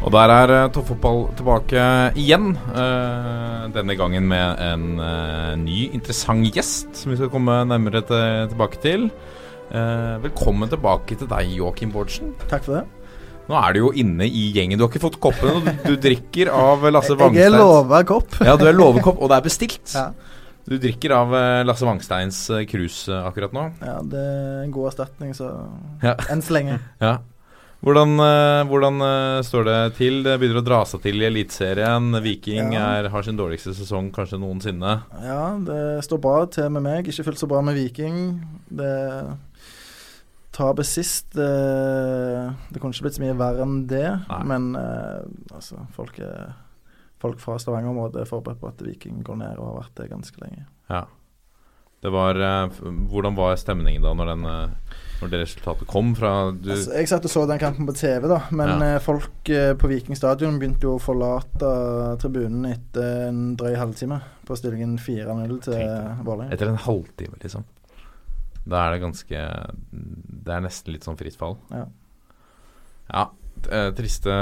Og der er uh, toppfotball tilbake igjen. Uh, denne gangen med en uh, ny, interessant gjest som vi skal komme nærmere til, tilbake til. velkommen tilbake til deg, Joakim Bårdsen. Takk for det. Nå er du jo inne i gjengen. Du har ikke fått koppen, og du, drikker av Lasse Wangsteins Jeg er lova kopp. ja, du er lova kopp, og det er bestilt. Ja. Du drikker av Lasse Wangsteins krus akkurat nå. Ja, det er en god erstatning, så ja. enn så lenge. Ja. Hvordan, uh, hvordan uh, står det til? Det begynner å dra seg til i Eliteserien. Viking ja. er, har sin dårligste sesong kanskje noensinne. Ja, det står bra til med meg. Ikke fullt så bra med Viking. Det Tapet sist det, det kunne ikke blitt så mye verre enn det. Nei. Men altså, folk, folk fra Stavanger-området er forberedt på at Viking går ned og har vært det ganske lenge. Ja. Det var, hvordan var stemningen da når den når det resultatet kom fra altså, Jeg satt og så den kampen på TV, da. Men ja. Eh, folk eh, på Viking stadion begynte jo å forlate tribunen etter en drøy halvtime på stillingen 4-0 til Vålerenga. Etter en halvtime, liksom. Da er det ganske Det er nesten litt sånn fritt fall. Ja. ja eh, triste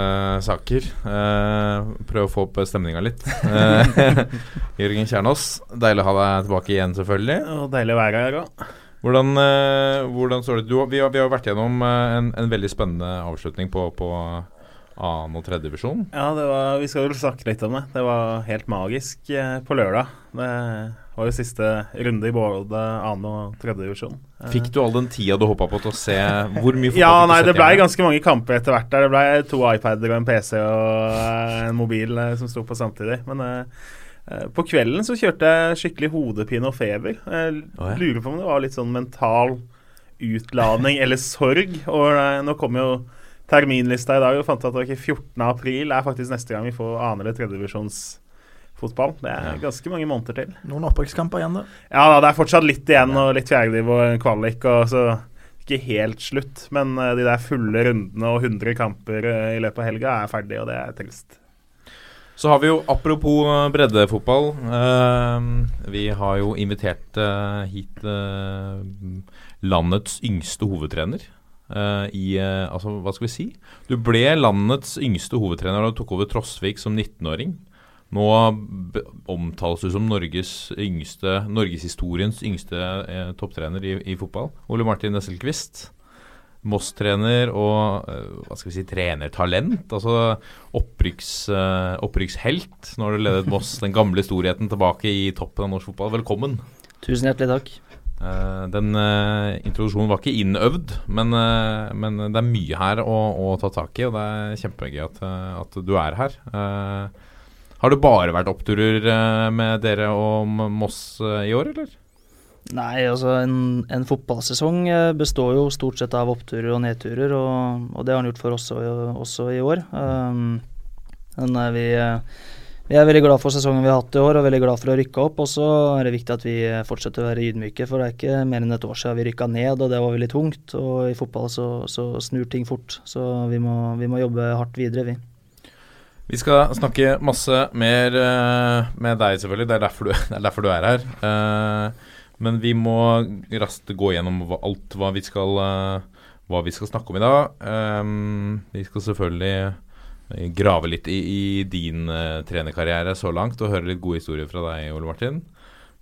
saker. Eh, prøv å få opp stemninga litt. Eh, Jørgen Kjernås, deilig å ha deg tilbake igjen, selvfølgelig. Og deilig å være her òg. Hvordan, uh, hvordan står det? Du, vi, har, vi, har, vært gjennom uh, en, en, veldig spennende avslutning på, på annen- og tredjedivisjon. Ja, var, vi skal vel snakke litt om det. Det var helt magisk uh, på lørdag. Det var jo siste runde i både annen- og tredjedivisjon. Fikk du all den tida du håpa på til å se hvor mye fotball Ja, nei, det blei ganske mange kamper etter hvert der. Det blei to iPader og en PC og en mobil som sto på samtidig. Men Eh, på kvelden så kjørte jeg skikkelig hodepine og feber. Jeg lurer på om det var litt sånn mental utladning eller sorg. Og eh, nå kommer jo terminlista i dag og fant at det ikke 14. april er faktisk neste gang vi får annen- eller tredjedivisjonsfotball. Det er ganske mange måneder til. Noen opprykkskamper igjen, da. Ja, da, det er fortsatt litt igjen, og litt fjerdediv og kvalik. og så ikke helt slutt, men eh, de der fulle rundene og 100 kamper i løpet av helga er ferdig, og det er trist. Så har vi jo, apropos eh, breddefotball eh, Vi har jo invitert eh, hit eh, landets yngste hovedtrener. I Altså, hva skal vi si? Du ble landets yngste hovedtrener da du tok over Trosvik som 19-åring. Nå omtales du som Norges yngste, norgeshistoriens yngste topptrener i, i, fotball. Ole Martin Nesselquist. Moss-trener og hva skal vi si, trenertalent. Altså opprykks, uh, opprykkshelt. Nå har du ledet Moss, den gamle storheten, tilbake i toppen av norsk fotball. Velkommen. Tusen hjertelig takk. Uh, den uh, introduksjonen var ikke innøvd, men, men, det er mye her å, å, ta tak i, og det er kjempegøy at, at du er her. har det bare vært oppturer med dere og Moss i år, eller? Nei, altså en, en, fotballsesong består jo stort sett av oppturer og nedturer, og, og det har han gjort for oss også, også i år. Um, vi, vi, er veldig glad for sesongen vi har hatt i år, og veldig glad for å rykke opp. Og så er det viktig at vi fortsetter å være ydmyke, for det er ikke mer enn et år siden vi rykka ned, og det var veldig tungt. Og i fotball så, så snur ting fort, så vi må, vi må jobbe hardt videre, vi. Vi skal snakke masse mer med deg, selvfølgelig. Det er derfor du, er, derfor du er her. Uh, men vi må raskt gå gjennom alt hva vi skal, uh, hva vi skal snakke om i dag. Vi skal selvfølgelig eh, grave litt i, i din uh, trenerkarriere så langt og høre litt gode historier fra deg, Ole Martin.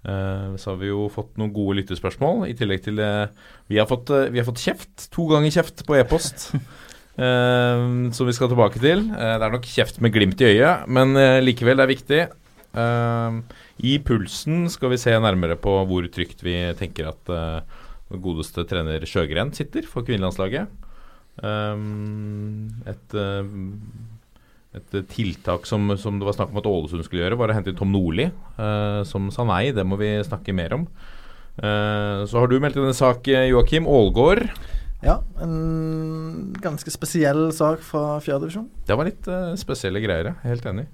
Uh, så har vi jo fått noen gode lyttespørsmål, i tillegg til uh, vi, har fått, vi, har fått, kjeft. To ganger kjeft på e-post. som vi skal tilbake til. det er nok kjeft med glimt i øyet, men likevel, det er viktig. I pulsen skal vi se nærmere på hvor trygt vi tenker at godeste trener Sjøgren sitter for kvinnelandslaget. Um, et, uh, et tiltak som, som, det var snakk om at Ålesund skulle gjøre, var å hente inn Tom Nordli, uh, som sa nei. Det må vi snakke mer om. så har du meldt inn en sak, Joakim Aalgaard. Ja, en ganske spesiell sak fra fjerdedivisjon. Det var litt uh, spesielle greier, jeg helt enig.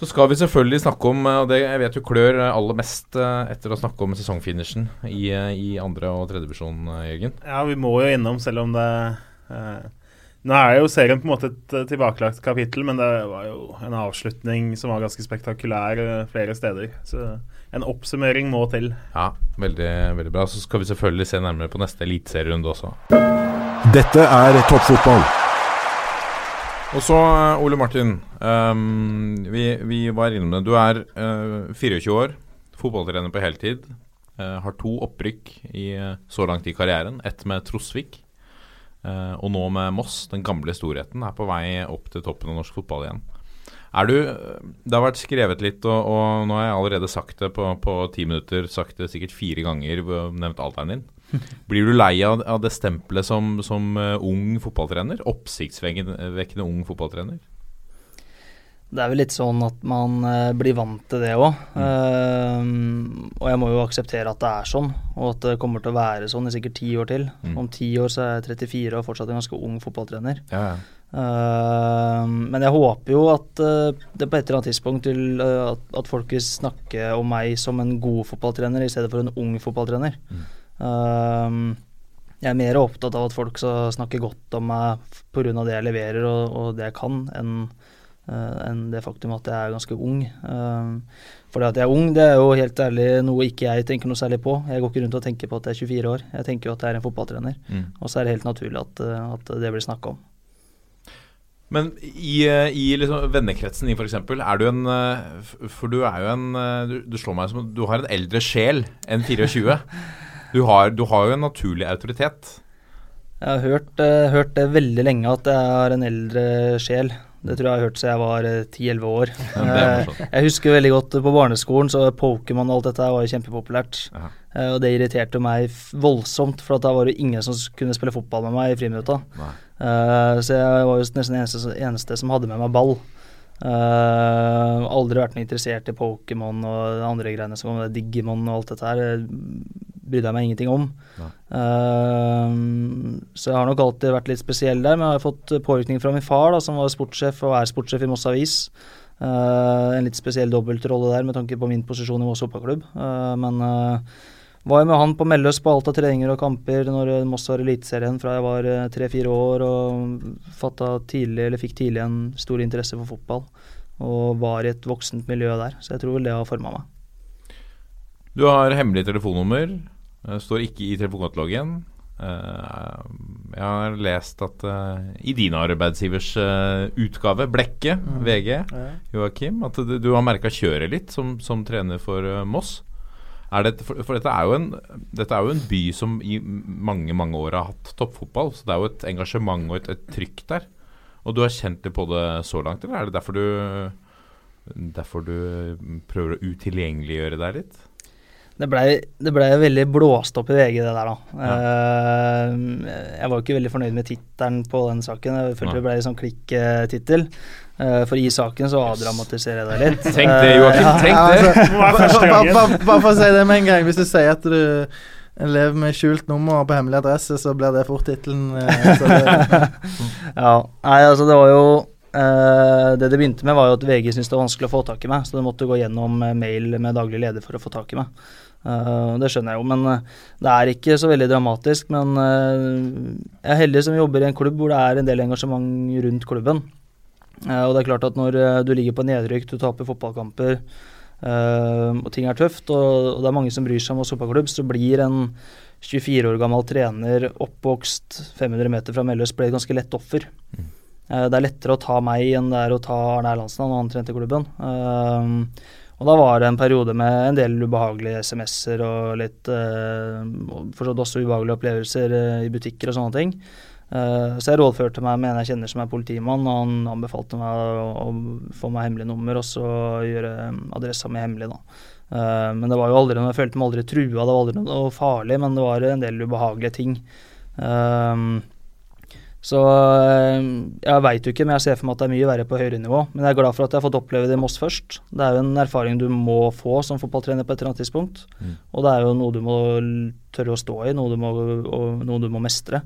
Så skal vi selvfølgelig snakke om, og det jeg vet jo klør aller mest etter å snakke om sesongfinishen i, i andre- og tredjedivisjon, Jørgen. Ja, vi må jo innom, selv om det uh, Nå er jo serien på en måte et tilbakelagt kapittel, men det var jo en avslutning som var ganske spektakulær flere steder. Så en oppsummering må til. Ja, veldig, veldig bra. Så skal vi selvfølgelig se nærmere på neste eliteserierunde også. Dette er toppfotball. Og så, Ole Martin. Um, vi, vi, var innom det. Du er uh, 24 år, fotballtrener på heltid. Uh, har to opprykk i, så langt i karrieren. Ett med Trosvik. Uh, og nå med Moss, den gamle storheten, er på vei opp til toppen av norsk fotball igjen. Er du Det har vært skrevet litt, og, og nå har jeg allerede sagt det på, ti minutter, sagt det sikkert fire ganger, nevnt alderen din. Blir du lei av, av det stempelet som, som uh, ung fotballtrener? Oppsiktsvekkende ung fotballtrener? Det er vel litt sånn at man uh, blir vant til det òg. Mm. Uh, og jeg må jo akseptere at det er sånn, og at det kommer til å være sånn i sikkert ti år til. Mm. Om ti år så er jeg 34 og fortsatt en ganske ung fotballtrener. Ja, ja. Uh, men jeg håper jo at uh, det på et eller annet tidspunkt vil uh, at, at, folk vil snakke om meg som en god fotballtrener i stedet for en ung fotballtrener. Mm. jeg er mer opptatt av at folk skal snakke godt om meg pga. det jeg leverer og, og, det jeg kan, enn en det faktum at jeg er ganske ung. for det at jeg er ung, det er jo helt ærlig noe ikke jeg tenker noe særlig på. Jeg går ikke rundt og tenker på at jeg er 24 år. Jeg tenker jo at jeg er en fotballtrener. Mm. Og så er det helt naturlig at, at det blir snakka om. Men i, i liksom vennekretsen din, f.eks., er du en eh, For du er jo en eh, du, du, slår meg som Du har en eldre sjel enn 24. Du har, du har jo en naturlig autoritet. Jeg har hørt, hørt, det veldig lenge at jeg har en eldre sjel. Det tror jeg jeg har hørt siden jeg var 10-11 år. Uh, jeg husker veldig godt på barneskolen, så Pokémon og alt dette var jo kjempepopulært. Uh, og det irriterte meg voldsomt, for da var det ingen som kunne spille fotball med meg i friminutta. Så jeg var jo nesten den eneste, eneste, som hadde med meg ball. Uh, aldri vært noe interessert i Pokémon og de andre greiene som kom, Digimon og alt dette her. Brydde jeg meg ingenting om. Uh, så jeg har nok alltid vært litt spesiell der, men jeg har fått påvirkning fra min far, da, som var sportssjef og er sportssjef i Moss Avis. Uh, en litt spesiell dobbeltrolle der med tanke på min posisjon i Moss fotballklubb. men var jo med han på Melløs på alt av treninger og kamper når Moss var Eliteserien fra jeg var eh, tre-fire år og fatta tidlig, eller fikk tidlig en stor interesse for fotball. Og var i et voksent miljø der. Så jeg tror vel det har forma meg. Du har hemmelig telefonnummer. Står ikke i telefonkatalogen. Eh, jeg har lest at i din arbeidsgivers utgave, Blekke, mm. VG, Joakim, at du, du har merka kjøret litt som, som trener for Moss. Det, for, for dette, er en, dette, er jo en, by som i mange mange år har hatt toppfotball. Så det er jo et engasjement og et, et trykk der. Og du har kjent det på det så langt, eller er det derfor du, derfor du prøver å utilgjengeliggjøre deg litt? Det blei ble veldig blåst opp i VG, det der, da. Ja. Uh, jeg var jo ikke veldig fornøyd med tittelen på den saken. Jeg følte ja. det ble litt sånn klikk-tittel. Uh, for i saken så avdramatiserer jeg deg litt. Tenk det, Joakim. Uh, tenk det! Bare for å si det med en gang. Hvis du sier at du lever med skjult nummer på hemmelig adresse, så blir det fort tittelen. ja. Nei, altså, det var jo Uh, det det begynte med, var jo at VG syntes det var vanskelig å få tak i meg, så det måtte gå gjennom mail med daglig leder for å få tak i meg. Uh, det skjønner jeg jo, men det er ikke så veldig dramatisk. Men uh, jeg er heldig som jobber i en klubb hvor det er en del engasjement rundt klubben. Og det er klart at når du ligger på nedrykk, du taper fotballkamper, og ting er tøft, og, det er mange som bryr seg om oss fotballklubb, så blir en 24 år gammel trener oppvokst 500 meter fra Melløs ble et ganske lett offer. Mm. det er lettere å ta meg enn det er å ta Arne Erlandsen, han trente klubben. Og da var det en periode med en del ubehagelige SMS-er og litt uh, Forstått også ubehagelige opplevelser i butikker og sånne ting. Uh, så jeg rådførte meg med en jeg kjenner som er politimann, og han anbefalte meg å, å få meg hemmelig nummer og så gjøre adressa mi hemmelig, da. Uh, men det var jo aldri noe, jeg følte meg aldri trua, det var aldri noe farlig, men det var en del ubehagelige ting. Uh, Så eh, jeg veit jo ikke, men jeg ser for meg at det er mye verre på høyere nivå. Men jeg er glad for at jeg har fått oppleve det i Moss først. Det er jo en erfaring du må få som fotballtrener på et eller annet tidspunkt. Mm. Og det er jo noe du må tørre å stå i, noe du må, noe du må mestre.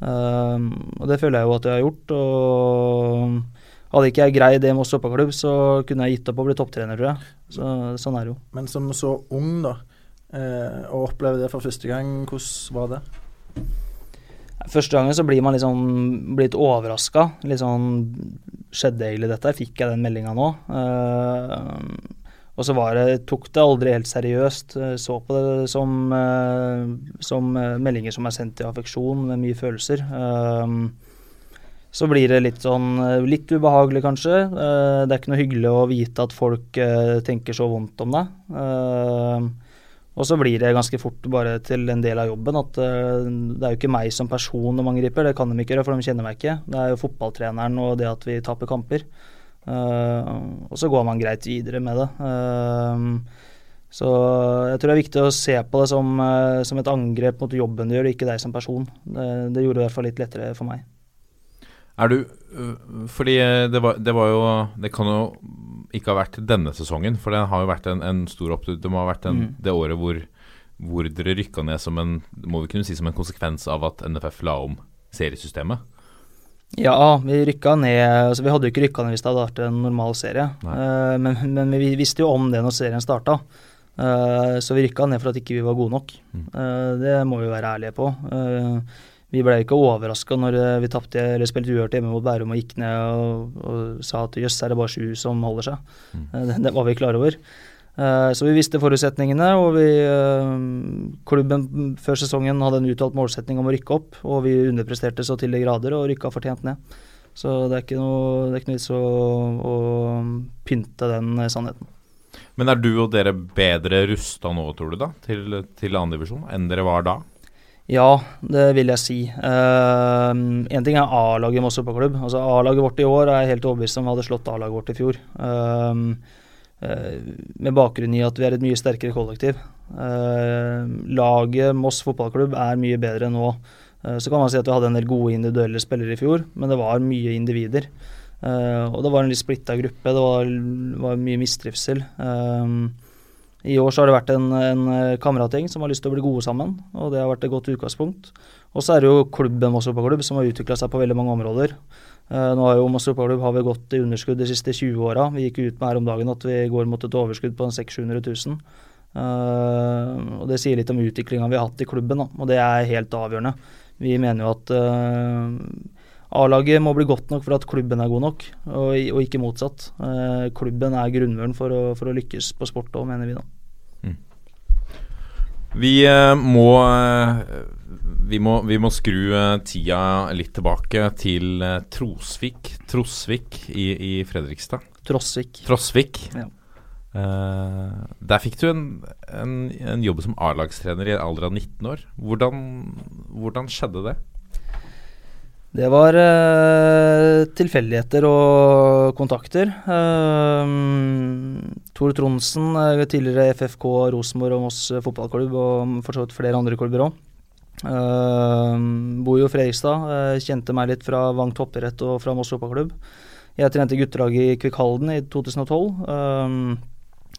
Um, og det føler jeg jo at jeg har gjort. Og hadde ikke jeg greid det med Moss fotballklubb, så kunne jeg gitt opp å bli topptrener, tror jeg. Så, sånn er det jo. Men som så ung, da, og å oppleve det for første gang, hvordan var det? Første gangen så blir man liksom blitt overraska. Litt sånn Skjedde egentlig dette? Fikk jeg den meldinga nå? Og så det, tok det aldri helt seriøst. Eh, så på det som, uh, som meldinger som er sendt i affeksjon, med mye følelser. Så blir det litt sånn litt ubehagelig, kanskje. det er ikke noe hyggelig å vite at folk tenker så vondt om deg. Og så blir det ganske fort bare til en del av jobben at det er jo ikke meg som person de angriper, det kan de ikke gjøre, for de kjenner meg ikke. Det er jo fotballtreneren og det at vi taper kamper. Uh, og så går man greit videre med det. Uh, så jeg tror det er viktig å se på det som, som et angrep mot jobben du gjør, og ikke deg som person. Det, det gjorde det i hvert fall litt lettere for meg. Er du Fordi det var, det var jo Det kan jo ikke ha vært denne sesongen. For det har jo vært en, en stor opptur. Det må ha vært en, mm. det året hvor, hvor dere rykka ned som en må vi kunne si som en konsekvens av at NFF la om seriesystemet. Ja, vi rykka ned altså Vi hadde jo ikke rykka ned hvis det hadde vært en normal serie. Uh, men, men, vi visste jo om det når serien starta. Uh, så vi rykka ned for at ikke vi var gode nok. Mm. Uh, det må vi være ærlige på. Vi ble ikke overraska når eh, vi tappte, eller spilte uavgjort hjemme mot Bærum og gikk ned og, og sa at jøss, er det bare sju som holder seg. Mm. Eh, det, det, var vi klar over. Uh, så vi visste forutsetningene, og vi, uh, klubben før sesongen hadde en uttalt målsetning om å rykke opp, og vi underpresterte så til de grader og rykka fortjent ned. Så det er ikke noe, det er ikke noe vits å, å pynte den sannheten. Men er du og dere bedre rusta nå, tror du, da, til, til divisjon enn dere var da? Ja, det vil jeg si. Én uh, ting er A-laget i Moss fotballklubb. Altså, A-laget vårt i år er jeg helt overbevist om hadde slått A-laget vårt i fjor. Uh, med bakgrunn i at vi er et mye sterkere kollektiv. laget Moss fotballklubb er mye bedre nå. så kan man si at vi hadde en del gode individuelle spillere i fjor, men det var mye individer. og det var en litt splitta gruppe. Det var, var mye mistrivsel. I år så har det vært en, en eh, kameratgjeng som har lyst til å bli gode sammen, og det har vært et godt utgangspunkt. Og så er det jo klubben Moss fotballklubb som har utvikla seg på veldig mange områder. Uh, nå har jo Moss fotballklubb har vi gått i underskudd de siste 20 åra. Vi gikk ut med her om dagen at vi går mot et overskudd på 600 000. Uh, og det sier litt om utviklinga vi har hatt i klubben, da, og det er helt avgjørende. Vi mener jo at uh, A-laget må bli godt nok for at klubben er god nok, og, og ikke motsatt. Uh, klubben er grunnmuren for å, for å lykkes på sport òg, mener vi da. Vi uh, må, vi må, vi må skru uh, tida litt tilbake til Trosvik, Trosvik i, i, Fredrikstad. Trossvik. Trosvik. Ja. der fikk du en, en, en jobb som A-lagstrener i alder av 19 år. Hvordan, hvordan skjedde det? Det var uh, tilfeldigheter og kontakter. Uh, Tor Tronsen, uh, tidligere FFK, Rosenborg og Moss fotballklubb, og for så vidt flere andre klubber òg. Bor jo i Fredrikstad. kjente meg litt fra Vang toppidrett og fra Moss fotballklubb. Jeg trente guttelaget i Kvikkhalden i 2012. Uh,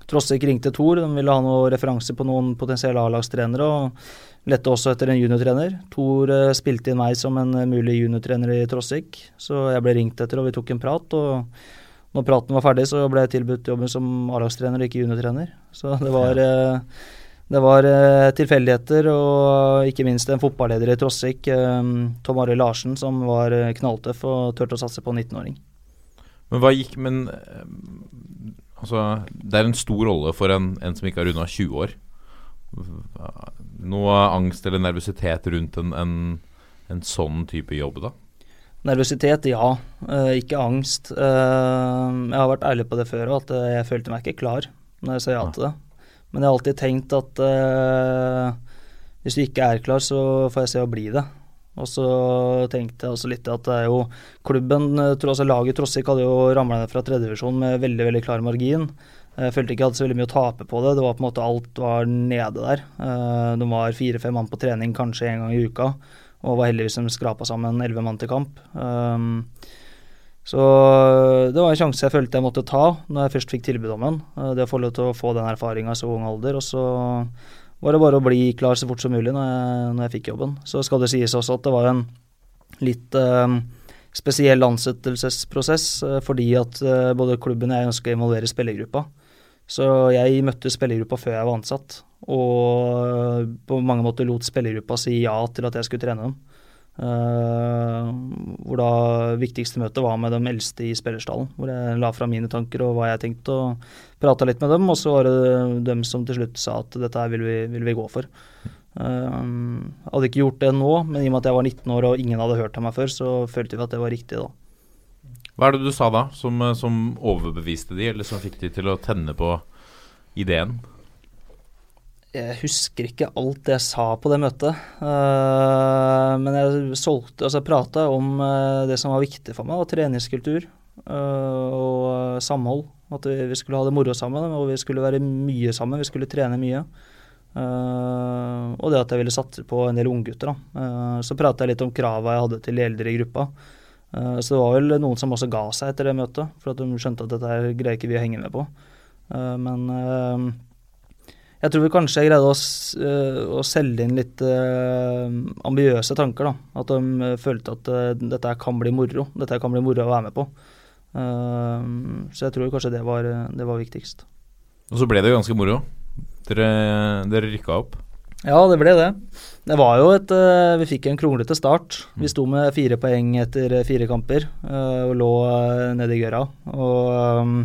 Trossik ringte Thor, de ville ha noen referanse på noen potensielle A-lagstrenere. og Lette også etter en juniortrener. Thor uh, spilte inn meg som en uh, mulig juniortrener i Trossik, så jeg ble ringt etter og vi tok en prat. og Når praten var ferdig, så ble jeg tilbudt jobben som A-lagstrener, ikke juniortrener. Så det var, uh, det var tilfeldigheter, og ikke minst en fotballeder i Trossik, Tom Arild Larsen, som var knalltøff og turte å satse på en 19-åring. Men hva gikk Men Altså, det er en stor rolle for en, en som ikke har runda 20 år. Noe angst eller nervøsitet rundt en, en, en sånn type jobb, da? Nervøsitet, ja. Ikke angst. Jeg har vært ærlig på det før at jeg følte meg ikke klar når jeg sa ja til det. Men jeg har alltid tenkt at hvis du ikke er klar, så får jeg se å bli det. Og så tenkte jeg også litt at det er jo klubben, eh, altså laget Trossik hadde jo ramla ned fra tredjedivisjon med veldig veldig klar margin. Jeg følte ikke jeg hadde så veldig mye å tape på det. Det var på en måte alt var nede der. Eh, de var fire-fem mann på trening kanskje en gang i uka. og var heldigvis som skrapa sammen elleve mann til kamp. Så det var en sjanse jeg følte jeg måtte ta når jeg først fikk tilbud om den. Uh, det å få lov til å få den erfaringa i så ung alder. Og så var det bare å bli klar så fort som mulig når jeg, når jeg fikk jobben. Så skal det sies også at det var en litt eh, spesiell ansettelsesprosess, uh, fordi at eh, både klubben og jeg ønsker å involvere spillergruppa. Så jeg møtte spillergruppa før jeg var ansatt, og på mange måter lot spillergruppa si ja til at jeg skulle trene dem. Uh, hvor da viktigste møtet var med de eldste i spillerstallen. Hvor jeg la fram mine tanker og hva jeg tenkte, og prata litt med dem. Og så var det dem som til slutt sa at dette her vil vi, vil vi gå for. Uh, hadde ikke gjort det nå, men i og med at jeg var 19 år og ingen hadde hørt av meg før, så følte vi at det var riktig da. Hva er det du sa da, som, som overbeviste de, eller som fikk de til å tenne på ideen? Jeg husker ikke alt jeg sa på det møtet. Uh, men jeg solgte, altså prata om uh, det som var viktig for meg, og treningskultur uh, og samhold. At vi, vi, skulle ha det moro sammen, og vi skulle være mye sammen. Vi skulle trene mye. og det at jeg ville satse på en del unggutter. Så prata jeg litt om krava jeg hadde til de eldre i gruppa. så det var vel noen som også ga seg etter det møtet, for at de skjønte at dette greier ikke vi å henge med på. men jeg tror vi kanskje greide å, uh, å selge inn litt uh, ambiøse tanker. da, At de uh, følte at dette kan bli moro. Dette kan bli moro å være med på. så jeg tror kanskje det var, det var viktigst. Og så ble det ganske moro. Dere, dere rykka opp? Ja, det ble det. Det var jo et Vi fikk en kronglete start. Vi sto med fire poeng etter fire kamper og lå nede i gøra. Og,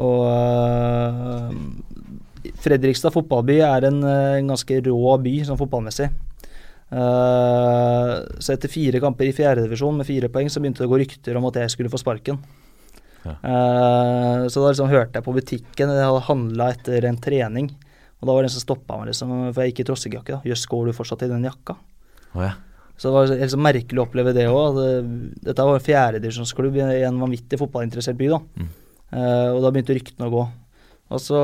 og Fredrikstad fotballby er en, en eh, ganske rå by sånn fotballmessig. Uh, så etter fire kamper i fjerdedivisjon med fire poeng, så begynte det å gå rykter om at jeg skulle få sparken. Ja. Uh, så da liksom hørte jeg på butikken, jeg hadde handla etter en trening. Og da var det en som stoppa meg, liksom, for jeg gikk i trossejakke. Jøss, går du fortsatt i den jakka? Oh, ja. Så det var helt så merkelig å oppleve det òg. Dette var fjerdedivisjonsklubb i en vanvittig fotballinteressert by. da. Mm. Uh, og da begynte ryktene å gå. Og så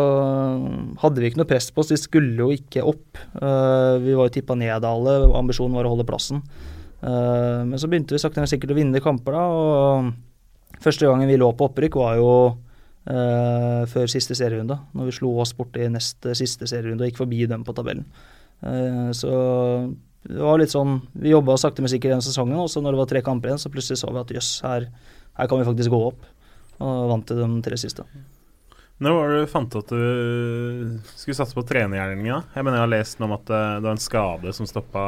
hadde vi ikke noe press på oss, vi skulle jo ikke opp. Uh, vi var jo tippa ned alle, ambisjonen var å holde plassen. Uh, men så begynte vi sakte, men sikkert å vinne kamper, da. Og første gangen vi lå på opprykk, var jo før siste serierunde. Når vi slo oss borti nest siste serierunde og gikk forbi dem på tabellen. så det var litt sånn Vi jobba sakte, men sikkert den sesongen, og så når det var tre kamper igjen, så plutselig så vi at jøss, her, her kan vi faktisk gå opp. Og vant til de tre siste. Når var det du fant at du skulle satse på trenergjerninga? Jeg mener jeg har lest noe om at det var en skade som stoppa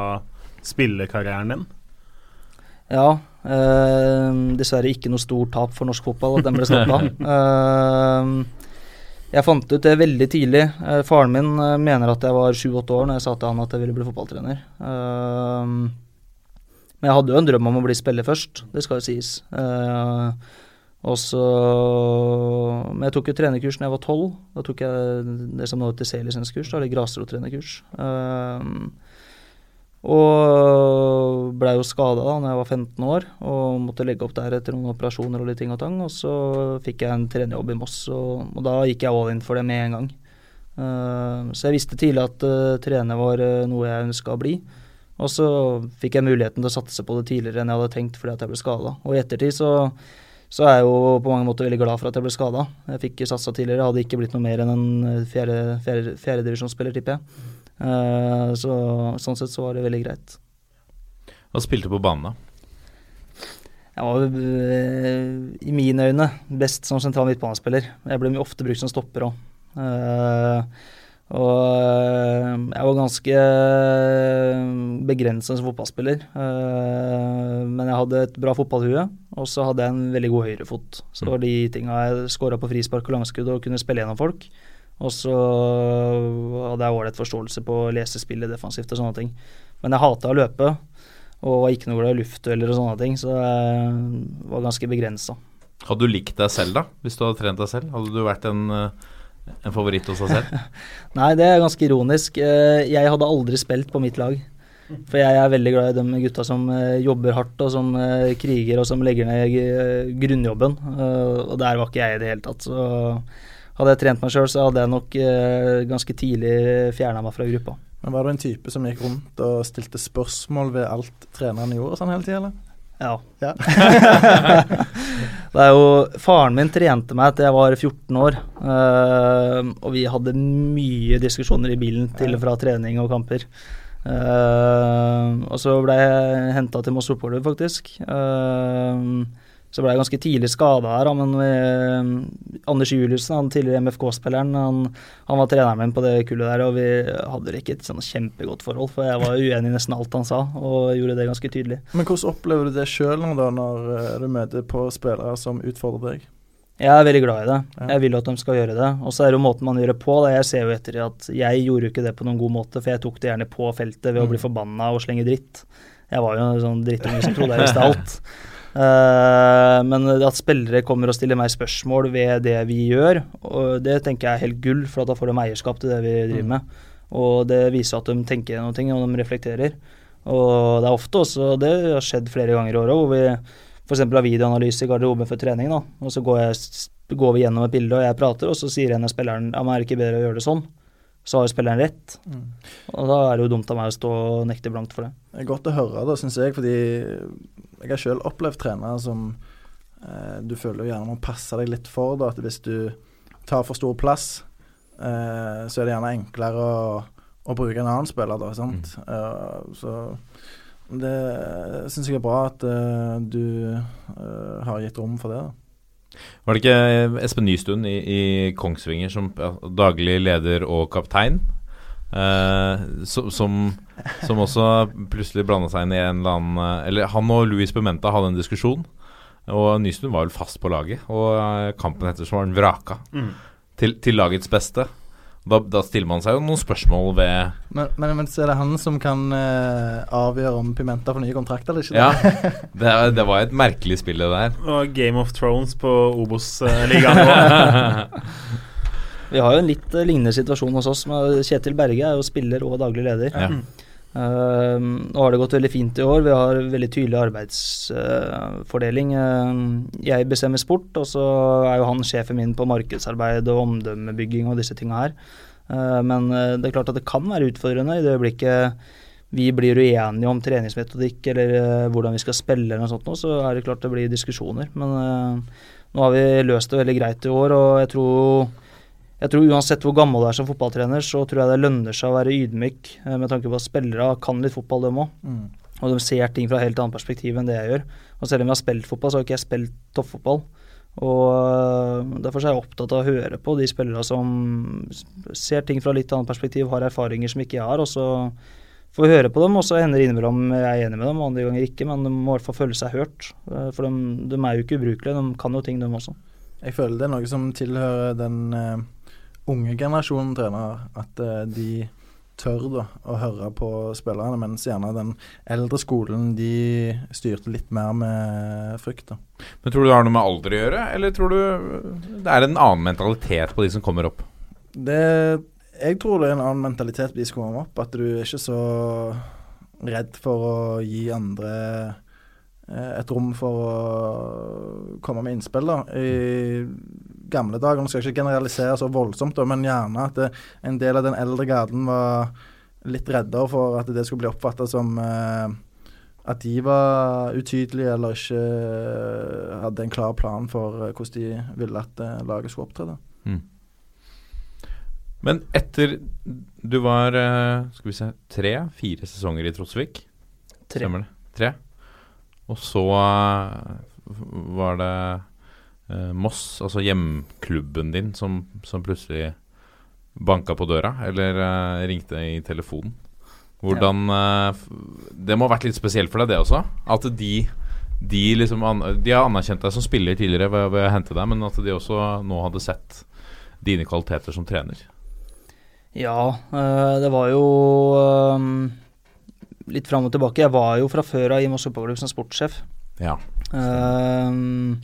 spillekarrieren din. Ja. Øh, dessverre ikke noe stort tap for norsk fotball at den ble stoppa. uh, jeg fant ut det veldig tidlig. Uh, faren min uh, mener at jeg var sju-åtte år når jeg sa til han at jeg ville bli fotballtrener. Eh, men jeg hadde jo en drøm om å bli spiller først, det skal jo sies. Uh, og så Men jeg tok jo trenerkurs da jeg var tolv. Da tok jeg det som nå heter C-lisenskurs, eller grasrottrenerkurs. Um, og blei jo skada da jeg var 15 år og måtte legge opp der etter noen operasjoner og litt ting og tang. Og så fikk jeg en trenerjobb i Moss, og, og da gikk jeg all in for det med en gang. Uh, så jeg visste tidlig at uh, trener var uh, noe jeg ønska å bli. Og så fikk jeg muligheten til å satse på det tidligere enn jeg hadde tenkt fordi at jeg ble skada. Og i ettertid så så er jeg jo på mange måter veldig glad for at jeg ble skada. Jeg fikk satsa tidligere, hadde ikke blitt noe mer enn en fjerdedivisjonsspiller, fjerde, fjerde tipper jeg. Uh, så sånn sett så var det veldig greit. Hva spilte du på banen, da? Jeg var uh, i mine øyne best som sentral midtbanespiller. Jeg ble ofte brukt som stopper òg. Og eh, jeg var ganske eh, begrenset som fotballspiller. Eh, men jeg hadde et bra fotballhue, og så hadde jeg en veldig god høyrefot. Så det var de tinga jeg skåra på frispark og langskudd og kunne spille gjennom folk. Og så hadde jeg ålreit forståelse på å lese spillet defensivt og sånne ting. Men jeg hata å løpe, og var ikke noe glad i luftdueller og sånne ting, så jeg var ganske begrensa. Hadde du likt deg selv, da? Hvis du hadde trent deg selv? Hadde du vært en en favoritt hos deg selv? Nei, det er ganske ironisk. Eh, jeg hadde aldri spilt på mitt lag. For jeg er veldig glad i de gutta som eh, jobber hardt og som eh, kriger og som legger ned grunnjobben. Og der var ikke jeg i det hele tatt. Så hadde jeg trent meg sjøl, så hadde jeg nok ganske tidlig fjerna meg fra gruppa. Men var du en type som gikk rundt og stilte spørsmål ved alt treneren gjorde sånn hele tida, eller? Ja. Ja. det er jo Faren min trente meg til jeg var 14 år, uh, og vi hadde mye diskusjoner i bilen til og fra trening og kamper. Uh, og så ble jeg henta til Moss Fotball, faktisk. Eh, så ble jeg ganske tidlig skada her, men vi, Anders Juliussen, han tidligere MFK-spilleren, han, han, var treneren min på det kullet der, og vi hadde ikke et sånn kjempegodt forhold, for jeg var uenig i nesten alt han sa, og gjorde det ganske tydelig. Men hvordan opplever du det sjøl da, når eh, du møter på spillere som utfordrer deg? Jeg er veldig glad i det. Jeg vil at de skal gjøre det. Og så er det jo måten man gjør det på. Da. Jeg ser jo etter at jeg gjorde jo ikke det på noen god måte, for jeg tok det gjerne på feltet ved å bli forbanna og slenge dritt. Jeg var jo en sånn drittunge som trodde jeg visste alt. Uh, men at spillere kommer og stiller meg spørsmål ved det vi gjør, og det tenker jeg er helt gull, for da får de eierskap til det vi driver med. Og det viser at de tenker noe, og de reflekterer. Og det er ofte også, det har skjedd flere ganger i året, hvor vi f.eks. har videoanalyse i garderoben for trening. da, og Så går, jeg, går, vi gjennom et bilde, og jeg prater, og så sier en av spilleren ja, men er ikke bedre å gjøre det sånn? Så har jo spilleren rett. Mm. Og da er det jo dumt av meg å stå og nekte blankt for det. Det er godt å høre det, syns jeg, fordi jeg har sjøl opplevd trenere som eh, du føler jo gjerne må passe deg litt for. Da, at hvis du tar for stor plass, eh, så er det gjerne enklere å, å bruke en annen spiller, da. Sant? Mm. Uh, så det syns jeg er bra at uh, du uh, har gitt rom for det. da. Var det ikke Espen Nystuen i, i Kongsvinger som ja, daglig leder og kaptein? eh, som, som, også plutselig blanda seg inn i en eller annen Eller han og Louis Bementa hadde en diskusjon. Og Nystuen var vel fast på laget, og kampen etter så var han vraka. Mm. Til, til, lagets beste. Da, da, stiller man seg jo noen spørsmål ved Men, men, men så er det han som kan uh, avgjøre om Pimenta får nye kontrakter eller ikke? Ja, det, det, var et merkelig spill, det der. Og Game of Thrones på Obos-ligaen. Vi har jo en litt uh, lignende situasjon hos oss. Med Kjetil Berge er jo spiller og daglig leder. Ja. Nå har det gått veldig fint i år. Vi har veldig tydelig arbeidsfordeling. Uh, jeg bestemmer sport, og så er jo han sjefen min på markedsarbeid og omdømmebygging og disse tinga her. Uh, men det er klart at det kan være utfordrende i det øyeblikket vi blir uenige om treningsmetodikk eller hvordan vi skal spille, eller noe sånt, så er det klart det blir diskusjoner. Men nå har vi løst det veldig greit i år, og jeg tror jeg tror Uansett hvor gammel du er som fotballtrener, så tror jeg det lønner seg å være ydmyk eh, med tanke på at spillere kan litt fotball, dem òg. Mm. Og de ser ting fra helt annet perspektiv enn det jeg gjør. Og selv om jeg har spilt fotball, så har ikke jeg spilt toppfotball. Og eh, Derfor er jeg opptatt av å høre på de spillere som ser ting fra litt annet perspektiv, har erfaringer som ikke jeg har. og så får vi høre på dem, og så hender det innimellom jeg er enig med dem, andre ganger ikke. Men de må i hvert fall føle seg hørt. Eh, for de, de er jo ikke ubrukelige, de kan jo ting, de også. Jeg føler det er noe som tilhører den unge generasjonen trenere. At uh, de tør da, å høre på spillerne, mens gjerne den eldre skolen de styrte litt mer med frykt. da. Men Tror du det har noe med alder å gjøre, eller tror du det er en annen mentalitet på de som kommer opp? Det, jeg tror det er en annen mentalitet på de som kommer opp. At du er ikke så redd for å gi andre eh, et rom for å komme med innspill. da. I gamle dager. Nå skal jeg ikke generalisere så voldsomt, men gjerne at det, en del av den eldre garden var litt reddere for at det skulle bli oppfatta som eh, at de var utydelige eller ikke eh, hadde en klar plan for eh, hvordan de ville at eh, laget skulle opptre. Mm. Men etter du var skal vi se, tre-fire sesonger i Trosvik Tre. Stemmer det? Tre. Og så var det eh, Moss, altså hjemklubben din, som, som, plutselig banka på døra, eller eh, ringte i telefonen. Hvordan eh, Det må ha vært litt spesielt for deg, det også? At de de, liksom de har anerkjent deg som spiller tidligere ved, ved å hente deg, men at de også nå hadde sett dine kvaliteter som trener? Ja, eh, det var jo eh, litt fram og tilbake. Jeg var jo fra før av i Moss fotballklubb som sportssjef. Ja. Uh,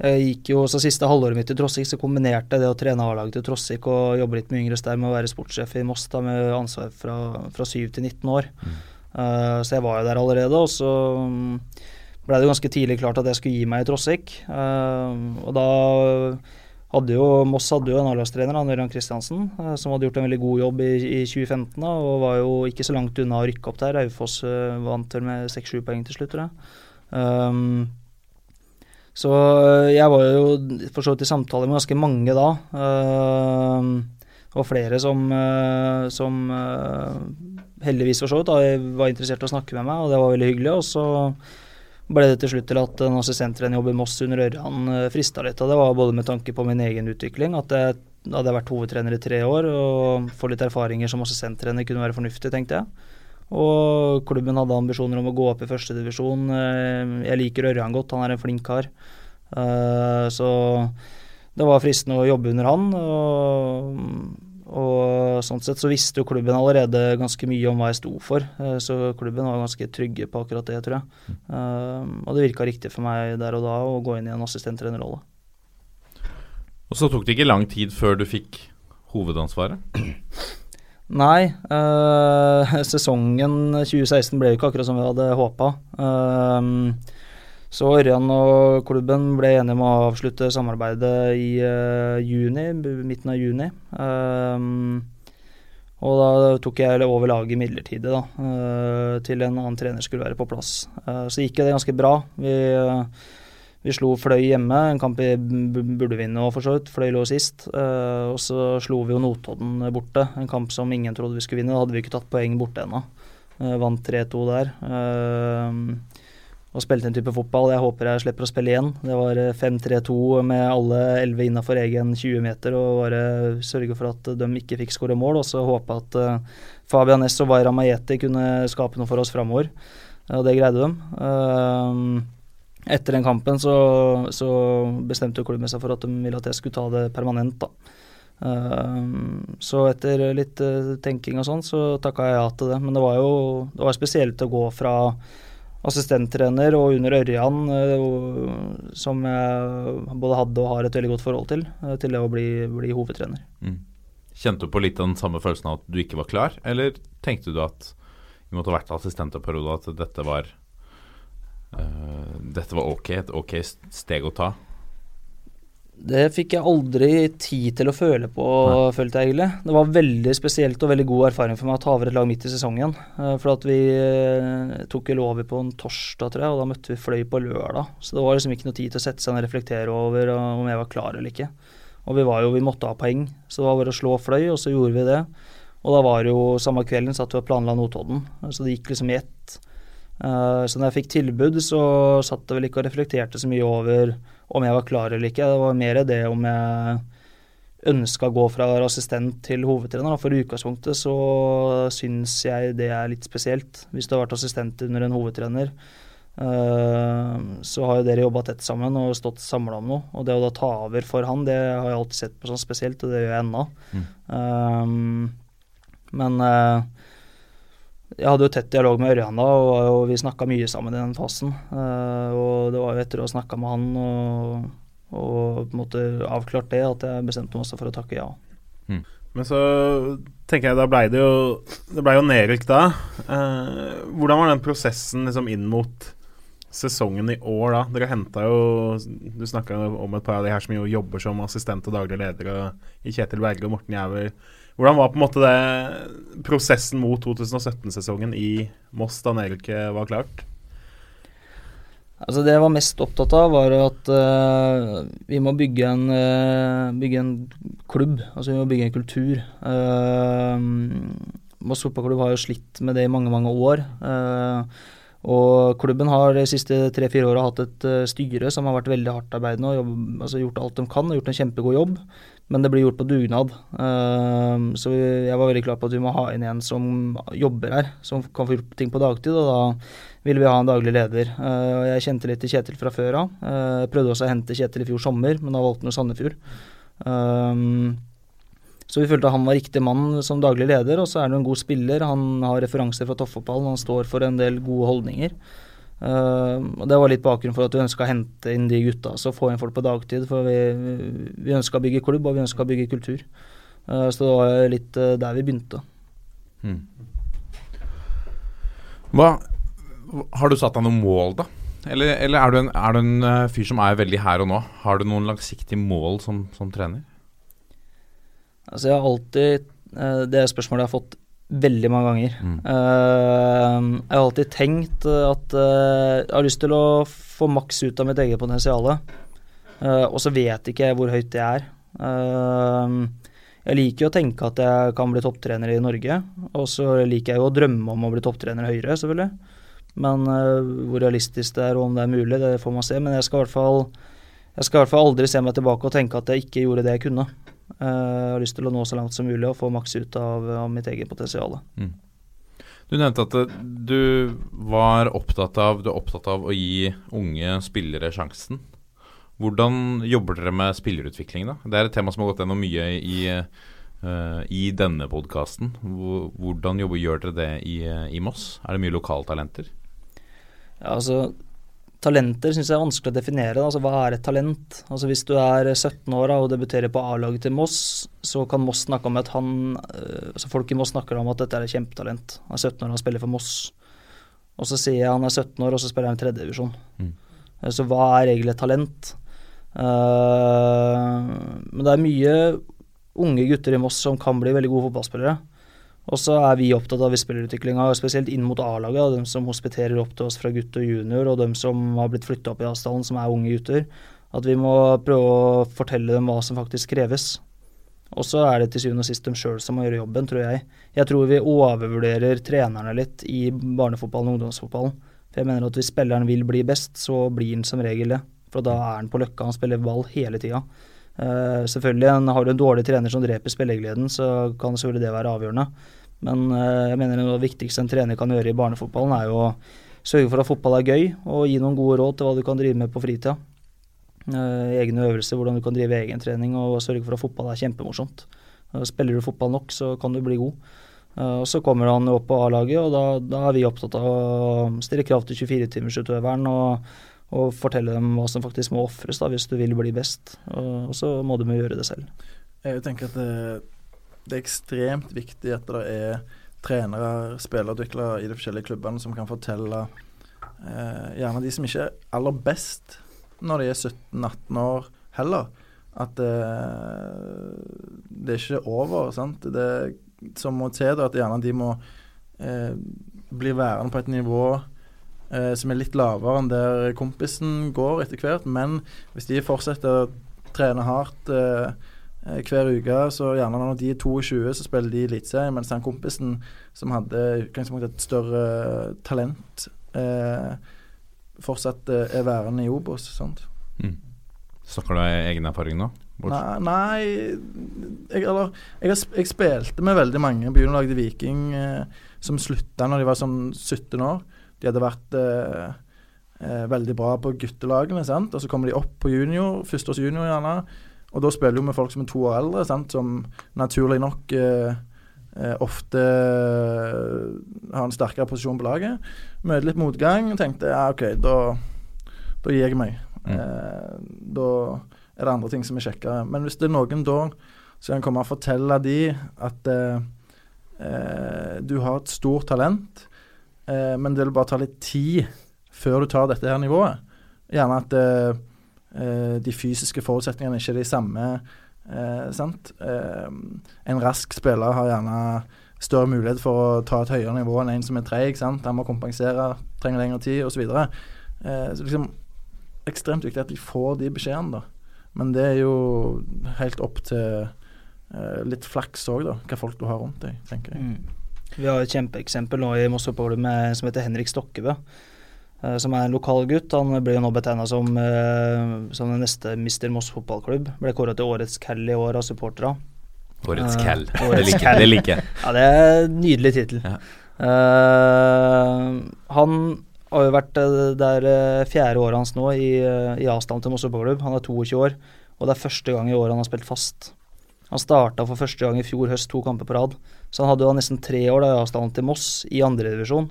jeg gikk jo også Siste halvåret mitt i Trossik så kombinerte jeg det å trene A-laget til Trossik og jobbe litt med yngre der med å være sportssjef i Moss da med ansvar fra, fra 7 til 19 år. Mm. Uh, så jeg var jo der allerede. Og så ble det ganske tidlig klart at jeg skulle gi meg i Trossik. Uh, og da hadde jo, Moss hadde jo en A-lagstrener, Ørjan Kristiansen, eh, som hadde gjort en veldig god jobb i, i 2015. Da, og var jo ikke så langt unna å rykke opp der. Aufoss vant vel med 6-7 poeng til slutt, tror jeg. Um, så jeg var jo for så vidt i samtale med ganske mange da. Uh, og flere som, uh, som heldigvis for så vidt var interessert i å snakke med meg, og det var veldig hyggelig. Og så ble det til slutt til at en assistenttrenerjobb i Moss under Ørjan frista litt. Og det var både med tanke på min egen utvikling, at jeg hadde vært hovedtrener i tre år, og få litt erfaringer som assistenttrener kunne være fornuftig, tenkte jeg. Og klubben hadde ambisjoner om å gå opp i førstedivisjon. Uh, jeg liker Ørjan godt, han er en flink kar. Uh, så det var fristende å jobbe under han. og og sånn sett så visste jo klubben allerede ganske mye om hva jeg sto for, eh, så klubben var ganske trygge på akkurat det, tror jeg. Og det virka riktig for meg der og da å gå inn i en assistenttrenerrolle. Og så tok det ikke lang tid før du fikk hovedansvaret? Nei, øh, sesongen 2016 ble jo ikke akkurat som vi hadde håpa. Uh, så Ørjan og klubben ble enige om å avslutte samarbeidet i uh, juni, midten av juni. Um, og da tok jeg over laget midlertidig da, uh, til en annen trener skulle være på plass. Uh, så gikk det ganske bra. Vi, vi slo Fløy hjemme, en kamp vi burde vinne òg, for så vidt. Fløy lå sist. og så slo vi jo Notodden borte, en kamp som ingen trodde vi skulle vinne. Da hadde vi ikke tatt poeng borte ennå. vant 3-2 der. Uh, og spilte en type fotball. Jeg håper jeg slipper å spille igjen. Det var 5-3-2 eh, med alle 11 innafor egen 20 meter og bare sørge for at de ikke fikk skåre mål. Og så håpe at Fabian Ness og Vaira Majeti kunne skape noe for oss framover. Og det greide de. Uh, etter den kampen så, så bestemte klubben seg for at de ville at jeg skulle ta det permanent. da. Uh, så etter litt uh, tenking og sånn, så takka jeg ja til det. Men det var jo det var spesielt å gå fra assistenttrener og under Ørjan, uh, som jeg både hadde og har et veldig godt forhold til, eh, til det å bli, bli hovedtrener. Mm. Kjente du på litt den samme følelsen av at du ikke var klar, eller tenkte du at vi måtte ha vært assistent en periode, at dette var, dette var ok, et ok steg å ta? Det fikk jeg aldri tid til å føle på, Nei. følte jeg egentlig. Det var veldig spesielt og veldig god erfaring for meg å ta over et lag midt i sesongen. Eh, for at vi eh, tok vel over på en torsdag, tror jeg, og da møtte vi Fløy på lørdag. Så det var liksom ikke noe tid til å sette seg ned og reflektere over om jeg var klar eller ikke. Og vi var jo, vi måtte ha poeng, så det var bare å slå Fløy, og så gjorde vi det. Og da var det jo samme kvelden satt vi og planla Notodden, så det gikk liksom i ett. Eh, så når jeg fikk tilbud, så satt jeg vel ikke og reflekterte så mye over om jeg var klar eller ikke. Det var mer det om jeg ønska å gå fra assistent til hovedtrener. For i utgangspunktet så syns jeg det er litt spesielt. Hvis du har vært assistent under en hovedtrener, uh, så har jo dere jobba tett sammen og stått samla om noe. Og det å da ta over for han, det har jeg alltid sett på som spesielt, og det gjør jeg ennå. Mm. Um, men jeg hadde jo tett dialog med Ørjan da, og, og vi snakka mye sammen i den fasen. Uh, og det var jo etter å ha snakka med han og, og, på en måte avklart det, at jeg bestemte meg også for å takke ja. Mm. Men så tenker jeg da blei det jo Det blei jo nedrykk da. Uh, hvordan var den prosessen liksom inn mot sesongen i år da? Dere henta jo Du snakka om et par av de her som jo jobber som assistent og daglig leder i Kjetil Berge og Morten Jæver hvordan var på en måte det prosessen mot 2017-sesongen i Moss da Nelke var klart? Altså Det jeg var mest opptatt av, var at uh, vi må bygge en, uh, bygge en, klubb. Altså vi må bygge en kultur. Uh, Moss fotballklubb har jo slitt med det i mange, mange år. Og klubben har de siste tre-fire åra hatt et styre som har vært veldig hardtarbeidende og jobb, altså gjort alt de kan og gjort en kjempegod jobb men det blir gjort på dugnad. Uh, så jeg var veldig klar på at vi må ha inn en som jobber her, som kan få gjort ting på dagtid, og da ville vi ha en daglig leder. Uh, jeg kjente litt til Kjetil fra før av. Uh, prøvde også å hente Kjetil i fjor sommer, men da valgte han Sandefjord. Så vi følte han var riktig mann som daglig leder, og så er han en god spiller. Han har referanser fra toppfotballen, han står for en del gode holdninger. Uh, og Det var litt bakgrunnen for at vi ønska å hente inn de gutta. Så få inn folk på dagtid. For vi, vi ønska å bygge klubb, og vi ønska å bygge kultur. Uh, så det var litt uh, der vi begynte. Hmm. Hva, har du satt deg noen mål, da? Eller, eller er, du en, er, du en, eh, fyr som er veldig her og nå? Har du noen langsiktige mål som, som trener? Altså, jeg har alltid uh, Det er spørsmålet jeg har fått veldig mange ganger. Mm. Uh, jeg har alltid tenkt at uh, jeg har lyst til å få maks ut av mitt eget potensial. og så vet ikke jeg hvor høyt det er. jeg liker jo å tenke at jeg kan bli topptrener i Norge. Og så liker jeg jo å drømme om å bli topptrener høyere, selvfølgelig. Men hvor realistisk det er og om det er mulig, det får man se. Men jeg skal i hvert fall, jeg skal i hvert fall aldri se meg tilbake og tenke at jeg ikke gjorde det jeg kunne. Jeg har lyst til å nå så langt som mulig og få maks ut av, av mitt eget potensial. Mm. Du nevnte at eh, du var opptatt av, du er opptatt av å gi unge spillere sjansen. Hvordan jobber dere med spillerutvikling? da? Det er et tema som har gått gjennom mye i, uh, i denne podkasten. Hvordan jobber, gjør dere det i, i Moss? Er det mye lokaltalenter? Ja, altså, talenter syns jeg er vanskelig å definere. Altså, hva er et talent? Altså, hvis du er 17 år og debuterer på A-laget til Moss, så kan Moss snakke om at han øh, altså Folk i Moss snakker om at dette er et kjempetalent. Han er 17 år og spiller for Moss. Og så sier jeg han er 17 år, og så spiller han i tredjedivisjon. Mm. Eh, så hva er egentlig et talent? Uh, men det er mye unge gutter i Moss som kan bli veldig gode fotballspillere. Og så er vi opptatt av spillerutviklinga, spesielt inn mot A-laget. De som hospiterer opp til oss fra gutt og junior, og de som har blitt flytta opp i avstanden, som er unge gutter. At vi må prøve å fortelle dem hva som faktisk kreves. Og så er det til syvende og sist dem sjøl som må gjøre jobben, tror jeg. Jeg tror vi overvurderer trenerne litt i barnefotballen og ungdomsfotballen. For jeg mener at hvis spilleren vil bli best, så blir han som regel det. For da er han på løkka, han spiller ball hele tida. Uh, selvfølgelig, Har du en dårlig trener som dreper spillegleden, så kan selvfølgelig det være avgjørende. Men uh, jeg mener det viktigste en trener kan gjøre i barnefotballen, er jo å sørge for at fotball er gøy, og gi noen gode råd til hva du kan drive med på fritida. Uh, egne øvelser, hvordan du kan drive egentrening, og sørge for at fotball er kjempemorsomt. Spiller du fotball nok, så kan du bli god. og Så kommer han opp på A-laget, og da, da, er vi opptatt av å stille krav til 24-timersutøveren og, og fortelle dem hva som faktisk må ofres hvis du vil bli best. Og, så må du gjøre det selv. Jeg tenker at det det er ekstremt viktig at det er trenere, spillerutviklere i de forskjellige klubbene som kan fortelle eh, gjerne de som ikke er aller best når de er 17-18 år heller, at eh, det er ikke over. sant? Det som må til, da, at gjerne de må eh, bli værende på et nivå eh, som er litt lavere enn der kompisen går etter hvert. Men hvis de fortsetter å trene hardt eh, Eh, hver uke. Så gjerne når de er 22, så spiller de eliteserie, mens den kompisen som hadde et større talent, eh, fortsatt eh, er værende i Obos. Sant? Mm. Snakker du av egen erfaring nå? Nei, nei jeg, eller, jeg, jeg, spilte med veldig mange på juniorlaget til Viking eh, som slutta når de var sånn 17 år. De hadde vært eh, eh, veldig bra på guttelagene, sant? og så kommer de opp på junior, førsteårs junior gjerne. Og da spiller jo med folk som er to år eldre, sant? som naturlig nok eh, eh, ofte eh, har en sterkere posisjon på laget. Møter litt motgang og tenkte ja, OK, da, da gir jeg meg. Mm. Eh, da er det andre ting som er kjekkere. Men hvis det er noen da som kan komme og fortelle de at eh, eh, du har et stort talent, men det vil bare ta litt tid før du tar dette her nivået. Gjerne at Eh, de fysiske forutsetningene ikke er de samme. Eh, sant? Eh, en rask spiller har gjerne større mulighet for å ta et høyere nivå enn en som er treig. Han må kompensere, trenger lengre tid osv. Så, eh, så liksom ekstremt viktig at de får de beskjedene, da. Men det er jo helt opp til eh, litt flaks òg, da. Hva folk du har rundt deg, tenker jeg. Mm. Vi har et kjempeeksempel nå i Moss som heter Henrik Stokkebø. Eh, som er en lokal gutt. Han ble jo nå betegna som, uh, som den neste Mister Moss fotballklubb. Ble kåra til årets Cal i år av supporterne. Årets uh, det liker jeg. Like. Ja, det er en nydelig tittel. Ja. Uh, han har jo vært der fjerde året hans nå i, i avstand til Moss fotballklubb. Han er 22 år, og det er første gang i år han har spilt fast. Han starta for første gang i fjor høst to kamper på rad. Så han hadde jo nesten tre år da, i avstanden til Moss i andredivisjon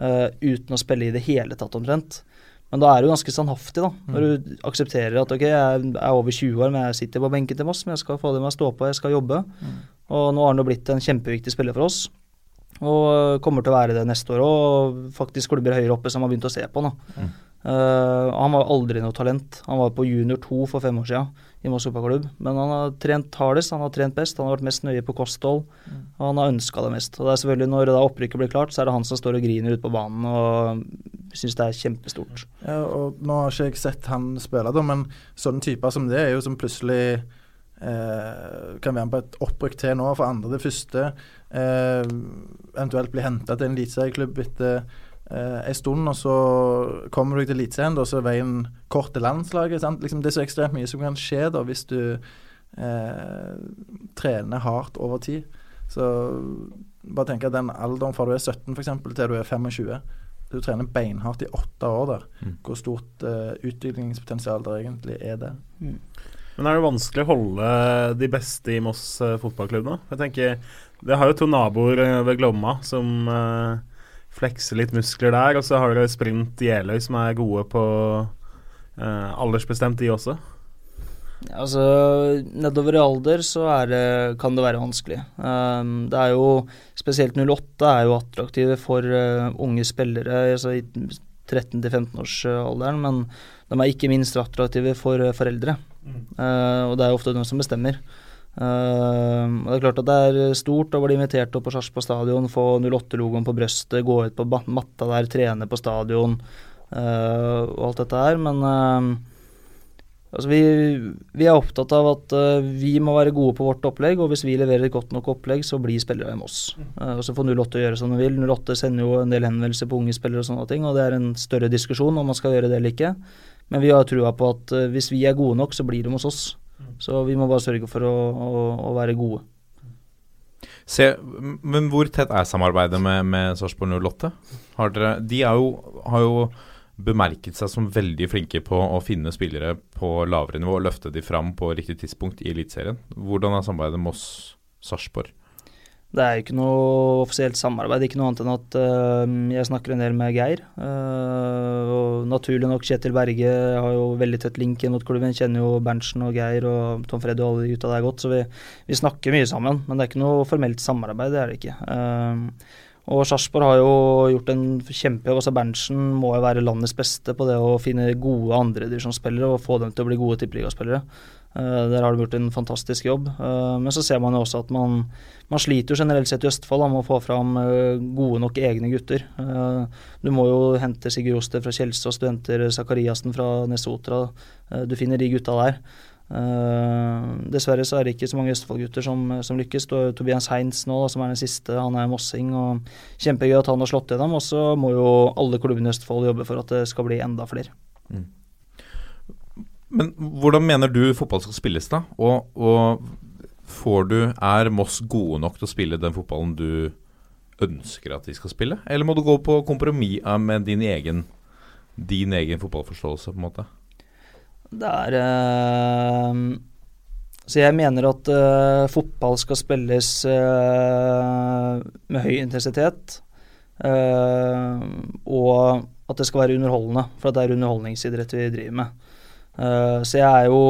uh, uten å spille i det hele tatt, omtrent. Men da er du ganske standhaftig, da. Når mm. du aksepterer at ok, jeg er over 20 år, men jeg sitter på benken til Moss, men jeg skal få det med å stå på, jeg skal jobbe. Mm. Og nå har han jo blitt en kjempeviktig spiller for oss. Og kommer til å være det neste år og faktisk klubber høyere oppe som har begynt å se på nå. Uh, han var aldri noe talent. Han var på junior 2 for fem år siden i Moss fotballklubb. Men han har trent hardest, han har trent best, han har vært mest nøye på kosthold. Og han har ønska det mest. Og det er selvfølgelig Når da opprykket blir klart, så er det han som står og griner ute på banen og syns det er kjempestort. Ja, og Nå har ikke jeg sett han spille, da, men sånne typer som det er jo som plutselig eh, kan være med på et opprykk til nå, for andre det første. Eh, eventuelt bli henta til en eliteserieklubb etter eh, en stund, og så kommer du til Eliteserien, og så er veien kort til landslaget. Liksom, det er så ekstremt mye som kan skje da hvis du eh, trener hardt over tid. Så bare tenk at den alderen fra du er 17 for eksempel, til du er 25 Du trener beinhardt i åtte år der. Mm. Hvor stort eh, utviklingspotensial det egentlig er der. Mm. Men er det vanskelig å holde de beste i Moss uh, fotballklubb nå? Jeg tenker, Det har jo to naboer uh, ved Glomma som uh, flekse litt muskler der. Og så har dere Sprint Jeløy, som er gode på eh, aldersbestemt, de også. Altså, Nedover i alder så det, kan det være vanskelig. Um, det er jo Spesielt 08 er jo attraktive for uh, unge spillere altså i 13-15-årsalderen, men de er ikke minst attraktive for uh, foreldre. Mm. Uh, og det er jo ofte de som bestemmer. Uh, Det er klart at det er stort å bli invitert opp på Sarpsborg stadion, få 08-logoen på brøstet, gå ut på matta der, trene på stadion uh, og alt dette her. Men uh, altså vi, vi, er opptatt av at vi må være gode på vårt opplegg, og hvis vi leverer et godt nok opplegg, så blir spillere med oss. og Så får 08 gjøre som de vil. 08 sender jo en del henvendelser på unge spillere og sånne ting, og det er en større diskusjon om man skal gjøre det eller ikke. Men vi har trua på at hvis vi er gode nok, så blir de hos oss. Så vi må bare sørge for å, å, å være gode. Se, men hvor tett er samarbeidet med, med Sarpsborg 08? Har dere, de jo, har jo bemerket seg som veldig flinke på å finne spillere på lavere nivå og løfte de fram på riktig tidspunkt i Eliteserien. Hvordan er samarbeidet med oss Sarpsborg? Det er jo ikke noe offisielt samarbeid, ikke noe annet enn at uh, jeg snakker en del med Geir. Uh, og naturlig nok Kjetil Berge har jo veldig tett link inn mot klubben. Kjenner jo Berntsen og Geir og Tom Freddy og alle de gutta der godt, så vi, vi, snakker mye sammen. Men det er ikke noe formelt samarbeid, det er det ikke. Uh, og Sarpsborg har jo gjort en kjempejobb. Altså Berntsen må jo være landets beste på det å finne gode andredivisjonsspillere og få dem til å bli gode tippeligaspillere. Uh, der har de gjort en fantastisk jobb. Uh, men så ser man jo også at man, man sliter jo generelt sett i Østfold med å få fram uh, gode nok egne gutter. du må jo hente Sigurd Joster fra Kjelsås, du henter Sakariassen fra Nesotra. du finner de gutta der. dessverre så er det ikke så mange Østfold-gutter som, som, lykkes. Tobias Heinz nå, som er den siste, han er mossing. og Kjempegøy at han har slått gjennom. Og så må jo alle klubbene i Østfold jobbe for at det skal bli enda flere. Mm. Men hvordan mener du fotball skal spilles, da? Og, og får du Er Moss gode nok til å spille den fotballen du ønsker at de skal spille? Eller må du gå på kompromiss med din egen, din egen fotballforståelse, på en måte? Det er øh, Så jeg mener at øh, fotball skal spilles øh, med høy intensitet. og at det skal være underholdende, for det er underholdningsidrett vi driver med. Uh, så jeg er jo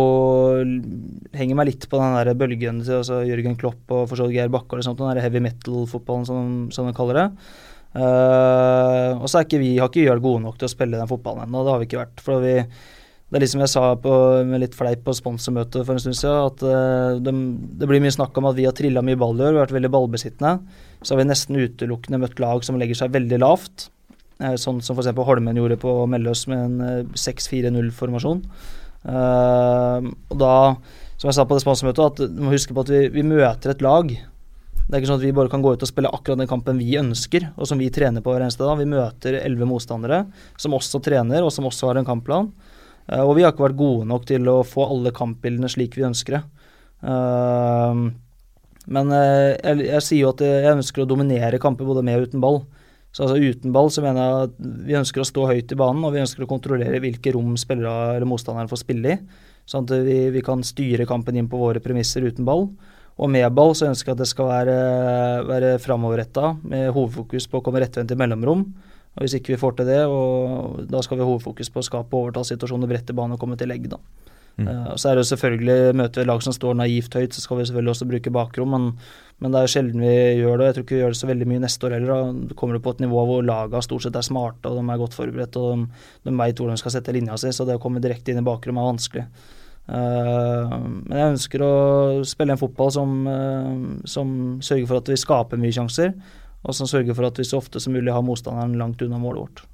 Henger meg litt på den der bølgen til altså Jørgen Klopp og for så vidt Geir Bakke den der heavy metal-fotballen som, som, de kaller det. Uh, og så er ikke vi, har ikke vært gode nok til å spille den fotballen ennå. Det har vi ikke vært. For vi, det er liksom jeg sa på, med litt fleip på sponsormøtet for en stund siden, at uh, de, det blir mye snakk om at vi har trilla mye ball i år, vært veldig ballbesittende. Så har vi nesten utelukkende møtt lag som legger seg veldig lavt. Sånn som f.eks. Holmen gjorde på Melløs med en 6-4-0-formasjon. Uh, og da, som jeg sa på det sponsormøtet, at du må huske på at vi, vi, møter et lag. Det er ikke sånn at vi bare kan gå ut og spille akkurat den kampen vi ønsker, og som vi trener på hver eneste dag. Vi møter elleve motstandere som også trener, og som også har en kampplan. Og vi har ikke vært gode nok til å få alle kampbildene slik vi ønsker det. Men jeg, jeg, sier jo at jeg ønsker å dominere kamper både med og uten ball. Så altså uten ball så mener jeg at vi ønsker å stå høyt i banen, og vi ønsker å kontrollere hvilke rom spillere eller motstanderen får spille i. Sånn at vi, vi, kan styre kampen inn på våre premisser uten ball. Og med ball så ønsker jeg at det skal være, være framoverretta, med hovedfokus på å komme rettvendt i mellomrom. Og Hvis ikke vi får til det, og da skal vi ha hovedfokus på å skape overtallssituasjoner, brette banen og komme til legg. da. Mm. Uh, så er det selvfølgelig Møter vi lag som står naivt høyt, så skal vi selvfølgelig også bruke bakrom, men, men, det er jo sjelden vi gjør det. Jeg tror ikke vi gjør det så veldig mye neste år heller. Da kommer det på et nivå hvor laga stort sett er smarte og de er godt forberedt og de, de veit hvor de skal sette linja si, så det å komme direkte inn i bakrom er vanskelig. Uh, men jeg ønsker å spille en fotball som, uh, som sørger for at vi skaper mye sjanser, og som sørger for at vi så ofte som mulig har motstanderen langt unna målet vårt.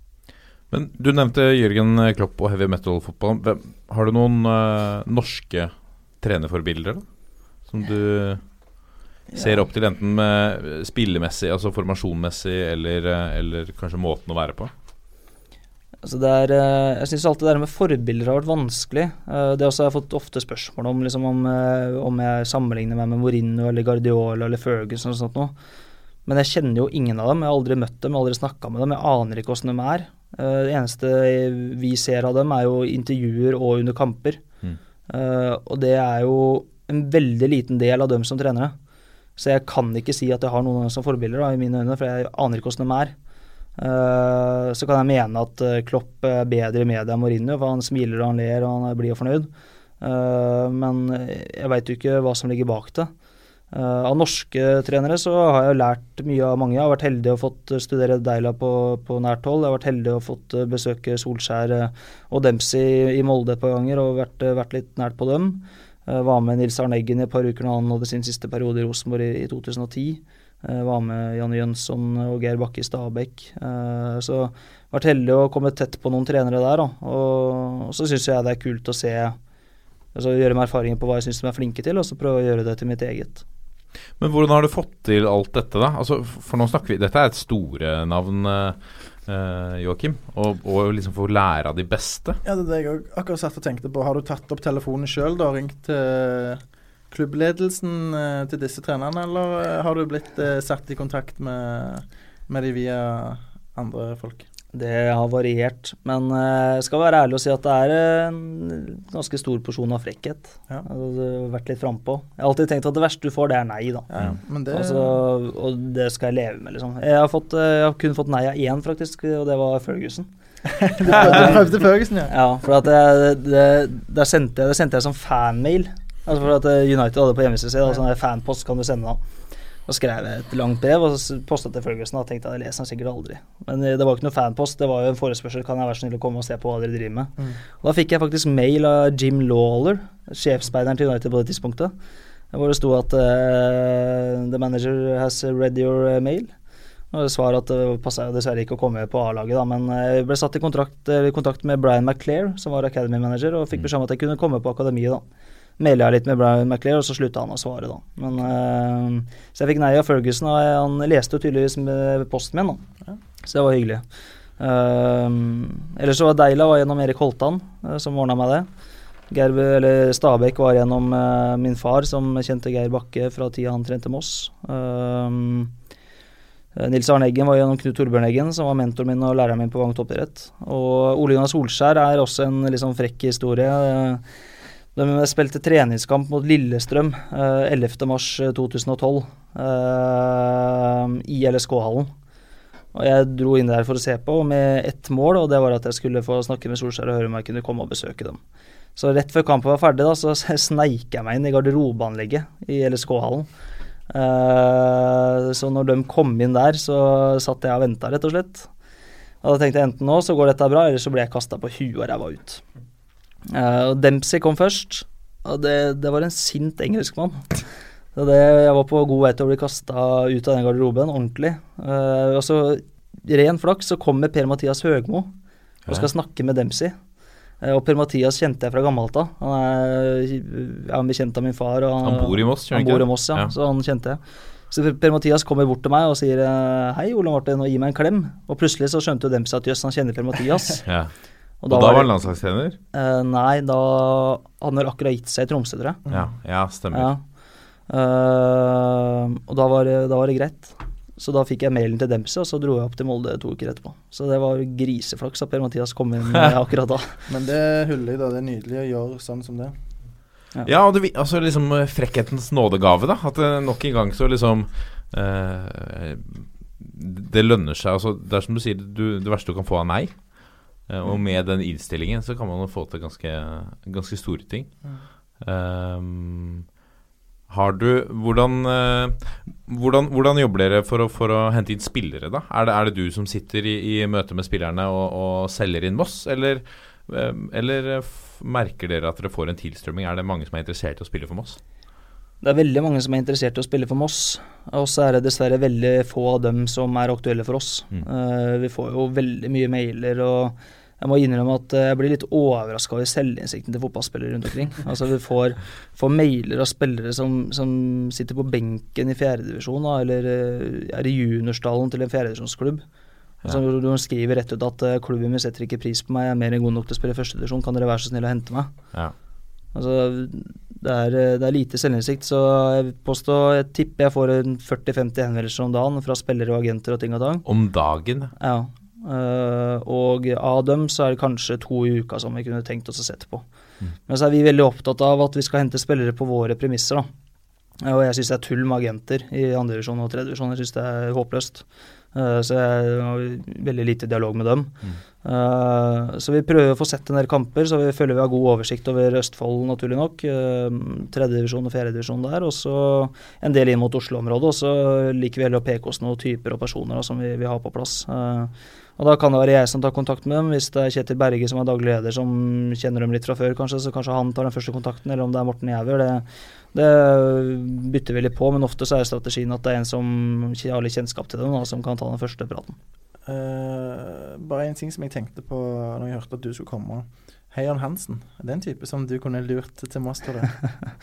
Men Du nevnte Jørgen Klopp og heavy metal-fotball. Har du noen uh, norske trenerforbilder da? som du ser opp til, enten med spillemessig, altså formasjonmessig, eller, eller kanskje måten å være på? Altså er, eh, jeg syns alltid det der med forbilder har vært vanskelig. Eh, det også har jeg fått ofte spørsmål om, liksom om, eh, om jeg sammenligner meg med Mourinho eller Guardiola eller Ferguson og sånt noe. Men jeg kjenner jo ingen av dem. Jeg har aldri møtt dem, jeg har aldri snakka med dem. Jeg aner ikke åssen de er. Det eneste vi ser av dem, er jo intervjuer og under kamper. Mm. Og det er jo en veldig liten del av dem som trenere. Så jeg kan ikke si at jeg har noen som forbilder, da, i mine øyne, for jeg aner ikke hvordan de er. Uh, så kan jeg mene at Klopp er bedre i media enn Mourinho, for han smiler og han ler og han blir fornøyd. Men jeg veit jo ikke hva som ligger bak det. Av norske trenere så har jeg lært mye av mange. Jeg har vært heldig og fått studere Deila på, på nært hold. Jeg har vært heldig og fått besøke Solskjær og Dempsey i Molde et par ganger og vært, vært litt nært på dem. var med Nils Arne Eggen i et par uker når han hadde sin siste periode i Rosenborg i, i 2010. Uh, var med Janne Jønsson og Geir Bakke i Stabæk. Uh, så vært heldig å komme tett på noen trenere der. Og, og så syns jeg det er kult å se altså Gjøre meg erfaringer på hva jeg syns de er flinke til, og så prøve å gjøre det til mitt eget. Men hvordan har du fått til alt dette, da? Altså, for nå snakker vi Dette er et store navn. Uh, Joakim, og, og, liksom få lære av de beste? Ja, det er det jeg akkurat satt og tenkte på. Har du tatt opp telefonen sjøl og ringt til klubbledelsen eh, til disse trenerne, eller har du blitt satt i kontakt med, med de via andre folk? Det har variert, men jeg skal være ærlig og si at det er en ganske stor porsjon av frekkhet. Ja. Altså, vært litt frampå. Jeg har alltid tenkt at det verste du får, det er nei, da. Ja, det... Altså, og det skal jeg leve med, liksom. Jeg har, fått, jeg har kun fått nei av én, faktisk, og det var Ferguson. du prøvde Ferguson, ja? Ja, for at det, det, det, sendte, det sendte jeg som fanmail Altså for at eh, United hadde på hjemmesida si sånn fanpost kan du sende da. Og skrev et langt brev og posta til Ferguson. Og tenkte at jeg leser den sikkert aldri. Men eh, det var ikke noe fanpost, det var jo en forespørsel. Kan jeg være snill å komme og se på hva dere driver med? Mm. Og da fikk jeg faktisk mail av Jim Lawler, sjefsspeideren til United på det tidspunktet. Hvor det sto at uh, The manager has read your mail. Og svaret at det passa dessverre ikke å komme på A-laget, da, men jeg ble satt i kontrakt, kontakt med Brian McClair, som var Academy Manager, og fikk mm. beskjed om at jeg kunne komme på akademiet. da maila jeg litt med Brian McLear, og så slutta han å svare, da. Men, uh, så jeg fikk nei av Ferguson, og han leste jo tydeligvis med posten min, da. Så det var hyggelig. Uh, ellers så var Deila var gjennom Erik Holtan, uh, som ordna meg det. Geir, eller Stabæk var gjennom uh, min far, som kjente Geir Bakke fra tida han trente Moss. Nils Arne Eggen var gjennom Knut Torbjørn Eggen, som var mentoren min og læreren min på Vang toppidrett. Og Ole Jonas Solskjær er også en liksom frekk historie. Uh, de spilte treningskamp mot Lillestrøm eh, 11.3.2012 eh, i LSK-hallen. Og Jeg dro inn der for å se på med ett mål, og det var at jeg skulle få snakke med Solskjær og høre om jeg kunne komme og besøke dem. Så rett før kampen var ferdig, da, så sneik jeg meg inn i garderobeanlegget i LSK-hallen. Eh, så når de kom inn der, så satt jeg og venta, rett og slett. Og da tenkte jeg enten nå så går dette bra, eller så blir jeg kasta på huet og ræva ut. Uh, Dempsey kom først, og det, det var en sint engelskmann. Det, jeg var på god vei til å bli kasta ut av den garderoben, ordentlig. Uh, og så, ren flaks, så kommer Per-Mathias Høgmo og skal snakke med Dempsey. Uh, og Per-Mathias kjente jeg fra gammelt av. Han er bekjent av min far. Han, han, bor i Moss, Han bor i Moss, ja, ja. Så han kjente jeg. Så Per-Mathias kommer bort til meg og sier hei, Ole Martin, og gir meg en klem. Og plutselig så skjønte jo Dempsey at jøss, han kjenner Per-Mathias. ja. Og da, og da var han landslagstrener? Uh, nei, da han har akkurat gitt seg i Tromsø, tror jeg. Ja, ja stemmer. Ja. Uh, og da var, det, da var, det, greit. Så da fikk jeg mailen til Dempsey, og så dro jeg opp til Molde to uker etterpå. Så det var griseflaks at Per-Mathias kom inn akkurat da. Men det huller i da. Det er nydelig å gjøre sånn som det. Ja, ja og det, altså liksom eh, frekkhetens nådegave, da. At nok en gang så liksom uh, Det lønner seg. Altså, det er som du sier, du, det verste du kan få av nei og med den innstillingen så kan man jo få til ganske, ganske store ting. Um, har du hvordan, uh, hvordan, hvordan, jobber dere for å, for å, hente inn spillere, da? Er det, er det du som sitter i, i møte med spillerne og, og selger inn Moss, eller, uh, eller merker dere at dere får en tilstrømming? Er det mange som er interessert i å spille for Moss? Det er veldig mange som er interessert i å spille for Moss, og så er det dessverre veldig få av dem som er aktuelle for oss. Mm. Uh, vi får jo veldig mye mailer og jeg må innrømme at jeg blir litt overraska over selvinnsikten til fotballspillere rundt omkring. Altså Vi får, får mailer av spillere som, som, sitter på benken i fjerdedivisjon, eller eh, er i juniorstallen til en fjerdedivisjonsklubb. Altså, ja. De skriver rett ut at klubben min setter ikke pris på meg, jeg er mer enn god nok til å spille førstedivisjon, kan dere være så snill å hente meg? Ja. Altså, det er, det er, lite selvinnsikt, så jeg påstår, jeg tipper jeg får 40-50 henvendelser om dagen fra spillere og agenter og ting og tang. Om dagen? Ja. Uh, og av dem så er det kanskje to i uka som vi kunne tenkt oss å sette på. Mm. Men så er vi veldig opptatt av at vi skal hente spillere på våre premisser. da. Og jeg syns det er tull med agenter i andredivisjon og tredjedivisjon. Jeg syns det er håpløst. Uh, så jeg har veldig lite dialog med dem. Mm. Uh, så vi prøver å få sett en del kamper, så vi føler vi har god oversikt over Østfold, naturlig nok. Uh, Tredjedivisjon og fjerdedivisjon der. Og så en del inn mot Oslo-området. Og så liker vi heller å peke oss noen typer og personer da, som vi vil ha på plass. Og Da kan det være jeg som tar kontakt med dem. Hvis det er Kjetil Berge som er daglig leder som kjenner dem litt fra før, kanskje, så kanskje han tar den første kontakten. Eller om det er Morten Jæver. Det, det bytter vi litt på, men ofte så er strategien at det er en som har litt kjennskap til dem, da, som kan ta den første praten. Uh, bare en ting som jeg tenkte på når jeg hørte at du skulle komme. Heian Hansen, er det en type som du kunne lurt til? Uh,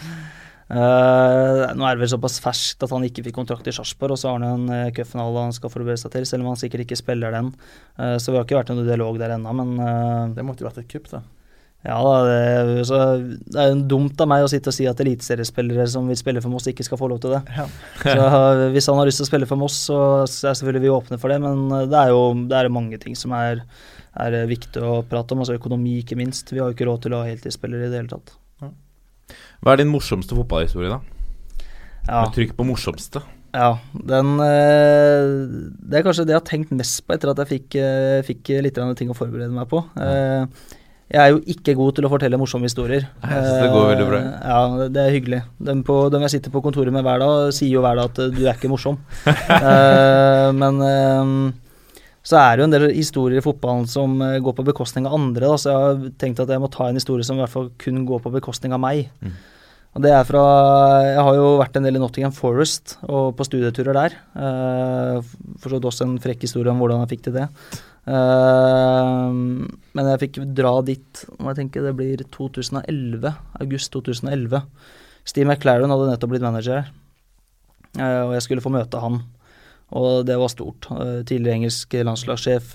nå er det vel såpass ferskt at han ikke fikk kontrakt i Sarpsborg, og så har han en uh, cupfinale han skal forberede seg til, selv om han sikkert ikke spiller den. Uh, så vi har ikke vært noen dialog der ennå, men Det måtte jo vært et kupp, da. Ja det, så, det er jo dumt av meg å sitte og si at eliteseriespillere som vil spille for Moss, ikke skal få lov til det. Ja. så Hvis han har lyst til å spille for Moss, så er selvfølgelig vi åpne for det, men det er jo det er mange ting som er, er viktig å prate om, altså økonomi ikke minst. Vi har jo ikke råd til å ha heltidsspillere i det hele tatt. Hva er din morsomste fotballhistorie, da? Ja. Med Trykk på morsomste. Ja, den eh, Det er kanskje det jeg har tenkt mest på etter at jeg fikk, eh, fikk litt ting å forberede meg på. Eh, jeg er jo ikke god til å fortelle morsomme historier. Synes det går veldig bra. Ja, det er hyggelig. Dem, på, dem jeg sitter på kontoret med hver dag, sier jo hver dag at du er ikke morsom. men så er det jo en del historier i fotballen som går på bekostning av andre. Da. Så jeg har tenkt at jeg må ta en historie som i hvert fall kun går på bekostning av meg. Mm. Og det er fra Jeg har jo vært en del i Nottingham Forest og på studieturer der. Uh, for også en frekk historie om hvordan jeg fikk til det. Uh, men jeg fikk dra dit må jeg tenke det blir 2011. August 2011. Steve McLaren hadde nettopp blitt manager her. Uh, og jeg skulle få møte han. Og det var stort. Uh, tidligere engelsk landslagssjef,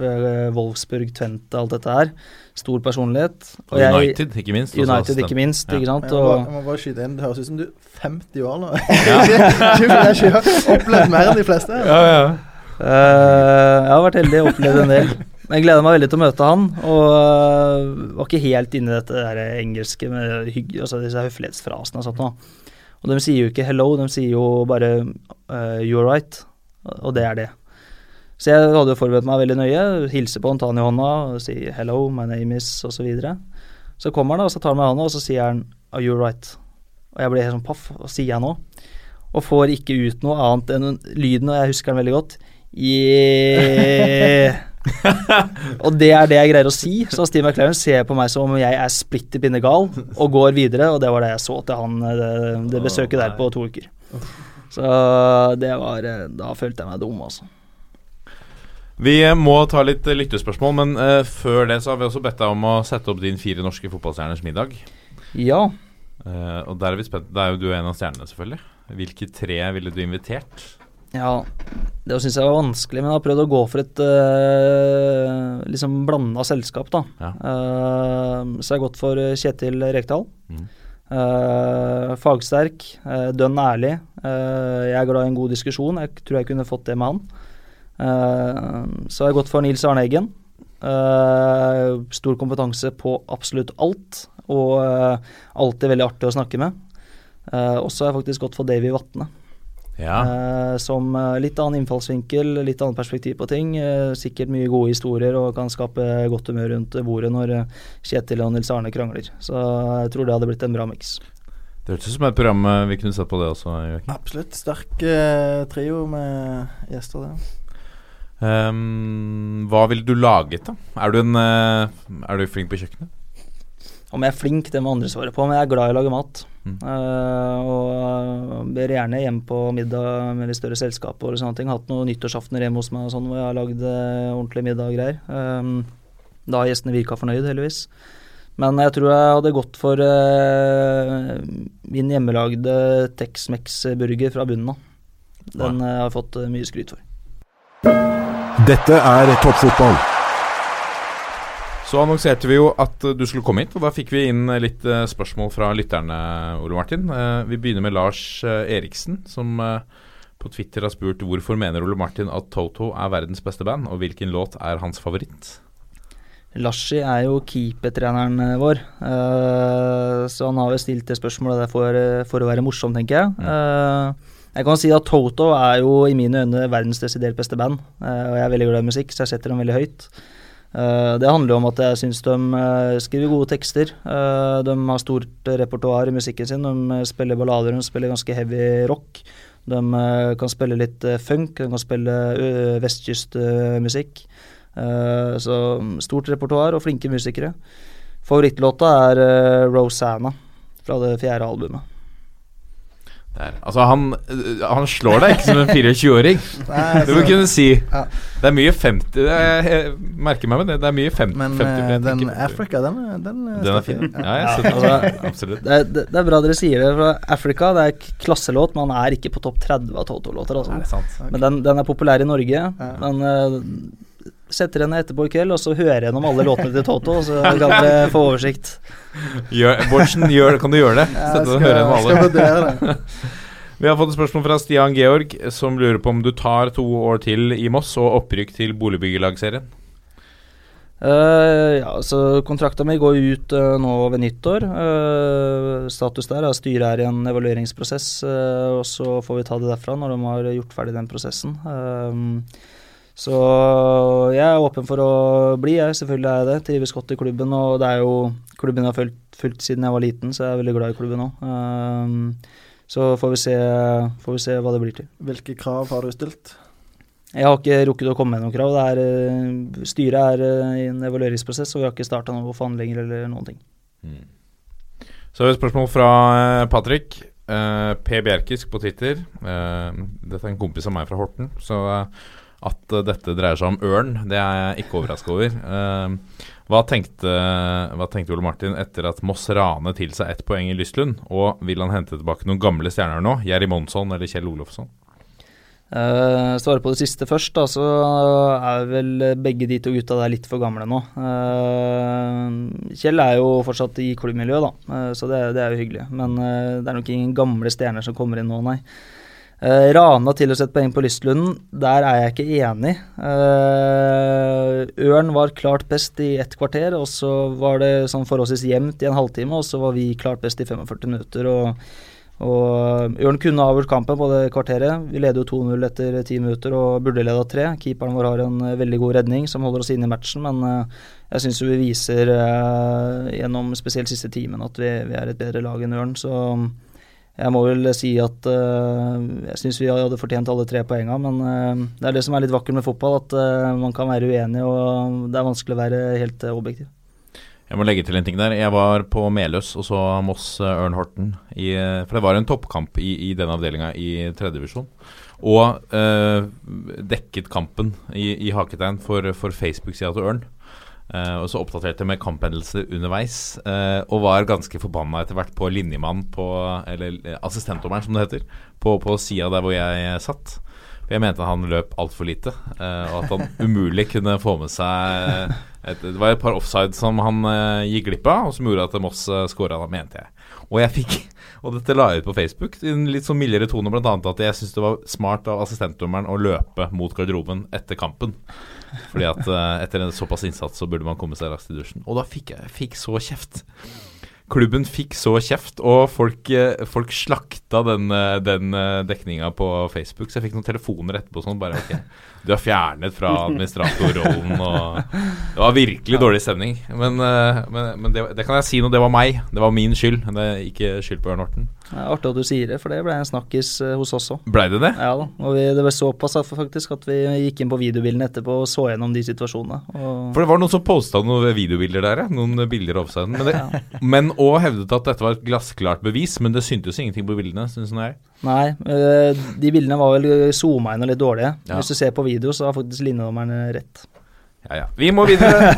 Wolfsburg, Twente, alt dette her stor personlighet. Og, United, ikke minst. United, ikke minst, ja. ikke sant. Jeg må, bare, jeg må bare skyte inn, Det høres ut som du er 50 år nå. Ja. har opplevd mer enn de fleste. Ja, ja. Uh, jeg har vært heldig og opplevd en del. Jeg gleder meg veldig til å møte han. Og uh, var ikke helt inne i dette der engelske med hygg, altså disse høflighetsfrasene og sånt noe. Og de sier jo ikke 'hello', de sier jo bare uh, 'you're right'. Og det er det. Så jeg hadde jo forberedt meg veldig nøye. Hilse på han, ta han i hånda og si 'hello, my name is' osv. Så, videre. så kommer han, og så tar han meg i hånda, og så sier han 'are you right'? Og jeg blir helt sånn paff. Hva sier jeg nå? Og får ikke ut noe annet enn lyden, og jeg husker den veldig godt. Yeah. og det er det jeg greier å si. Så Steve McLaren ser på meg som om jeg er splitter pinne gal, og går videre. Og det var det jeg så til han det, det besøket der på to uker. Så det var Da følte jeg meg dum, altså. Vi må ta litt lyttespørsmål, men uh, før det så har vi også bedt deg om å sette opp din fire norske fotballstjerners middag. Ja. Uh, og der er vi spent. Da er jo du en av stjernene, selvfølgelig. Hvilke tre ville du invitert? Ja, det syns jeg var vanskelig, men jeg har prøvd å gå for et uh, liksom blanda selskap, da. Ja. så jeg har gått for Kjetil Rekdal. Mm. fagsterk, dønn ærlig. Jeg er glad i en god diskusjon. Jeg tror jeg kunne fått det med han. Uh, så har jeg gått for Nils Arne Eggen. Uh, stor kompetanse på absolutt alt, og alltid veldig artig å snakke med. og så har jeg faktisk gått for Davy Vatne. Ja. Eh, som eh, litt annen innfallsvinkel, litt annet perspektiv på ting. Eh, sikkert mye gode historier og kan skape godt humør rundt bordet når eh, Kjetil og Nils Arne krangler. Så jeg tror det hadde blitt en bra miks. Det hørtes ut som et program eh, vi kunne sett på det også. Joakim. Absolutt. Sterk eh, trio med gjester det. Um, hva ville du laget, da? Er du, en, uh, er du flink på kjøkkenet? Om jeg er flink, det må andre svare på, men jeg er glad i å lage mat. Mm. Uh, og ber gjerne hjem på middag med litt større selskap og sånne ting. Hatt noen nyttårsaftener hjemme hos meg og sånn, hvor jeg har lagd ordentlig middag og greier. Um, da har gjestene virka fornøyd, heldigvis. Men jeg tror jeg hadde gått for eh, min hjemmelagde Tex-Mex-burger fra bunnen av. Den eh, har jeg fått eh, mye skryt for. Dette er toppfotball. Så annonserte vi jo at du skulle komme hit, og da fikk vi inn litt eh, spørsmål fra lytterne, Ole Martin. Eh, vi begynner med Lars Eriksen, som på Twitter har spurt hvorfor mener Ole Martin at Toto er verdens beste band, og hvilken låt er hans favoritt? Lashi er jo keepertreneren eh, vår, eh, så han har jo stilt det spørsmålet der for, eh, for å være morsom, tenker jeg. Jeg kan si at Toto er jo i mine øyne verdens desidert beste band, og jeg er veldig glad i musikk, så jeg setter dem veldig høyt. Det handler jo om at jeg syns de skriver gode tekster. De har stort repertoar i musikken sin. De spiller ballader, de spiller ganske heavy rock. De kan spille litt funk, de kan spille vestkystmusikk. Eh, så stort repertoar og flinke musikere. Favorittlåta er eh, Rosanna fra det fjerde albumet. Der. Altså, han, øh, han slår deg ikke som en 24-åring. Det må kunne si. Ja. Det er mye 50 det er, Jeg merker meg med det. Det er mye 50. Men 50 eh, den tenker 50. Africa, den, den, Den er fin. Ja, jeg Ja, altså, Absolutt. Det er, det, det er bra dere sier det, for Africa det er klasselåt, men han er ikke på topp 30 av Toto-låter. Er Altså. Men den, den er populær i Norge. Men eh, setter henne etterpå i kveld, og så hører jeg gjennom alle låtene til Toto, så kan dere få oversikt. Gjør, Bortsen, gjør, kan du gjøre det? Sette deg og høre gjennom alle. det. Vi har fått et spørsmål fra Stian Georg, som lurer på om du tar to år til i Moss og opprykk til boligbyggelagserien. Uh, ja, så Kontrakta mi går ut uh, nå ved nyttår. Uh, status der er at styret er i en evalueringsprosess, og så får vi ta det derfra når de har gjort ferdig den prosessen. Eh, så jeg er åpen for å bli, jeg. Selvfølgelig er jeg det. Trives godt i klubben, og det er jo klubben jeg har fulgt, fulgt siden jeg var liten, så jeg er veldig glad i klubben nå. Um, så får vi, se, får vi se hva det blir til. Hvilke krav har du stilt? Jeg har ikke rukket å komme med noen krav. Det er, eh, styret er eh, i en evalueringsprosess, og vi har ikke starta noen forhandlinger eller noen ting. Så har vi et spørsmål fra eh, Patrick. Uh, P. Bjerkisk på Twitter. Uh, dette er en kompis av meg fra Horten. Så eh, at eh, dette dreier seg om ørn, det er jeg ikke overraska over. Eh, hva, tenkte, hva tenkte Ole Martin etter at Moss ranet til seg ett poeng i Lystlund? Og vil han hente tilbake noen gamle stjerner nå? Jerry Monsson eller Kjell Olofsson? Uh, Svare på det siste først, da, så er vel begge de to gutta der litt for gamle nå. Uh, Kjell er jo fortsatt i klubbmiljøet, da, uh, så det, det er jo hyggelig. Men uh, det er nok ingen gamle stjerner som kommer inn nå, nei. Uh, Rana å sette poeng på Lystlunden, der er jeg ikke enig. Uh, Ørn var klart best i ett kvarter, og så var det sånn forholdsvis jevnt i en halvtime, og så var vi klart best i 45 minutter. og og Ørn kunne avgjort kampen på det kvarteret. Vi leder jo 2-0 etter ti minutter og burde leda tre. Keeperen vår har en eh, veldig god redning som holder oss inne i matchen, men uh, jeg syns vi viser gjennom spesielt siste timen at vi, vi er et bedre lag enn Ørn. Så mm, jeg må vel si at uh, jeg syns vi hadde fortjent alle tre poenga, men uh, det er det som er litt vakkert med fotball, at uh, man kan være uenig, og det er vanskelig å være helt objektiv. Jeg må legge til en ting der. Jeg var på Meløs og så Moss Ørn Horten. I, for det var en toppkamp i, i den avdelinga i tredjedivisjon. Og dekket kampen i, i haketegn for, for Facebook-sida til Ørn. Eh, og så oppdaterte med kamphendelser underveis. uh, og var ganske forbanna etter hvert på linjemann på Eller eh, assistentdommeren, som det heter. På, på sida der hvor jeg satt. For jeg mente han løp altfor lite, uh, og at han umulig kunne få med seg et, Det var et par offside som han gikk glipp av, og som gjorde at Moss uh, skåra, mente jeg. Og jeg fikk Og dette la jeg ut på Facebook i en litt sånn mildere tone, bl.a. at jeg syntes det var smart av assistentdommeren å løpe mot garderoben etter kampen. Fordi at eh, etter en såpass innsats så burde man komme seg raskt i dusjen. Og da fikk jeg fikk så kjeft. klubben fikk så kjeft, og folk, eh, folk slakta den, eh, den dekninga på Facebook. Så jeg fikk noen telefoner etterpå sånn bare ok, du er fjernet fra administratorrollen og Det var virkelig dårlig stemning. Men, eh, men, men det, det kan jeg si nå, det var meg. Det var min skyld. Det er ikke skyld på Ørn Horten. Er artig at du sier det, for det ble en snakkis eh, hos oss òg. Blei det det? Ja da. Og vi, det ble såpass faktisk at vi gikk inn på videobildene etterpå og så gjennom de situasjonene. For det var noen som posta noen videobilder der, ja. Noen bilder av offsiden. Men, òg ja. hevdet at dette var et glassklart bevis, men det syntes ingenting på bildene, syns jeg. Nei, eh, de bildene var vel zooma inn og litt dårlige. Ja. Hvis du ser på video, så har faktisk linjedommeren rett. Ja, ja. Vi må videre.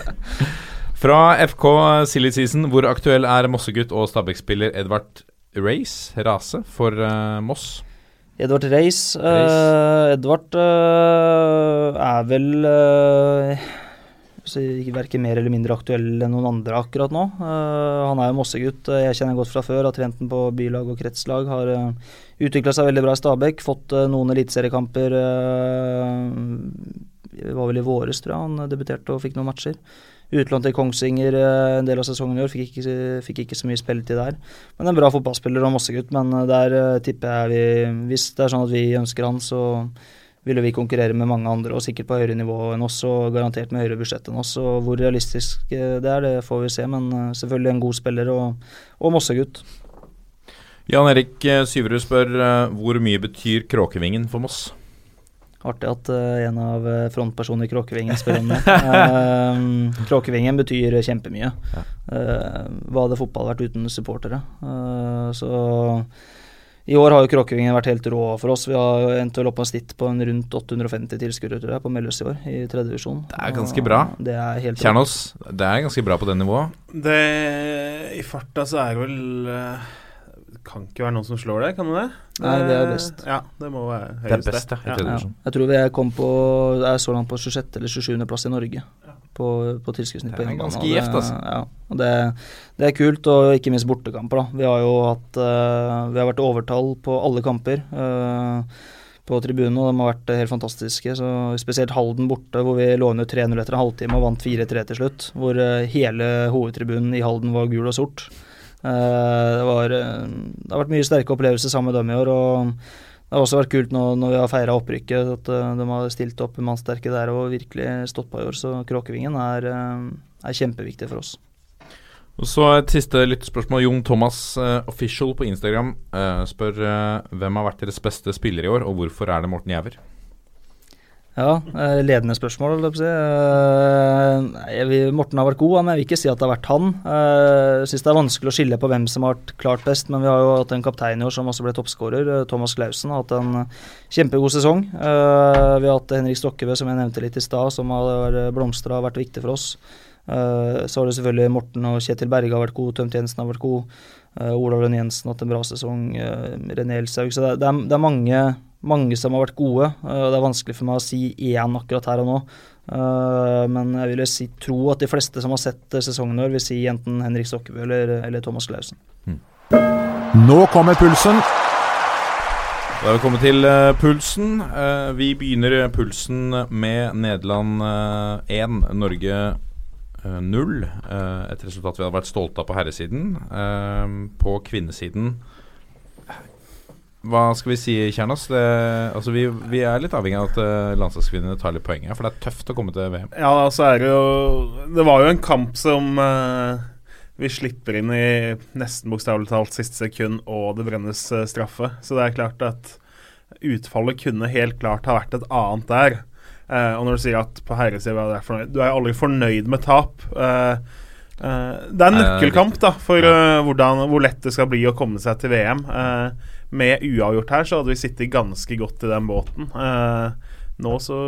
Fra FK Silly Season, hvor aktuell er Mossegutt og Stabæk-spiller Edvard Race, Rase, for uh, Moss? Edvard Reis. Uh, Edvard uh, er vel verken mer eller mindre aktuell enn noen andre akkurat nå. Eh, han er jo Mossegutt. eh, Jeg kjenner godt fra før. Har trent den på bylag og kretslag. Har uh, utvikla seg veldig bra i Stabæk. Fått eh, noen eliteseriekamper. eh, det var vel i våres, tror jeg han debuterte og fikk noen matcher. Utlånt til Kongsvinger eh, en del av sesongen i år, fikk ikke, fikk ikke så mye spilletid der. Men en bra fotballspiller og Mossegutt, men eh, der eh, tipper jeg vi Hvis det er sånn at vi ønsker han, så ville vi konkurrere med mange andre, og sikkert på høyere nivå enn oss, og garantert med høyere budsjett enn oss. Og hvor realistisk eh, det er, det får vi se, men eh, selvfølgelig en god spiller og, og Mossegutt. Jan Erik eh, Syverud spør hvor mye betyr Kråkevingen for Moss? Artig at uh, en av frontpersonene i Kråkevingen spør om det. uh, Kråkevingen betyr kjempemye. Uh, hva hadde fotball vært uten supportere? Så i år har jo Kråkevingen vært helt rå for oss. Vi har jo endt vel opp med en snitt på en rundt 850 tilskuere tror jeg, på Melløs i år, i tredje divisjon. Det er ganske bra. Det er helt. Kjernås, det er ganske bra på det nivået. Det I farta så er det vel eh, Kan ikke være noen som slår det, kan det det? Nei, det er best. Ja, det må være Det er best, ja, Ja. Jeg tror vi kom på er så langt på 26. eller 27. plass i Norge på, på tilskuddssnitt på Det er ganske gjevt, altså. Ja, og det, det er kult, og ikke minst bortekamper. da. Vi har jo hatt eh, Vi har vært overtall på alle kamper. eh, på tribunen, og de har vært helt fantastiske. Så Spesielt Halden borte, hvor vi lå under 3-0 etter en halvtime og vant 4-3 til slutt. Hvor eh, hele hovedtribunen i Halden var gul og sort. Det, var, det har vært mye sterke opplevelser sammen med dem i år. og det har også vært kult nå når vi har feira opprykket, at eh, de har stilt opp mannsterke der og virkelig stått på i år. Så Kråkevingen er, eh, er kjempeviktig for oss. Og så et siste lyttespørsmål. Jon Thomas uh, Official på Instagram uh, spør uh, hvem har vært deres beste spiller i år, og hvorfor er det Morten Jæver? Ja, eh, ledende spørsmål, holdt jeg på å si. Eh, Morten har vært god, men jeg vil ikke si at det har vært han. Eh, Jeg syns det er vanskelig å skille på hvem som har vært klart best, men vi har jo hatt en kaptein i år som også ble toppskårer. Thomas Clausen har hatt en kjempegod sesong. Vi har hatt Henrik Stokkebø, som jeg nevnte litt i stad, som har blomstra og vært viktig for oss. Så har det selvfølgelig Morten og Kjetil Berge har vært gode, Tømt Jensen har vært god. Olav Lønn Jensen har hatt en bra sesong. René Elshaug. Så det, er, det er mange, mange som har vært gode. Uh, det er vanskelig for meg å si én akkurat her og nå. Uh, men jeg vil jo si, tro at de fleste som har sett uh, sesongen i år, vil si enten Henrik Stokkebø eller, eller Thomas Clausen. Nå kommer pulsen. Da er vi kommet til eh, pulsen. Eh, vi begynner pulsen med Nederland 1, Norge 0. et resultat vi hadde vært stolte av på herresiden. Eh, på kvinnesiden Hva skal vi si, Kjernas? Det, altså vi, vi er litt avhengig av at uh, landslagskvinnene tar litt poeng her, for det er tøft å komme til VM. Ja, så er det jo Det var jo en kamp som uh, vi slipper inn i nesten bokstavelig talt siste sekund, og det brennes uh, straffe. Så det er klart at utfallet kunne helt klart ha vært et annet der. Eh, og når du sier at på herresida er du fornøyd Du er jo aldri fornøyd med tap. Uh, eh, det er en det er nøkkelkamp da for eh, hvordan, hvor lett det skal bli å komme seg til VM. Eh, med uavgjort her så hadde vi sittet ganske godt i den båten. Eh, nå så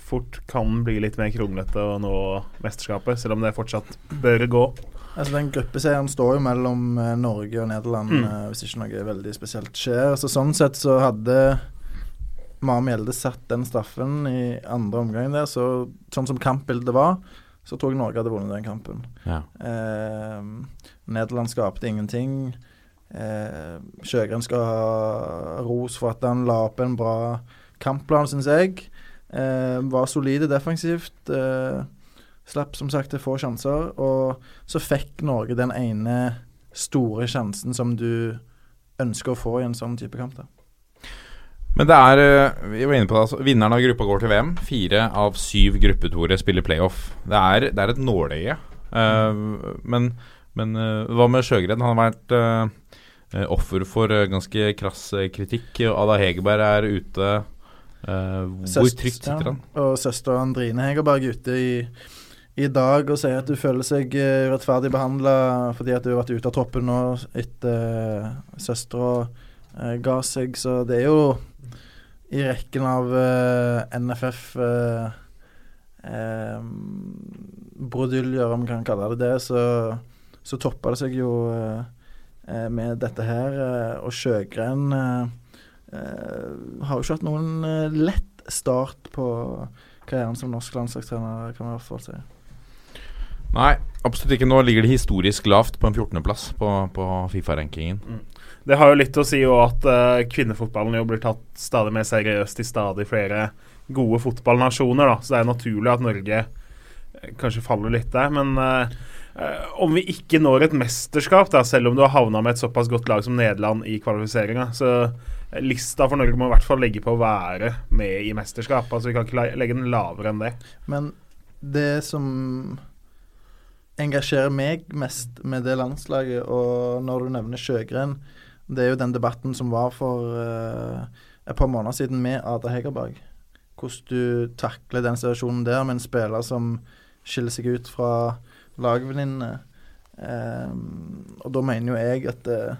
fort kan bli litt mer kronglete å nå mesterskapet, selv om det fortsatt bør gå. Altså Den gruppeseieren står jo mellom eh, Norge og Nederland Mm. eh, hvis ikke noe veldig spesielt skjer. Så Sånn sett så hadde Mari Mjelde satt den straffen i andre omgang der, så sånn som kampbildet var, så tror jeg Norge hadde vunnet den kampen. Ja. Eh, Nederland skapte ingenting. Eh, Sjøgren skal ha ros for at han la opp en bra kampplan, syns jeg. Eh, var solide defensivt. Eh, Slapp som sagt til få sjanser, og så fikk Norge den ene store sjansen som du ønsker å få i en sånn type kamp. da. Men det er eh, Vi var inne på det, altså, Vinneren av gruppa går til VM. Fire av syv gruppetoere spiller playoff. Det er, det er et nåløye. Uh, men, men uh, hva med Sjøgren? Han har vært uh, offer for ganske krass kritikk. Ada Hegerberg er ute. hvor trygt sitter han? Ja, og søster Andrine Hegerberg ute i, i dag og sier at du føler seg urettferdig behandla fordi at du har vært ute av troppen nå etter uh, søstera ga seg. Så det er jo i rekken av uh, eh, NFF uh, uh, bruduljer, om vi kan kalle det det, så, så toppa det seg jo uh, med dette her. og Sjøgren har jo ikke hatt noen lett start på karrieren som norsk landslagstrener, kan vi i hvert fall si. Nei, absolutt ikke. Nå ligger det historisk lavt på en 14.-plass på, på Fifa-rankingen. Mm. Det har jo litt å si òg at uh, kvinnefotballen jo blir tatt stadig mer seriøst i stadig flere gode fotballnasjoner. da, Så det er naturlig at Norge uh, kanskje faller litt der. Men uh, om vi ikke når et mesterskap, da, selv om du har havna med et såpass godt lag som Nederland i kvalifiseringa, så lista for Norge må i hvert fall legge på å være med i mesterskap. Altså Vi kan ikke legge den lavere enn det. Men det som engasjerer meg mest med det landslaget, og når du nevner Sjøgren, det er jo den debatten som var for uh, et par måneder siden med Ada Hegerberg. Hvordan du takler den situasjonen der med en spiller som skiller seg ut fra lagvenninnene. Um, og da mener jo jeg at uh,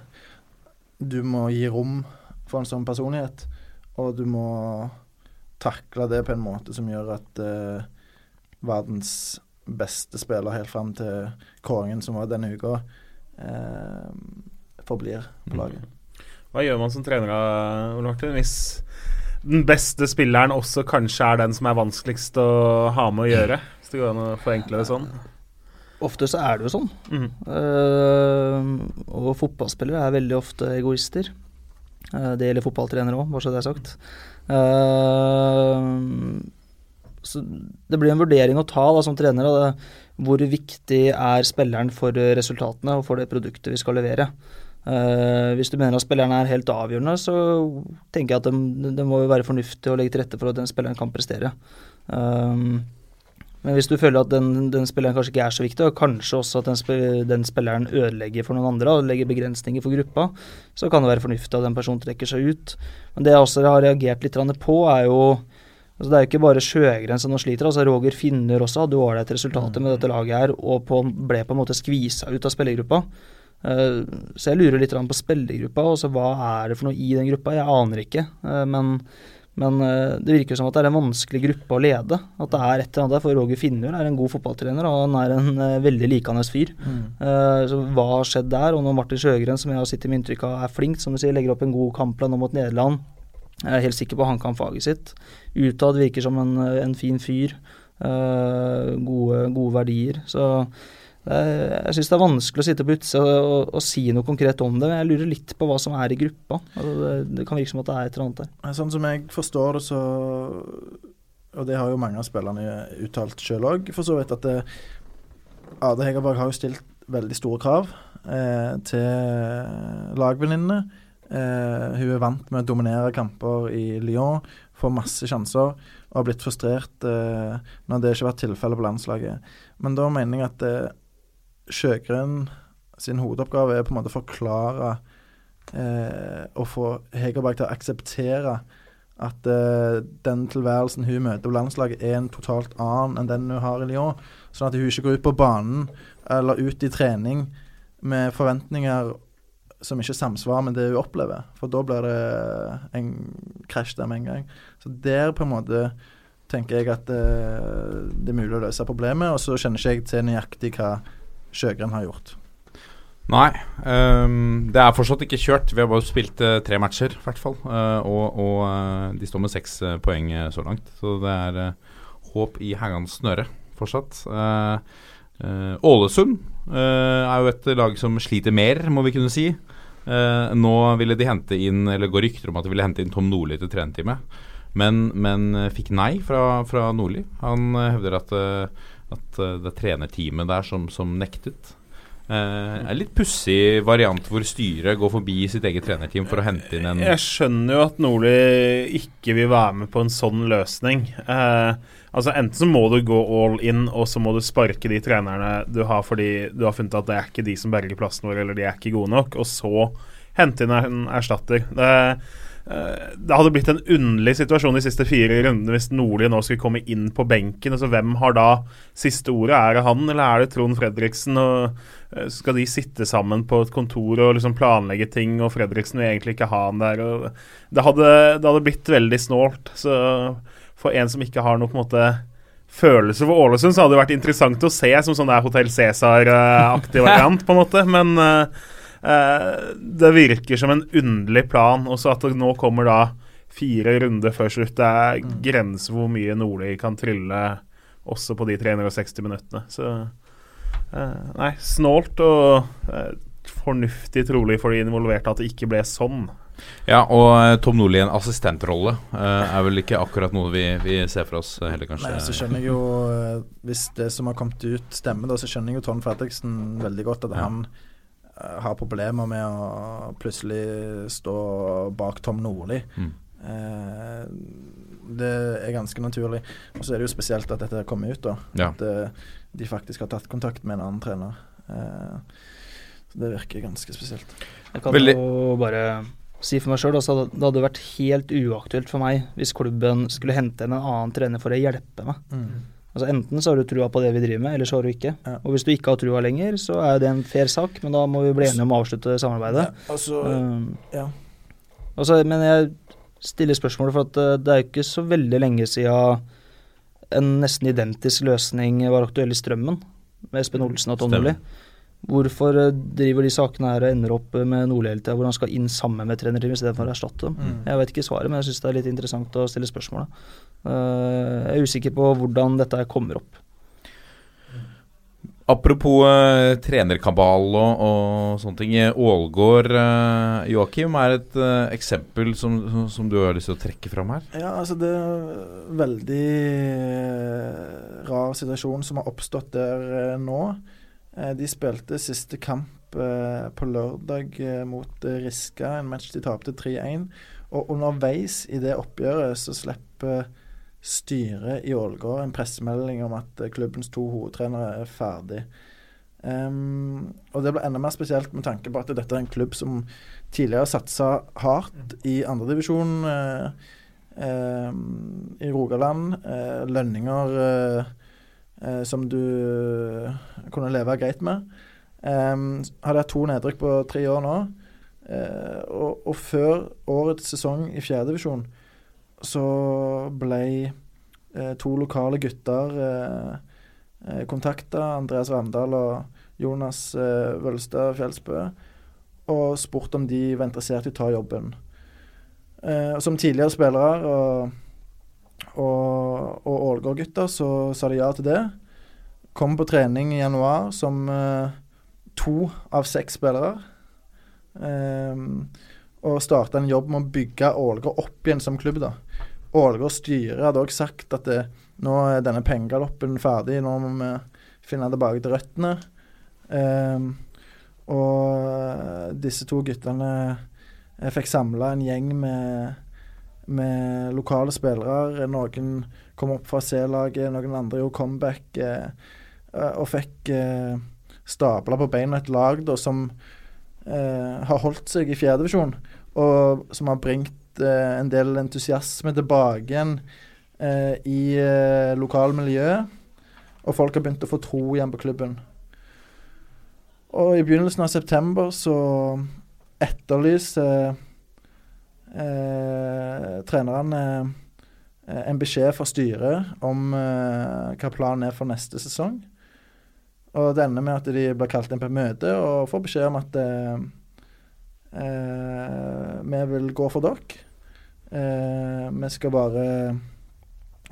du må gi rom for en sånn personlighet, og du må takle det på en måte som gjør at uh, verdens beste spiller helt fram til kåringen som var denne uka, uh, forblir på laget. Hva gjør man som trener Ole Martin, hvis den beste spilleren også kanskje er den som er vanskeligst å ha med å gjøre? Hvis det går an å forenkle det sånn? Ofte så er det jo sånn. Mm. Uh, og fotballspillere er veldig ofte egoister. Uh, det gjelder fotballtrenere òg, bare så det er sagt. Uh, så det blir en vurdering å ta da, som trener. Da, hvor viktig er spilleren for resultatene og for det produktet vi skal levere. Uh, hvis du mener at spilleren er helt avgjørende, så tenker jeg at det, de må være fornuftig å legge til rette for at den spilleren kan prestere. Um, men hvis du føler at den, den, spilleren kanskje ikke er så viktig, og kanskje også at den, den, spilleren ødelegger for noen andre og legger begrensninger for gruppa, så kan det være fornuftig at den personen trekker seg ut. Men det jeg også har reagert litt på, er jo altså Det er jo ikke bare Sjøgren som nå sliter. altså Roger Finner også hadde ålreit resultater med dette laget her og på, ble på en måte skvisa ut av spillergruppa. Uh, så jeg lurer litt på spillergruppa. så hva er det for noe i den gruppa? Jeg aner ikke. Uh, men, men uh, det virker som at det er en vanskelig gruppe å lede. At det er et eller annet der. For Roger Finnjord er en god fotballtrener, og han er en veldig likende fyr. Mm. så hva har skjedd der? Og når Martin Sjøgren, som jeg har sittet med inntrykk av, er flink, som du sier, legger opp en god kampplan nå mot Nederland. Jeg er helt sikker på at han kan faget sitt. Utad virker som en, en fin fyr. gode, gode verdier. Så jeg syns det er vanskelig å sitte på utsida og, og, og, si noe konkret om det. men Jeg lurer litt på hva som er i gruppa. Altså det, det, kan virke som at det er et eller annet der. Sånn som jeg forstår det, så Og det har jo mange av spillerne uttalt sjøl òg, for så vidt, at Ade Hegerberg har jo stilt veldig store krav eh, til lagvenninnene. Eh, hun er vant med å dominere kamper i Lyon, får masse sjanser og har blitt frustrert eh, når det ikke har vært tilfellet på landslaget. Men da mener jeg at eh, Sjøgren sin hovedoppgave er på en måte å forklare eh, og få Hegerberg til å akseptere at eh, den tilværelsen hun møter på landslaget, er en totalt annen enn den hun har i Lyon. Sånn at hun ikke går ut på banen eller ut i trening med forventninger som ikke samsvarer med det hun opplever. For da blir det en krasj der med en gang. Så der på en måte tenker jeg at eh, det er mulig å løse problemet. Og så kjenner ikke jeg til nøyaktig hva Sjøgren har gjort. Nei, um, det er fortsatt ikke kjørt. Vi har bare spilt uh, tre matcher, i hvert fall. Uh, og, og uh, de står med seks poeng så langt. Så det er håp i hengende snøre fortsatt. Ålesund er jo et lag som sliter mer, må vi kunne si. nå ville de hente inn, eller går rykter om at de ville hente inn Tom Nordli til trenerteamet. Men, men fikk nei fra, fra Nordli. Han hevder at at uh, det er trenerteamet der som, som nektet. Uh, en litt pussig variant hvor styret går forbi sitt eget trenerteam for å hente inn en Jeg skjønner jo at Nordli ikke vil være med på en sånn løsning. Uh, altså Enten så må du gå all in, og så må du sparke de trenerne du har fordi du har funnet at det er ikke de som berger plassen vår, eller de er ikke gode nok, og så hente inn en erstatter. Det Eh, det hadde blitt en underlig situasjon de siste fire rundene hvis Nordli nå skulle komme inn på benken. Altså, hvem har da siste ordet? Er det han, eller er det Trond Fredriksen? Og eh, skal de sitte sammen på et kontor og liksom planlegge ting, og Fredriksen vil egentlig ikke ha han der? Det hadde, det, hadde, blitt veldig snålt. Så for en som ikke har noe på en måte følelse for Ålesund, så hadde det vært interessant å se som sånn der Hotell Cæsar-aktig variant, på en måte. Men Eh, det virker som en underlig plan. Og så at det nå kommer da fire runder før slutt. Det er mm. grenser hvor mye Nordli kan trille også på de 360 minuttene. Så eh, nei, snålt og eh, fornuftig trolig for de involverte at det ikke ble sånn. Ja, og Tom Nordli i en assistentrolle er vel ikke akkurat noe vi, vi ser for oss heller, kanskje. Nei, så skjønner jeg jo, Hvis det som har kommet ut stemmer, da, så skjønner jeg jo Trond Fredriksen veldig godt. At ja. han Eh, har problemer med å plutselig stå bak Tom Nordli. Mm. Eh, det er ganske naturlig. Og så er det jo spesielt at dette kommer ut, da. Ja. At eh, de faktisk har tatt kontakt med en annen trener. Eh, så det virker ganske spesielt. Jeg kan Veldig. jo bare si for meg sjøl at det hadde vært helt uaktuelt for meg hvis klubben skulle hente inn en annen trener for å hjelpe meg. Mm. Altså Enten så har du trua på det vi driver med, eller så har du ikke. Ja. Og Hvis du ikke har trua lenger, så er det en fair sak, men da må vi bli enige om å avslutte samarbeidet. Ja, altså, um, ja. Altså, men jeg stiller spørsmålet, for at uh, det er jo ikke så veldig lenge siden en nesten identisk løsning var aktuell i Strømmen, med Espen Olsen og Tom Nordli. Hvorfor uh, driver de sakene her og ender opp med Nordli hele tida, hvor han skal inn sammen med trenerteamet istedenfor å erstatte dem? Mm. Jeg vet ikke svaret, men jeg syns det er litt interessant å stille spørsmålet. Eh, jeg er usikker på hvordan dette kommer opp. Apropos uh, trenerkabal og, og, sånne ting. Ålgård, uh, Joakim, er et uh, eksempel som, som, du har lyst til å trekke fram her? Ja, altså det er en veldig rar situasjon som har oppstått der nå. De spilte siste kamp på lørdag mot Riska, en match de tapte 3-1. Og underveis i det oppgjøret så slipper styret i Ålgård en pressemelding om at eh, klubbens to hovedtrenere er ferdig. Um, og det ble enda mer spesielt med tanke på at dette er en klubb som tidligere satsa hardt i andredivisjon uh, uh, i Rogaland. Uh, lønninger uh, som du kunne leve greit med. Um, hadde hatt to nedrykk på tre år nå. Og, og, før årets sesong i fjerdedivisjon så ble eh, to lokale gutter eh, eh kontakta Andreas Ramdal og Jonas eh, Vølstad Fjelsbø og spurt om de var interessert i å ta jobben. Eh, som tidligere spillere og, og, og Ålgård-gutter så sa de ja til det. Kom på trening i januar som eh, to av seks spillere. Um, og starta en jobb med å bygge Ålgård opp igjen som klubb. da. Ålgård styre hadde òg sagt at det, nå er denne pengegaloppen ferdig, nå må vi finne tilbake til røttene. Um, og disse to guttene fikk samla en gjeng med, med, lokale spillere. Noen kom opp fra C-laget, noen andre gjorde comeback. Eh, og fikk eh, stabla på beina et lag da, som eh, har holdt seg i fjerdedivisjon og som har bringt eh, en del entusiasme tilbake igjen eh, i eh, lokalmiljøet. Og folk har begynt å få tro igjen på klubben. Og i begynnelsen av september så etterlyser eh, trenerne eh, en beskjed fra styret om eh, hva planen er for neste sesong. Og det ender med at de blir kalt inn på møte og får beskjed om at eh, Eh, vi vil gå for dere. Eh, vi skal bare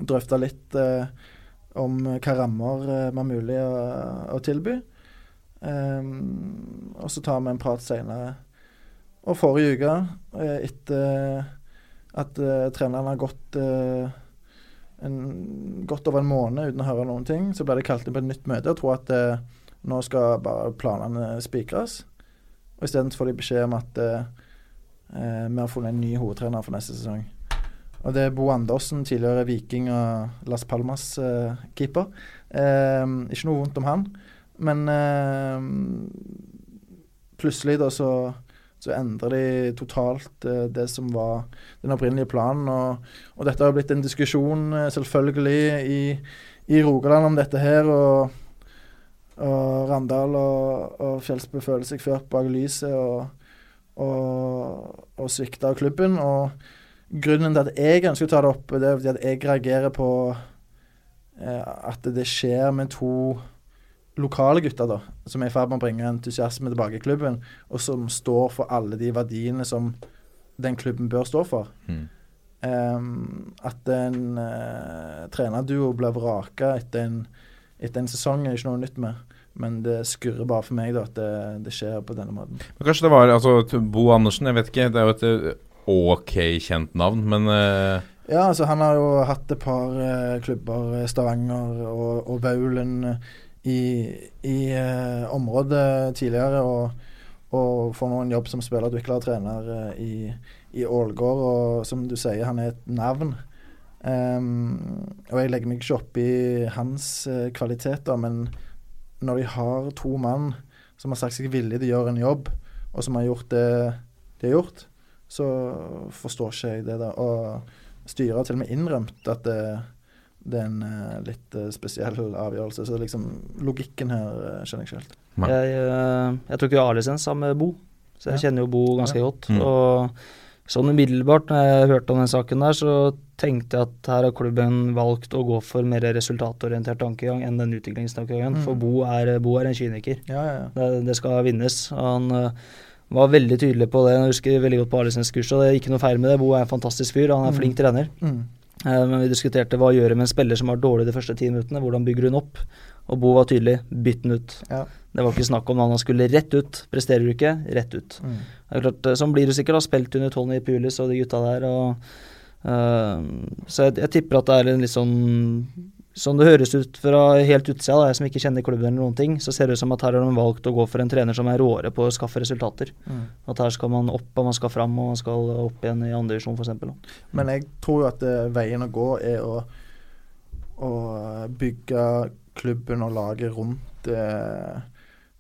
drøfte litt eh, om hva rammer vi har mulig å, å tilby. og så tar vi en prat seinere. Og forrige uke, etter at treneren har gått en, godt over en måned uten å høre noen ting. Så ble det kalt inn på et nytt møte og tror at eh, nå skal bare planene spikres. Og isteden får de beskjed om at eh, eh, vi har funnet en ny hovedtrener for neste sesong. Og det er Bo Andersen, tidligere Viking og Las Palmas-keeper. Eh, ikke noe vondt om han, men eh, plutselig da så, så endrer de totalt eh, det som var den opprinnelige planen. Og, og dette har blitt en diskusjon, eh, selvfølgelig, i, i Rogaland om dette her. og og Randal og, og Fjelsbø føler seg ført bak lyset og, og, og svikta av klubben. Og grunnen til at jeg ønsker å ta det opp, det er at jeg reagerer på eh, at det skjer med to lokale gutter da, som er i ferd med å bringe entusiasme tilbake i klubben, og som står for alle de verdiene som den klubben bør stå for. Mm. Um, at en uh, trenerduo blir vraka etter en, etter en sesong, er ikke noe nytt med. Men det skurrer bare for meg da at det, det skjer på denne måten. Men kanskje det var altså, Bo Andersen, jeg vet ikke. Det er jo et eh, ok kjent navn, men uh... Ja, altså han har jo hatt et par uh, klubber, Stavanger og, og Baulen. eh, i, i eh, området tidligere. Og, og får nå en jobb som spillerutvikler og trener eh, i, i Ålgård. Og som du sier, han er et navn. Um, og jeg legger meg ikke opp i hans eh, kvaliteter, men når de har to mann som har sagt seg villige til å gjøre en jobb, og som har gjort det de har gjort, så forstår ikke jeg det. da. Og styret har til og med innrømt at det, det er en uh, litt uh, spesiell avgjørelse. Så liksom, logikken her uh, skjønner jeg ikke helt. Jeg, eh, jeg tok jo A-lisens sammen med Bo, så jeg Ja. kjenner jo Bo ganske Ja. godt. Mm. Og sånn umiddelbart, når jeg hørte om den saken der, så tenkte jeg at her har klubben valgt å gå for mer resultatorientert tankegang enn den utviklingstankegangen. Mm. For Bo er, Bo er en kyniker. Ja, ja, ja. Det, det skal vinnes. Og Han eh, var veldig tydelig på det. Jeg husker veldig godt på A-lisenskurset, og det er ikke noe feil med det. Bo er en fantastisk fyr, og han er Mm. flink trener. Mm. Eh, Men vi diskuterte hva gjøre med en spiller som var dårlig de første ti minuttene. Hvordan bygger hun opp? Og Bo var tydelig. Bytt den ut. Ja. Det var ikke snakk om han skulle rett ut. Presterer du ikke, rett ut. Mm. Det er klart, eh, Sånn blir det sikkert. da, Spilt under Tony Pulis og de gutta der. og Uh, Så jeg, jeg tipper at det er en litt sånn Sånn det høres ut fra helt utsida, da, jeg som ikke kjenner klubben eller noen ting, så ser det ut som at her har de valgt å gå for en trener som er råere på å skaffe resultater. Mm. At her skal man opp, og man skal fram, og man skal opp igjen i andre divisjon f.eks. Men jeg tror jo at eh, veien å gå er å, å bygge klubben og laget rundt eh,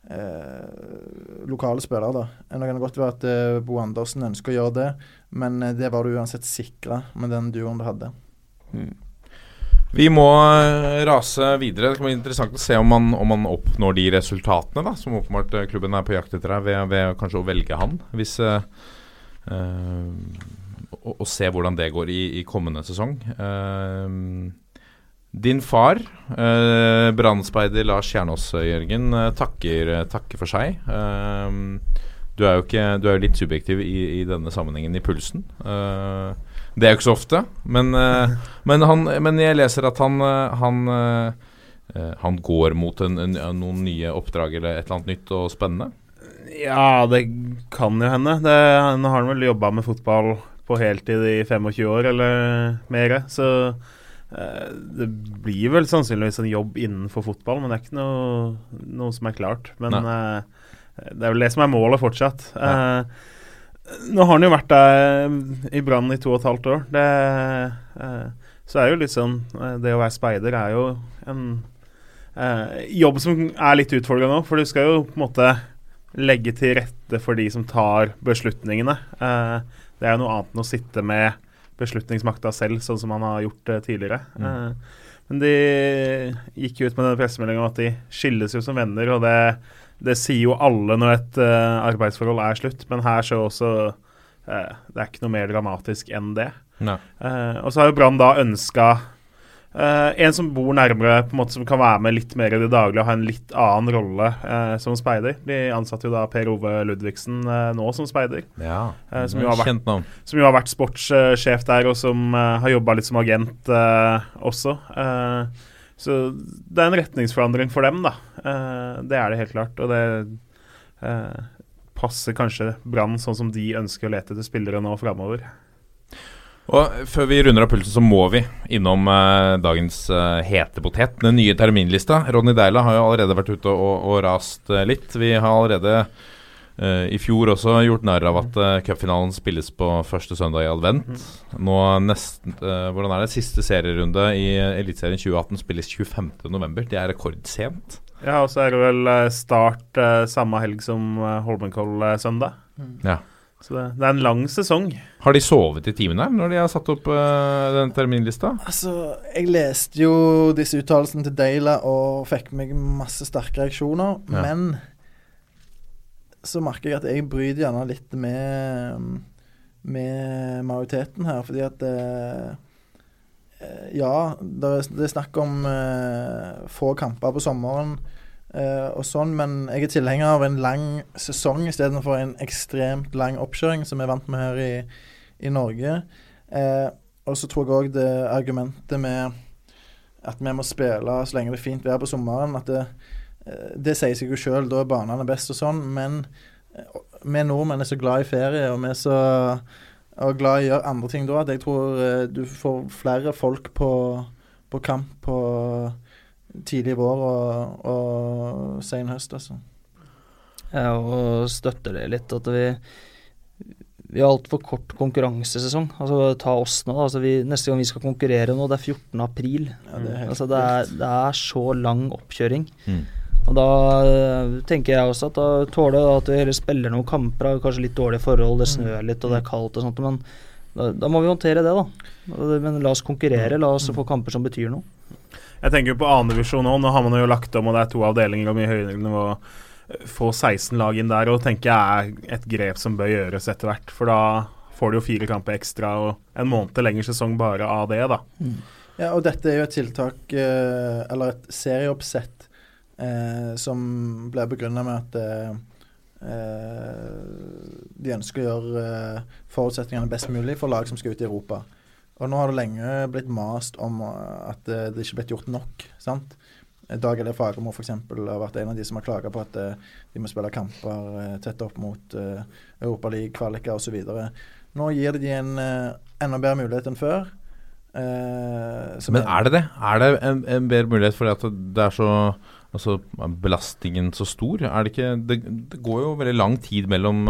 eh, lokale spillere. da. Det kan godt være at eh, Bo Andersen ønsker å gjøre det, men eh, det var du uansett sikra med den duoen du hadde. Vi må eh, rase videre. Det kan bli interessant å se om man, om man oppnår de resultatene da, som åpenbart eh, klubben er på jakt etter her, ved, ved kanskje å velge han. Hvis, eh, eh, og, og se hvordan det går i, i kommende sesong. Uh, din far, uh, brannspeider Lars Kjernås, Jørgen, eh, takker, takker for seg. Eh, du er ikke, du er jo litt subjektiv i, i denne sammenhengen i pulsen. Eh, det er jo ikke så ofte, men, eh, men, han, men jeg leser at han, eh, han, eh, han går mot en, en, noen nye oppdrag eller et eller annet nytt og spennende. Ja, det kan jo hende. Det, han har vel jobba med fotball på heltid i 25 år eller mer, så det blir vel sannsynligvis en jobb innenfor fotball, men det er ikke noe, noe som er klart. Men eh, det er vel det som er målet fortsatt. Eh, nå har han jo vært der i Brann i to og et halvt år. Det, eh, så er jo litt sånn eh, Det å være speider er jo en eh, jobb som er litt utfordrende nå, for du skal jo på en måte legge til rette for de som tar beslutningene. Eh, det er jo noe annet enn å sitte med beslutningsmakta selv, sånn som han har gjort eh, tidligere. Mm. Eh, men de gikk jo ut med denne pressemeldinga om at de skilles jo som venner, og det, det sier jo alle når et uh, arbeidsforhold er slutt, men her så også uh, Det er ikke noe mer dramatisk enn det. Eh, og så har jo Brann da ønska en som bor nærmere, på en måte som kan være med litt mer i det daglige og ha en litt annen rolle som speider. De ansatte jo da Per Ove Ludvigsen nå som speider. Ja, som, jo har vært, som jo har vært sportssjef der, og som har jobba litt som agent også. Eh, så det er en retningsforandring for dem, da. Eh, det er det helt klart. Og det eh, passer kanskje Brann sånn som de ønsker å lete etter spillere nå framover. Og Før vi runder av pulsen, så må vi innom eh, dagens eh, hete potet. Den nye terminlista. Ronny Deila har jo allerede vært ute og, og rast eh, litt. Vi har allerede i fjor også gjort narr av at cupfinalen spilles på første søndag i advent. Nå nesten, Hvordan er det? Siste serierunde i Eliteserien 2018 spilles 25.11. Det er rekordsent. Ja, og så er det vel start samme helg som Holmenkoll-søndag. Mm. Ja. Så det, det, er en lang sesong. Har de sovet i timen her når de har satt opp uh, den terminlista? Altså, jeg leste jo disse uttalelsene til Deila og fikk meg masse sterke reaksjoner. Ja. Men så merker jeg at jeg bryter gjerne litt med, med majoriteten her, fordi at eh, Ja, det er, snakk om eh, få kamper på sommeren. eh, og sånn, Men jeg er tilhenger av en lang sesong istedenfor en ekstremt lang oppkjøring, som vi er vant med her i, i Norge. Uh, og så tror jeg òg det argumentet med at vi må spille så lenge det er fint vær på sommeren, at det, det sier seg jo sjøl, da er banene best og sånn. Men vi nordmenn er så glad i ferie, og vi er så og glad i å gjøre andre ting da, at jeg tror du får flere folk på, på kamp på tidlig vår og, og sen høst, altså. Ja, og støtter det litt. At vi vi har altfor kort konkurransesesong. Altså Ta oss nå. Altså vi, neste gang vi skal konkurrere nå, det er 14. april. Ja, det, er altså det, er, det, er, så lang oppkjøring. Mm. Og da uh, tenker jeg også at da tåler det at vi heller spiller noen kamper av kanskje litt dårlige forhold, det snør mm. litt og det er kaldt og sånt, men da, da må vi håndtere det, da. Men la oss konkurrere. La oss mm. få kamper som betyr noe. Jeg tenker på annendivisjon nå. Nå har man jo lagt om, og det er to avdelinger og mye høyere nivå. Få 16 lag inn der og tenker jeg er et grep som bør gjøres etter hvert. For da får du jo fire kamper ekstra og en måned lengre sesong bare av det, da. Mm. Ja, og dette er jo et tiltak, eh, eller et serieoppsett, eh, som ble begrunna med at eh, eh, de ønsker å gjøre eh, forutsetningene best mulig for lag som skal ut i Europa. Og nå har det lenge blitt mast om uh, at det ikke er blitt gjort nok. sant? Dag Eller Fagermo f.eks. har vært en av de som har klaga på at de må spille kamper tett opp mot Europaliga-kvaliker osv. Nå gir det de en enda bedre mulighet enn før. Men er det det? Er det en, en bedre mulighet fordi at det er så altså, belastningen så stor? Er det ikke Det, det går jo veldig lang tid mellom,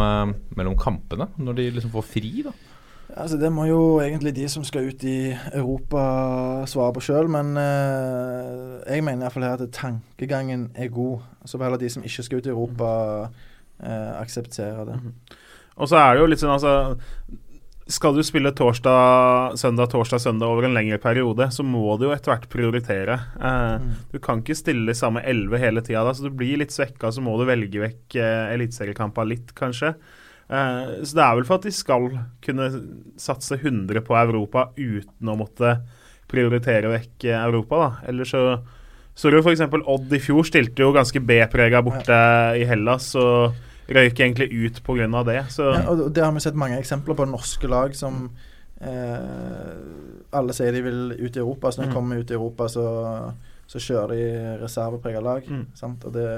mellom kampene når de liksom får fri, da? Altså, det må jo egentlig de som skal ut i Europa svare på sjøl, men eh, jeg mener iallfall her at tankegangen er god. Så får heller de som ikke skal ut i Europa, eh, akseptere det. Mm -hmm. Og så er det jo litt sånn, altså Skal du spille torsdag, søndag, torsdag, søndag over en lengre periode, så må du jo etter hvert prioritere. Eh, mm. Du kan ikke stille samme elleve hele tida, så du blir litt svekka, så må du velge vekk eh, eliteseriekampene litt, kanskje. Uh, så det er vel for at de skal kunne satse 100 på Europa uten å måtte prioritere vekk Europa, da. Eller så så du f.eks. Odd i fjor stilte jo ganske B-prega borte i Hellas og røyk egentlig ut pga. det. Ja, og det har vi sett mange eksempler på norske lag som eh, alle sier de vil ut i Europa. Så når de mm. kommer ut i Europa, så, så kjører de reserveprega lag. Mm. Og det,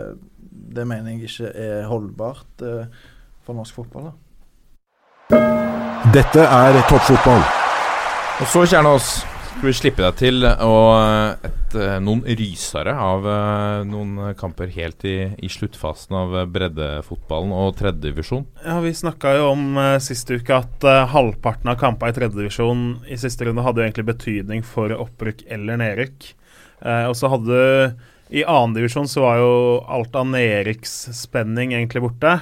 det, mener jeg ikke er holdbart. Eh, for norsk fotball. Da. Dette er toppfotball. Og så, Kjernås, skal vi slippe deg til og et, eh, noen rysere av eh, noen kamper helt i, i sluttfasen av breddefotballen og tredjedivisjon. Ja, vi snakka jo om uh, sist uke at uh, halvparten av kampene i tredjedivisjon i siste runde hadde jo egentlig betydning for opprykk eller nedrykk. Uh, og så hadde i annendivisjon så var jo alt av nedrykksspenning egentlig borte.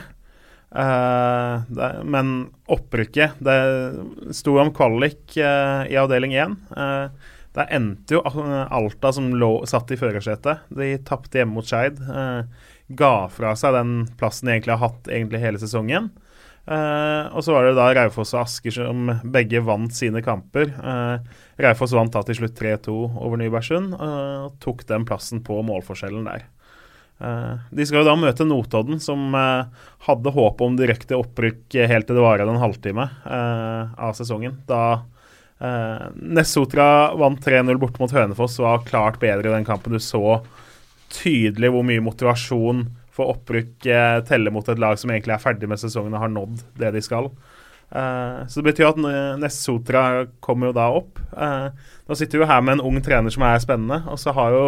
Uh, det, men opprykket Det sto om kvalik uh, i avdeling 1. Uh, eh, der endte jo Alta, som lå, satt i førersetet. De tapte hjemme mot Skeid. ga fra seg den plassen de egentlig har hatt egentlig hele sesongen. og så var det da Raufoss og Asker som begge vant sine kamper. Raufoss vant da til slutt 3-2 over Nybergsund og tok den plassen på målforskjellen der. Uh, de skal jo da møte Notodden, som uh, hadde håp om direkte opprykk helt til det varer en halvtime av sesongen. Da Nessotra vant 3-0 bort mot Hønefoss var klart bedre i den kampen. Du så tydelig hvor mye motivasjon for opprykk teller mot et lag som egentlig er ferdig med sesongen og har nådd det de skal. Så det betyr at Nessotra kommer jo da opp. Nå sitter vi jo her med en ung trener som er spennende, og så har jo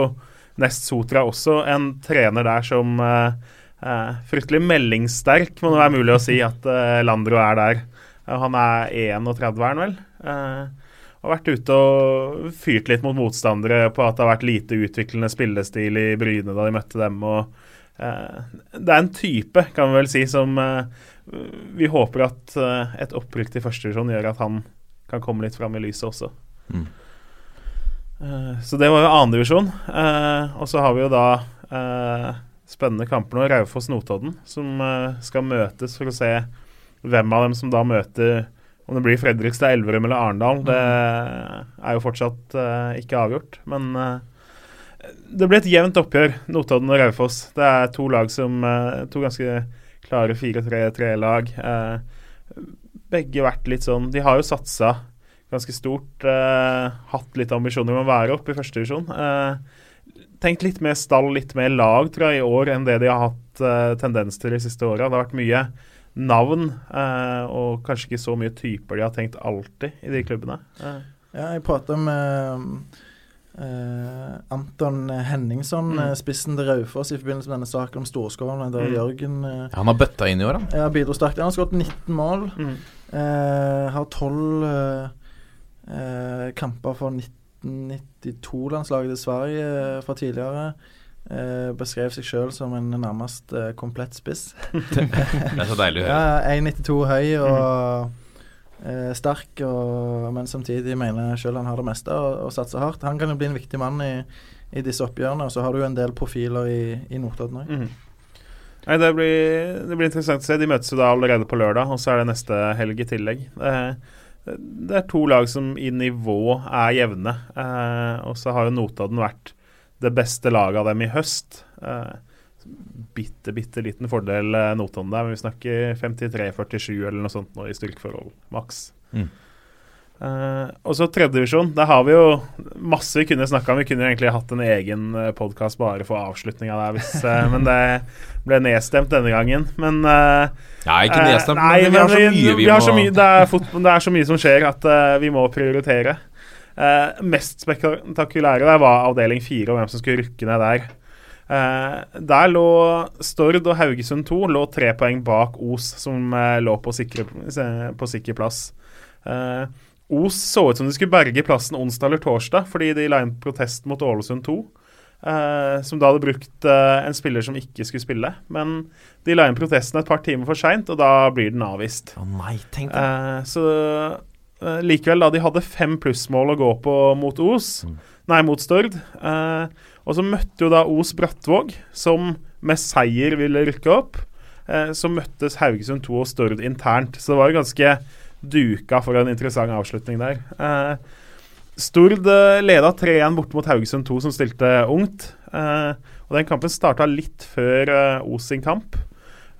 Nest Sotra også en trener der som uh, fryktelig meldingssterk, må det være mulig å si at Landro er der. han er 31, er han vel? har vært ute og fyrt litt mot motstandere på at det har vært lite utviklende spillestil i Bryne da de møtte dem. og Det er en type, kan vi vel si, som vi håper at uh, et opprykk til førstevisjon gjør at han kan komme litt fram i lyset også. Mm. Uh, så det var jo annendivisjon. Uh, og så har vi jo da uh, spennende kamper nå. Raufoss-Notodden, som skal møtes for å se hvem av dem som da møter Om det blir Fredrikstad, Elverum eller Arendal, det er jo fortsatt ikke avgjort. Men det blir et jevnt oppgjør, Notodden og Raufoss. Det er to lag som To ganske klare 4-3-3-lag. Eh, begge vært litt sånn De har jo satsa ganske stort. Eh, hatt litt ambisjoner om å være oppe i førstedivisjon. Eh, tenkt litt mer stall, litt mer lag, tror jeg, i år enn det de har hatt eh, tendens til de siste åra. Det har vært mye navn, eh, og kanskje ikke så mye typer de har tenkt alltid i de klubbene. Eh. Ja, jeg prata med Uh, Anton Henningson, mm. Uh, spissen til Raufoss i forbindelse med denne saken om storskårene. Der mm. Jørgen uh, Han har bøtta inn i år, han. Ja, bidro sterkt. Han har skåret 19 mål. Mm. har 12 kamper for 1992-landslaget til Sverige fra tidligere. beskrev seg sjøl som en nærmest komplett spiss. det er så deilig å høre. Ja, 1,92 høy og mm eh, sterk, og, men samtidig mener sjøl han har det meste og, og satser hardt. Han kan jo bli en viktig mann i, i disse oppgjørene. Og så har du jo en del profiler i, i Notodden òg. Mm. Nei, det blir, det blir, interessant å se. De møtes jo da allerede på lørdag, og så er det neste helg i tillegg. Det, det er to lag som i nivå er jevne. Eh, og så har jo Notodden vært det beste laget av dem i høst. Eh, bitte, bitte liten fordel eh, Notodden der, men vi snakker 53-47 eller noe sånt nå i styrkeforhold, maks. Mm. Uh, og så tredjedivisjon. Der har vi jo masse vi kunne snakka om. Vi kunne egentlig hatt en egen eh, podkast bare for avslutninga der, hvis, uh, men det ble nedstemt denne gangen. Men uh, Ja, ikke nedstemt, nei, men vi har så mye vi, vi, må mye, det, er fotball, det, er så mye som skjer at vi må prioritere. mest spektakulære der var avdeling fire og hvem som skulle rykke ned der. Der lå Stord og Haugesund 2 lå tre poeng bak Os, som lå på, sikre, på sikker plass. Eh, Os så ut som de skulle berge plassen onsdag eller torsdag, fordi de la inn protest mot Ålesund 2. Eh, som da hadde brukt eh, en spiller som ikke skulle spille. Men de la inn protesten et par timer for seint, og da blir den avvist. Oh, nei, eh, så likevel, da de hadde fem plussmål å gå på mot Os, mm. nei, mot Stord, og så møtte jo da Os Brattvåg, som med seier ville rykke opp. Eh, så møttes Haugesund 2 og Stord internt. Så det var jo ganske duka for en interessant avslutning der. Eh, Stord eh, leda 3-1 borte mot Haugesund 2, som stilte ungt. Eh, og Den kampen starta litt før eh, Os sin kamp.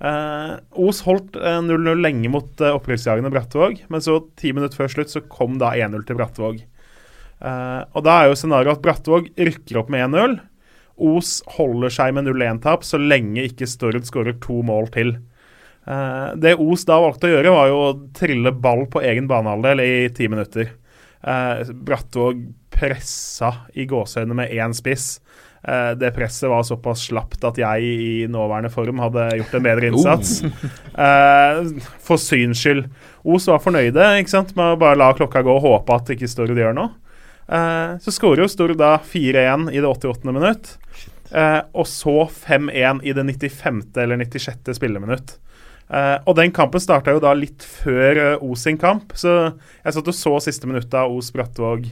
Eh, Os holdt 0-0 lenge mot eh, opprykksjagende Brattvåg, men så ti minutter før slutt så kom da 1-0 til Brattvåg. Og Da er jo scenarioet at Brattvåg rykker opp med 1-0. Os holder seg med 0-1-tap så lenge ikke Stord skårer to mål til. Uh, det Os da valgte å gjøre, var jo å trille ball på egen banehalvdel i ti minutter. Uh, Brattvåg pressa i gåsehøyne med én spiss. Uh, det presset var såpass slapt at jeg i nåværende form hadde gjort en bedre innsats. Uh, for syns skyld. Os var fornøyde ikke sant, med å bare la klokka gå og håpe at ikke Stord gjør noe. Så skårer jo Stord da 4-1 i det 88. minutt. Og så 5-1 i det 95. eller 96. spilleminutt. Uh, og den kampen starta jo da litt før uh, Os sin kamp, så jeg satt og så siste minuttet av Os Brattvåg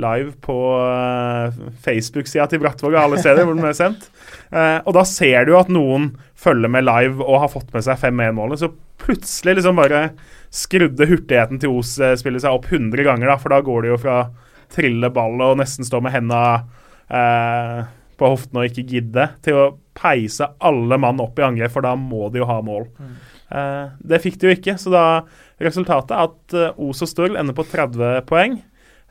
live på uh, Facebook-sida til Brattvåg og alle steder hvor den er sendt. og da ser du jo at noen følger med live og har fått med seg 5-1-målet. Så plutselig liksom bare skrudde hurtigheten til Os-spillet seg opp 100 ganger, da, for da går det jo fra trille ball og nesten stå med henda eh, på hoften og ikke gidde, til å peise alle mann opp i angrep, for da må de jo ha mål. Mm. Eh, det fikk de jo ikke, så da resultatet er at uh, Os og Stord ender på 30 poeng.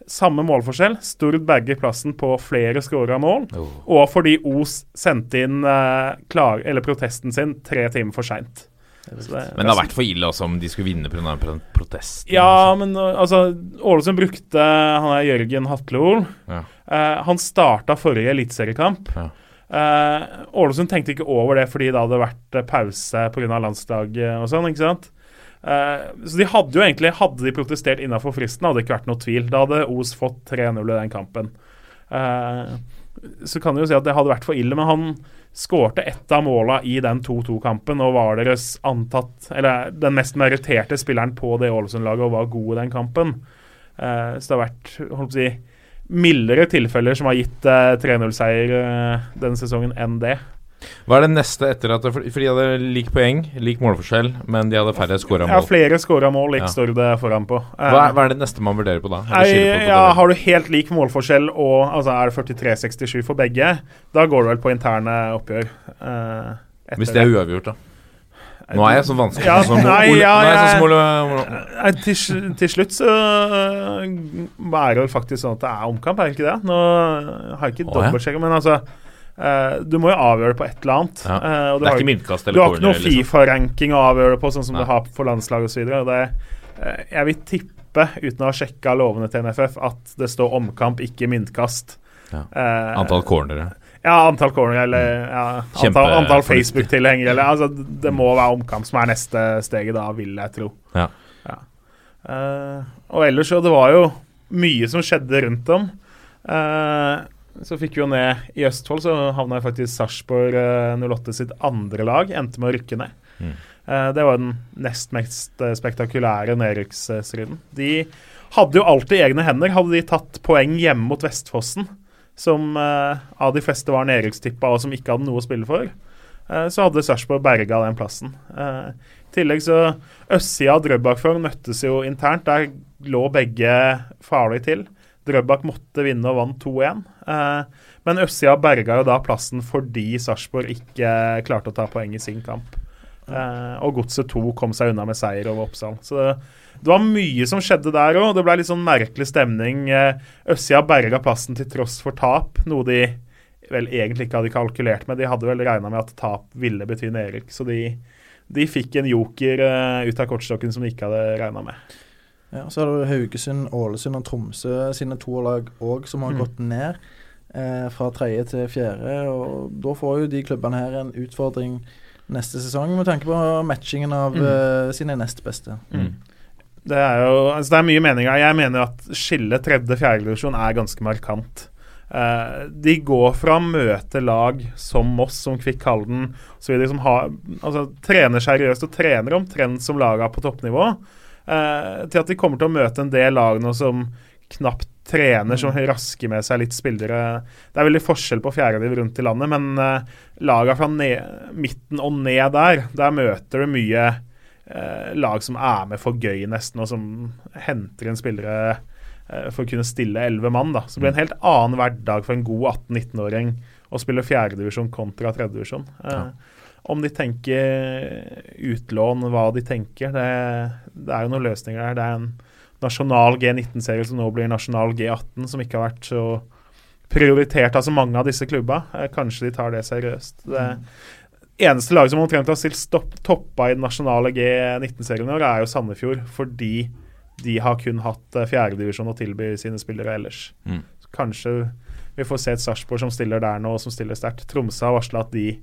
Samme målforskjell. Stord berger plassen på flere skåra mål. Oh. Og fordi Os sendte inn uh, klar, protesten sin tre timer for seint. Men det har vært for ille også om de skulle vinne pga. protest. Ja, men uh, altså Ålesund brukte han er Jørgen Hatlol. Ja. Eh, han starta forrige eliteseriekamp. Ja. Eh, Ålesund tenkte ikke over det fordi det hadde vært eh, pause pga. landslaget og sånn. ikke sant? Eh, så de hadde jo egentlig Hadde de protestert innafor fristen, hadde det ikke vært noe tvil. Da hadde Os fått 3-0 i den kampen. Så kan du jo si at det hadde vært for ille, men han skårte ett av måla i den 2-2-kampen og var deres antatt Eller den mest meritterte spilleren på det Ålesund-laget og var god i den kampen. Så det har vært holdt på å si mildere tilfeller som har gitt eh, 3-0-seier eh, denne sesongen enn det. Hva er det neste etter at For de hadde lik poeng, lik målforskjell, men de hadde færre scora Ja, flere scora mål, ikke Ja. står det foran på. Um, Hva er, hva er det neste man vurderer på da? Nei, ja. Har du helt lik målforskjell og altså er det 43-67 for begge, da går det vel på interne oppgjør. Uh, Hvis det er uavgjort, da? Nå er jeg så vanskelig Ja, som nei, Ole, ja, sånn som Ole, Nei, til, til slutt så øh, er det faktisk sånn at det er omkamp, er det ikke det? Nå har jeg ikke dobbeltsjekka, men altså Uh, Du må jo avgjøre det på et eller annet. Ja. og du Det er har- ikke myntkast Du har ikke noe liksom. Fifa-ranking å avgjøre det på, sånn som Nei. du har for landslag osv. Jeg vil tippe, uten å ha sjekka lovene til NFF, at det står omkamp, ikke myntkast. Ja. Antall cornere. Ja, antall corner eller ja, antall, antall. Facebook-tilhengere. altså, Det må være omkamp som er neste steget, da, vil jeg tro. Ja. Ja. Uh, og ellers jo, Det var jo mye som skjedde rundt om. Uh, så fikk vi jo ned i Østfold, så havna faktisk Sarpsborg uh, 08 sitt andre lag. Endte med å rykke ned. Mm. Eh, det var den nest mest eh, spektakulære nedrykksstriden. De hadde jo alltid egne hender. Hadde de tatt poeng hjemme mot Vestfossen, som eh, av de fleste var nedrykkstippa og som ikke hadde noe å spille for, eh, så hadde Sarpsborg berga den plassen. Eh, I tillegg så Østsida og Drøbak-Frogn møttes jo internt. Der lå begge farlig til. Drøbak måtte vinne og vant 2-1. Eh, men Østsida berga jo da plassen fordi Sarpsborg ikke klarte å ta poeng i sin kamp. Eh, og Godset 2 kom seg unna med seier over Oppsal. Så det, det var mye som skjedde der òg. Det ble litt sånn merkelig stemning. Øssia berga plassen til tross for tap, noe de vel egentlig ikke hadde kalkulert med. De hadde vel regna med at tap ville bety nedrykk, så de, de fikk en joker eh, ut av kortstokken som de ikke hadde regna med. Ja, så er det Haugesund, Ålesund og Tromsø sine to lag òg, som har Mm. gått ned eh, fra tredje til fjerde. Og da får jo de klubbene her en utfordring neste sesong, med tanke på matchingen av Mm. eh, sine nest beste. Mm. Det er jo altså det er mye meninger. Jeg mener at skillet tredje-fjerde divisjon er ganske markant. Uh, de går fra å møte lag som Moss, som Kvikk Halden osv., som har, altså, trener seriøst og trener omtrent som laga på toppnivå, uh, til at de kommer til å møte en del lag nå som knapt trener, som rasker med seg litt spillere. Det er veldig forskjell på fjerdediv rundt i landet, men uh, laga fra ned, midten og ned der, der møter du mye lag som er med for gøy, nesten, og som henter inn spillere eh, for å kunne stille elleve mann. da. Så det blir en helt annen hverdag for en god 18-19-åring å spille fjerdedivisjon kontra tredjedivisjon. Eh, Ja. Om de tenker utlån, hva de tenker, det, det er jo noen løsninger der. Det er en nasjonal G19-serie som nå blir nasjonal G18, som ikke har vært så prioritert av så mange av disse klubba. Eh, kanskje de tar det seriøst. Det eneste laget som omtrent har stilt stopp, toppa i den nasjonale G19-serien i år, er jo Sandefjord, fordi de har kun hatt eh, fjerdedivisjon å tilby sine spillere ellers. Mm. Kanskje vi får se et Sarpsborg som stiller der nå, som stiller sterkt. Tromsø har varsla at de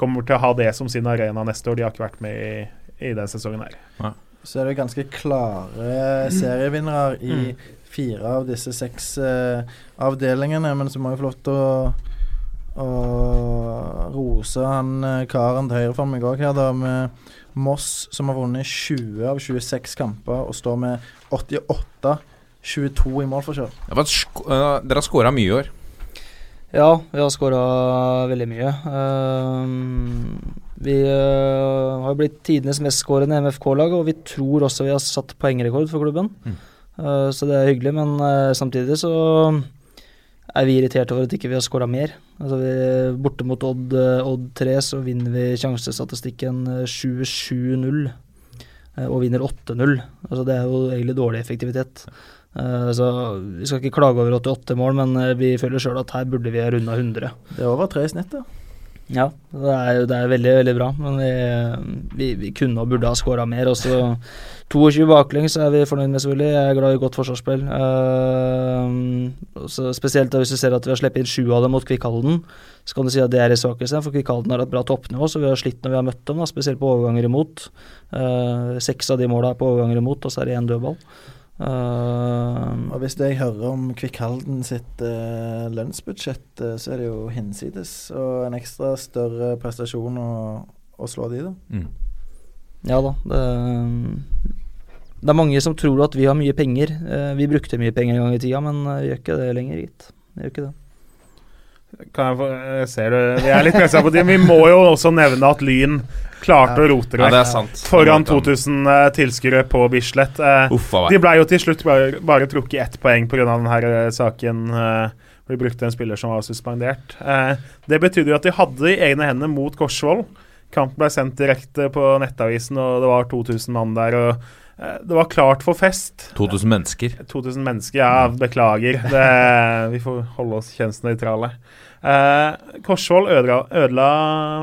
kommer til å ha det som sin arena neste år. De har ikke vært med i, i den sesongen her. Så er det ganske klare serievinnere i fire av disse seks uh, avdelingene. Men så må vi få lov til å, å rose han eh, karen til høyre for meg òg her, da, med Moss, som har vunnet 20 av 26 kamper og står med 88-22 i målforskjell. Var et sk øh, dere har skåra mye i år. Ja, vi har skåra veldig mye. Ehm, vi eh, har blitt tidenes mestskårende MFK-lag, og vi tror også vi har satt poengrekord for klubben. Mm. Eh, så det er hyggelig, men eh, samtidig så er vi irritert over at ikke vi har skåra mer. Altså vi, borte mot Odd, eh, Odd 3 så vinner vi sjansestatistikken eh, 7-7-0 eh, og vinner 8-0. Altså det er jo egentlig dårlig effektivitet. Eh, så Vi skal ikke klage over 88 mål, men eh, vi føler sjøl at her burde vi ha runda 100. Det er over tre i snitt, da. Ja, det er, det er veldig, veldig bra. Men vi, vi, vi kunne og burde ha skåra mer. Også 22 baklengs er vi fornøyd med, selvfølgelig. Jeg er glad i godt forsvarsspill. Uh, spesielt hvis du ser at vi har sluppet inn sju av dem mot Kvikkhalden. Så kan du si at det er i svakeste, for Kvikkhalden har et bra toppnivå, så vi har slitt når vi har møtt dem, da, spesielt på overganger imot. Uh, seks av de måla er på overganger imot, og så er det én dødball. Uh, og Hvis jeg hører om Kvikkhalden sitt uh, lønnsbudsjett, uh, så er det jo hinsides. Og en ekstra større prestasjon å, å slå de, da. Mm. Ja da. Det, det, er mange som tror at vi har mye penger. vi brukte mye penger en gang i tida, men vi gjør ikke det lenger, gitt. Vi gjør ikke det. Kan jeg, få, jeg ser du, Vi er litt pressa på tiden. Vi må jo også nevne at Lyn klarte ja. å rote det, ja, foran 2000 uh, eh, tilskuere på Bislett. Uh, de ble jo til slutt bare, bare trukket ett poeng pga. denne uh, saken. Uh, hvor de brukte en spiller som var suspendert. Uh, det betydde jo at de hadde i egne hender mot Korsvoll. Kampen ble sendt direkte på Nettavisen, og det var 2000 mann der. og det var klart for fest. 2000 mennesker. 2000 mennesker, Ja, beklager. Det, vi får holde oss kjønnsnøytrale. Eh, Korsvoll ødela, ødela,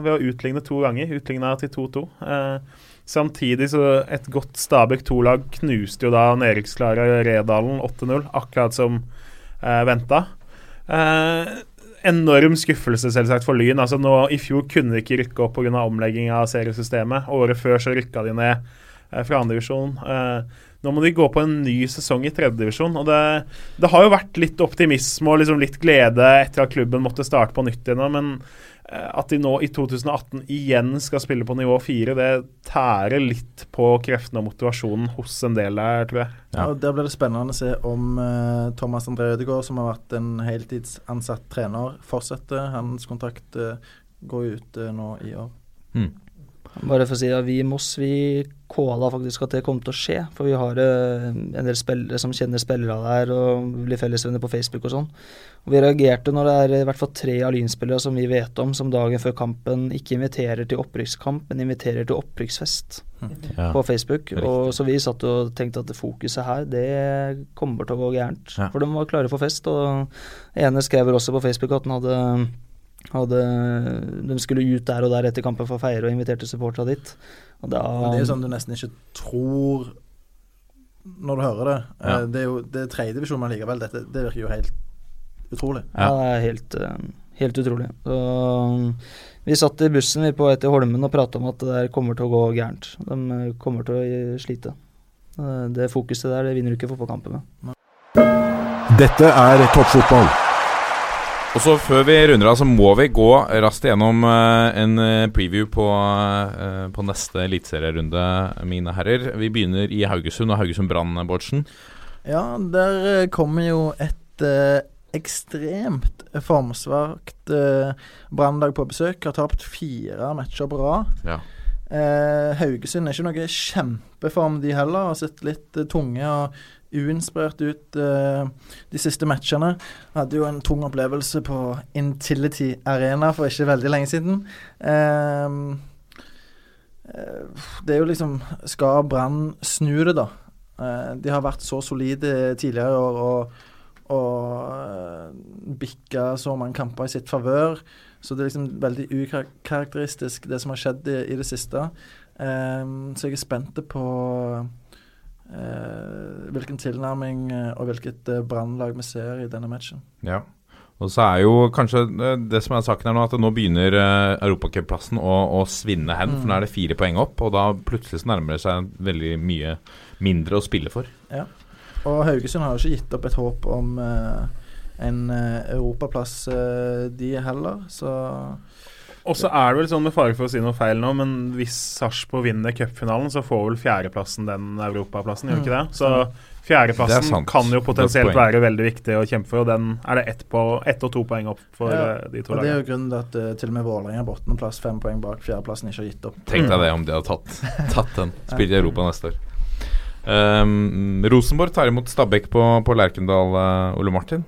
ved å utligne to ganger. Utligna til 2-2. Eh, samtidig så et godt Stabæk 2-lag knuste jo da nedrykksklare Redalen 8-0, akkurat som eh, venta. Eh, enorm skuffelse selvsagt for Lyn. Altså nå I fjor kunne de ikke rykke opp pga. omlegging av seriesystemet. Året før så rykka de ned eh, fra andredivisjon. Eh, nå må de gå på en ny sesong i tredjedivisjon. Og det, det, har jo vært litt optimisme og liksom litt glede etter at klubben måtte starte på nytt igjen. Men eh, at de nå i 2018 igjen skal spille på nivå fire, det tærer litt på kreftene og motivasjonen hos en del der, tror jeg. Ja, og Der blir det spennende å se om uh, Thomas André Ødegaard, som har vært en heltidsansatt trener, fortsetter. Hans kontrakt uh, går ut uh, nå i år. Mm. Bare for å si at vi i Moss vi kåla faktisk at det kom til å skje. For vi har uh, en del spillere som kjenner spillere der og blir fellesvenner på Facebook og sånn. Og vi reagerte når det er i hvert fall tre av Lyn-spillere som vi vet om, som dagen før kampen ikke inviterer til opprykkskamp, men inviterer til opprykksfest ja. på Facebook. Og Så vi satt og tenkte at det fokuset her, det kommer til å gå gærent. Ja. For de var klare for fest. Og ene skrev også på Facebook at han hadde hadde, de skulle ut der og der etter kampen for å feire og inviterte supporterne dit. Og da, det er jo sånn du nesten ikke tror når du hører det. Ja. Eh, det er jo det er tredjedivisjon, men likevel, dette, det virker jo helt utrolig. Ja, det er helt, eh, helt utrolig. Så, vi satt i bussen vi på vei til Holmen og prata om at det der kommer til å gå gærent. De eh, kommer til å slite. Det fokuset der det vinner du ikke fotballkampen med. Dette er toppfotball. Og så Før vi runder av, så må vi gå raskt gjennom uh, en eh, preview på, uh, på neste eliteserierunde, mine herrer. Vi begynner i Haugesund og Haugesund Brann, Bårdsen. Ja, der kommer jo et uh, ekstremt formsvakt uh, Brannlag på besøk. Har tapt fire matcher på rad. Ja. Haugesund er ikke noe kjempeform, de heller. Har sett litt tunge og uinspirert ut uh, de siste matchene. Hadde jo en tung opplevelse på Intility Arena for ikke veldig lenge siden. Uh, det er jo liksom Skal Brann snu det, da? De har vært så solide tidligere år og, og bikka så mange kamper i sitt favør. Så det er liksom veldig ukarakteristisk, det som har skjedd i, i det siste. så jeg er spent på hvilken tilnærming eh, og hvilket eh, brannlag vi ser i denne matchen. Ja. Og så er jo kanskje eh, det som er saken her nå, at nå begynner europacupplassen å, å svinne hen. Mm. For nå er det fire poeng opp, og da plutselig så nærmer det seg veldig mye mindre å spille for. Ja. Og Haugesund har jo ikke gitt opp et håp om eh, en europaplass, eh, de heller. Så og så er det vel sånn med fare for å si noe feil nå, men hvis Sarpsborg vinner cupfinalen, så får vel fjerdeplassen den europaplassen, gjør ikke det? Så fjerdeplassen kan jo potensielt være veldig viktig å kjempe for, og den er det ett, på, ett og to poeng opp for ja, eh, de to lagene. Det er jo grunnen til at uh, til og med Vålerenga på åttendeplass, fem poeng bak fjerdeplassen, ikke har gitt opp. Tenk deg det om de hadde tatt, tatt den. Spiller i Europa neste år. Um, Rosenborg tar imot Stabæk på, på Lerkendal, uh, Ole Martin.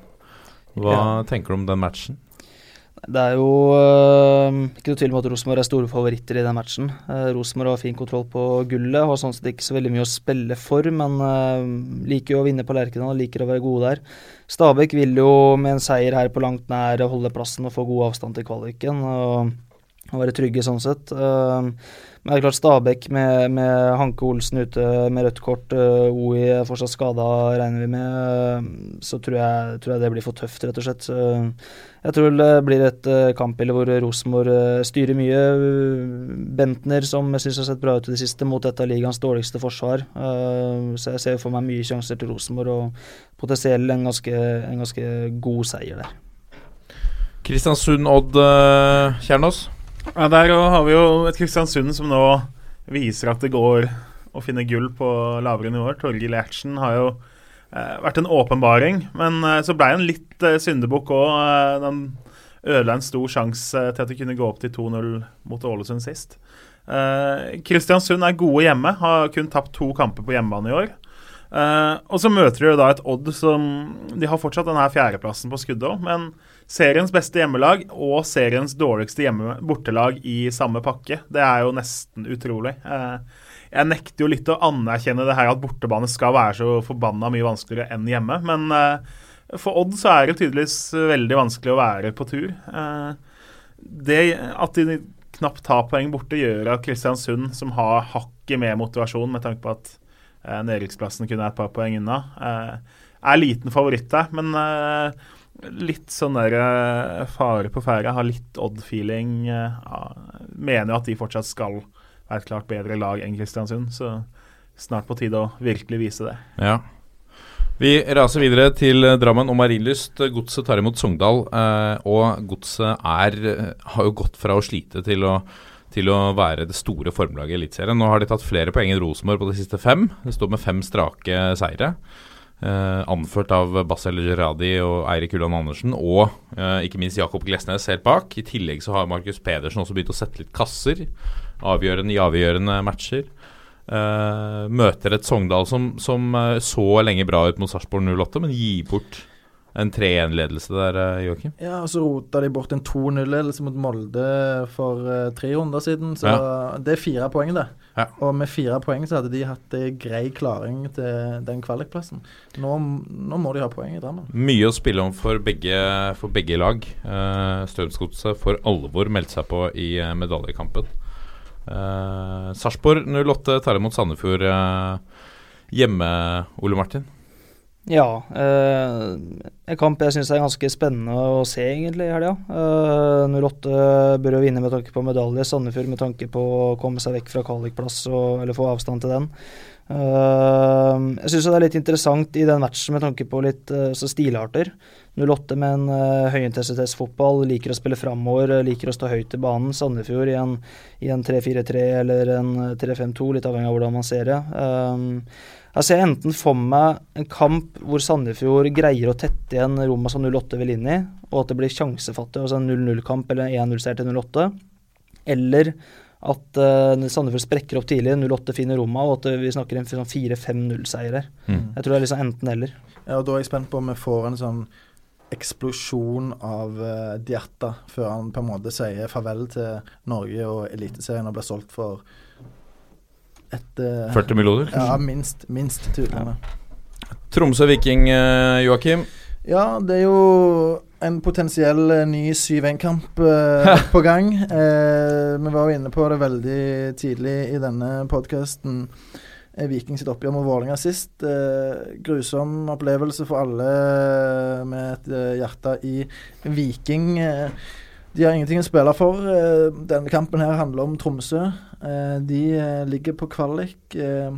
Hva ja. tenker du om den matchen? Det er jo øh, ikke noe tvil om at Rosenborg er store favoritter i den matchen. Uh, Rosenborg har fin kontroll på gullet, har sånn sett ikke så veldig mye å spille for, men uh, liker jo å vinne på Lerkendal, liker å være gode der. Stabæk vil jo med en seier her på langt nær holde plassen og få god avstand til kvaliken. og og være trygge sånn sett. Uh, men det er klart Stabæk med, med Hanke Olsen ute med rødt kort, uh, OI er fortsatt skada, regner vi med, uh, så tror jeg, tror jeg, det blir for tøft, rett og slett. Så jeg tror det blir et uh, kampbilde hvor Rosenborg uh, styrer mye. Bentner, som jeg syns har sett bra ut i det siste, mot et av ligaens dårligste forsvar. så jeg ser for meg mye sjanser til Rosenborg, og potensielt en, en ganske god seier der. Kristiansund-Odd Kjernås? Ja, Der har vi jo et Kristiansund som nå viser at det går å finne gull på lavere nivåer. Torgill Gjertsen har jo eh, vært en åpenbaring, men eh, så ble han litt eh, syndebukk òg. Eh, den ødela en stor sjanse til at de kunne gå opp til 2-0 mot Ålesund sist. Eh, Kristiansund er gode hjemme, har kun tapt to kamper på hjemmebane i år. Eh, og så møter de jo da et Odd som De har fortsatt denne fjerdeplassen på skuddet òg, men seriens beste hjemmelag og seriens dårligste hjemme bortelag i samme pakke. Det er jo nesten utrolig. Eh, jeg nekter jo litt å anerkjenne det her at bortebane skal være så forbanna mye vanskeligere enn hjemme, men eh, for Odd så er det tydeligvis veldig vanskelig å være på tur. Det at de knapt tar poeng borte, gjør at Kristiansund, som har hakket mer motivasjon med tanke på at Eh, nedrykksplassen kun er et par poeng unna. Eh, er liten favoritt der, men eh, litt sånn der fare på ferde. Har litt odd-feeling. mener jo at de fortsatt skal være et klart bedre lag enn Kristiansund, så snart på tide å virkelig vise det. Ja. Vi raser videre til Drammen og Marienlyst. Godset tar imot Sogndal, og Godset er, har jo gått fra å slite til å til å være det store formlaget i Eliteserien. Nå har de tatt flere poeng enn Rosenborg på de siste fem. Det står med fem strake seire. Eh, anført av Basel Gerradi og Eirik Ulland Andersen, og eh, ikke minst Jakob Glesnes helt bak. I tillegg så har Markus Pedersen også begynt å sette litt kasser. Avgjørende i avgjørende matcher. Eh, møter et Sogndal som, som eh, så lenge bra ut mot Sarpsborg 08, men gir bort en 3-1-ledelse der, eh, Joakim? Ja, og så rota de bort en 2-0-ledelse mot Molde for uh, tre runder siden. Så ja. det er fire poeng, det. Ja. Og med fire poeng så hadde de hatt grei klaring til den kvalikplassen. Nå, nå, må de ha poeng i Drammen. Mye å spille om for begge, for begge lag. Uh, Strømsgodset for alvor meldte seg på i medaljekampen. Uh, Sarpsborg 08 tar imot Sandefjord uh, hjemme, Ole Martin. Ja. Eh, en kamp jeg syns er ganske spennende å se egentlig i helga. Eh, 08 bør jo vinne med tanke på medalje. Sandefjord med tanke på å komme seg vekk fra kvalikplass eller få avstand til den. Eh, jeg syns det er litt interessant i den matchen med tanke på litt uh, stilarter. 08 med en uh, høyintensitetsfotball, liker å spille framover, liker å stå høyt i banen. Sandefjord i en, en 3-4-3 eller en 3-5-2, litt avhengig av hvordan man ser det. Uh, jeg ser enten for meg en kamp hvor Sandefjord greier å tette igjen rommet som 08 vil inn i, og at det blir sjansefattig, altså en 0-0-kamp eller 1-0-seier til 08. Eller at uh, Sandefjord sprekker opp tidlig, 08 finner rommet, og at vi snakker en sånn 4-5-0-seier her. Mm. Jeg tror det er liksom enten-eller. Ja, og Da er jeg spent på om vi får en sånn eksplosjon av uh, Diatta før han på en måte sier farvel til Norge og Eliteserien og blir solgt for et, uh, 40 millioner? Ja, minst. Minst, ja. Tromsø-Viking, uh, Joakim? Ja, det er jo en potensiell uh, ny 7-1-kamp uh, på gang. vi var jo inne på det veldig tidlig i denne podkasten. Viking sitt oppgjør mot Vålerenga sist. grusom opplevelse for alle med et hjerte i Viking. De har ingenting å spille for. denne kampen her handler om Tromsø. Eh, de eh, ligger på kvalik eh,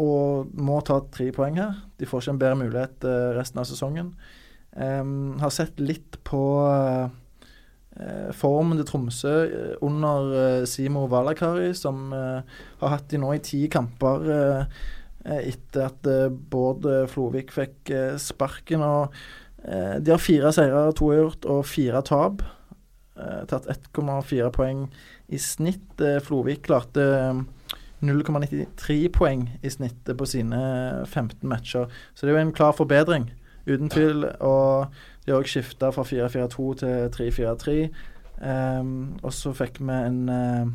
og må ta tre poeng her. De får ikke en bedre mulighet resten av sesongen. har sett litt på formen til Tromsø under Simo Valakari, som har hatt de nå i ti kamper etter at Bård Flovik fikk sparken. og De har fire seire, to uavgjort og fire tap. Tatt 1,4 poeng i snitt. Eh, Flovik klarte 0,93 eh, poeng i snittet på sine 15 matcher. Så det er jo en klar forbedring, uten tvil. Og de har òg skifta fra 4-4-2 til 3-4-3. Um, ehm, og så fikk vi en uh,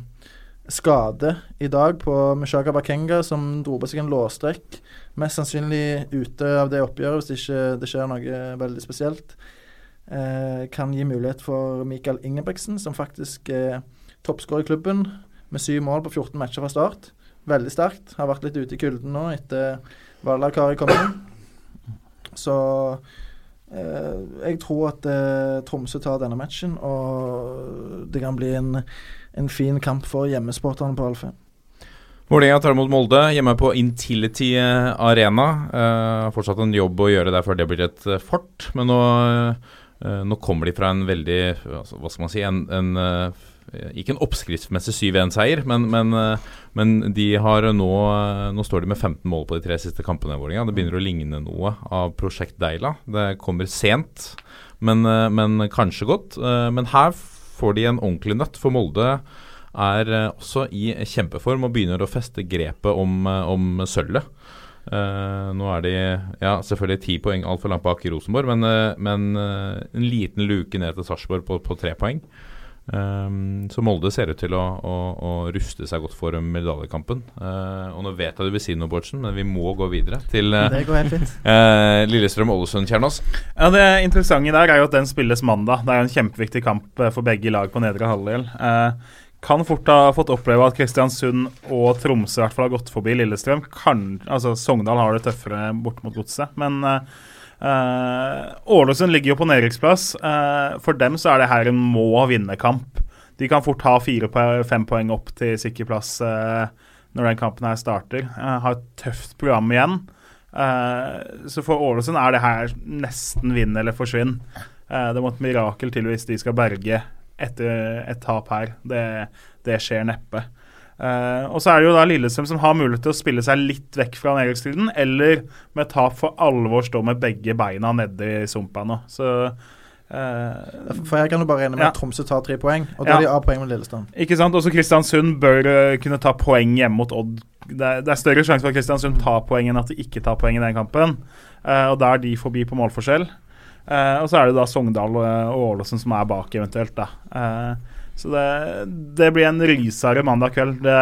skade i dag på Mushaka Bakenga, som dro på seg en låstrekk. Mest sannsynlig ute av det oppgjøret hvis ikke det skjer noe veldig spesielt. Uh, kan gi mulighet for Mikael Ingebrigtsen, som faktisk er toppskårer i klubben, med syv mål på 14 matcher fra start. Veldig sterkt. Har vært litt ute i kulden nå etter Valakari kom inn. Så eh, jeg tror at eh, Tromsø tar denne matchen, og det kan bli en, en fin kamp for hjemmesporterne på Alfheim. Vålerenga tar imot Molde hjemme på Intility Arena. Eh, fortsatt en jobb å gjøre der før det blir et uh, fort. Men nå, eh, nå, kommer de fra en veldig altså, Hva skal man si en, en Ikke en oppskriftsmessig 7-1-seier, men, men, men, de har nå Nå står de med 15 mål på de tre siste kampene. Det begynner å ligne noe av Prosjekt Deila. Det kommer sent, men, men kanskje godt. men her får de en ordentlig nøtt, for Molde er eh, også i kjempeform og begynner å feste grepet om, eh, om sølvet. Uh, nå er de ja, selvfølgelig ti poeng altfor langt bak i Rosenborg, men, men en liten luke ned til Sarpsborg på, på tre poeng. Um, så Molde ser ut til å, å, å ruste seg godt for medaljekampen. og nå vet jeg du vil si noe, Bårdsen, men vi må gå videre til Lillestrøm-Ålesund, Kjernås. Ja, Det interessante der er jo at den spilles mandag. Det er jo en kjempeviktig kamp for begge lag på nedre halvdel. Uh, kan fort ha fått oppleve at Kristiansund og Tromsø i hvert fall har gått forbi Lillestrøm. Kan, altså Sogndal har det tøffere bort mot godset. Men uh, Ålesund ligger jo på nedrykksplass. Uh, for dem så er det her en må-vinne-kamp. De kan fort ha fire-fem poeng opp til sikker plass uh, når den kampen her starter. Har et tøft program igjen. så for Ålesund er det her nesten vinn eller forsvinn. det må et mirakel til hvis de skal berge etter et tap her. Det, det skjer neppe. Uh, og så er det jo da Lillestrøm som har mulighet til å spille seg litt vekk fra nedrykkstriden, eller med tap for alvor stå med begge beina nede i sumpa nå. Så uh, For her kan du bare regne med ja. at Tromsø tar tre poeng, og da ja. er de av poeng med Lillestrøm. Ikke sant. Også Kristiansund bør uh, kunne ta poeng hjemme mot Odd. Det er, det er større sjanse for at Kristiansund tar poeng enn at de ikke tar poeng i den kampen. og da er de forbi på målforskjell. Og så er det da Sogndal og Ålesund som er bak, eventuelt. da. Så det, det, blir en rysere mandag kveld. Det,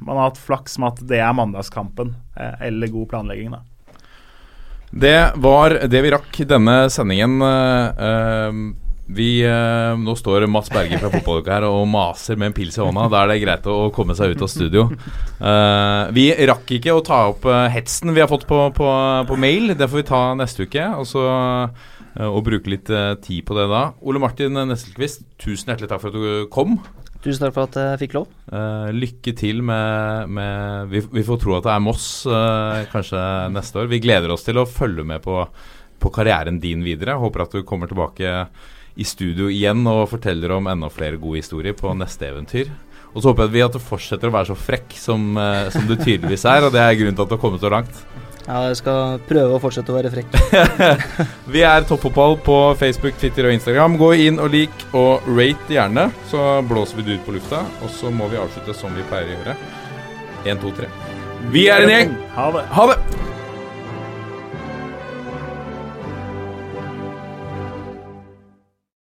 man har hatt flaks med at det er mandagskampen, uh, eller god planlegging, da. Det var det vi rakk denne sendingen. vi, nå står Mats Berger fra Fotballuka her og maser med en pils i hånda. Da er det greit å komme seg ut av studio. vi rakk ikke å ta opp hetsen vi har fått på, på, på mail. Det får vi ta neste uke. Og så Eh, og bruke litt eh, tid på det da. Ole Martin Nesselquist, tusen hjertelig takk for at du kom. Tusen takk for at jeg fikk lov. Uh, lykke til med, med vi, vi, får tro at det er Moss uh, kanskje neste år. Vi gleder oss til å følge med på, på karrieren din videre. Håper at du kommer tilbake i studio igjen og forteller om enda flere gode historier på neste eventyr. Og så håper vi at du fortsetter å være så frekk som, uh, som du tydeligvis er, og det er grunnen til at du har kommet så langt. Ja, jeg skal prøve å fortsette å være frekk. vi er Toppfotball på Facebook, Twitter og Instagram. Gå inn og lik og rate gjerne, så blåser vi det ut på lufta. Og så må vi avslutte som vi pleier å gjøre. Én, to, tre. Vi er en gjeng! Ha det. Ha det.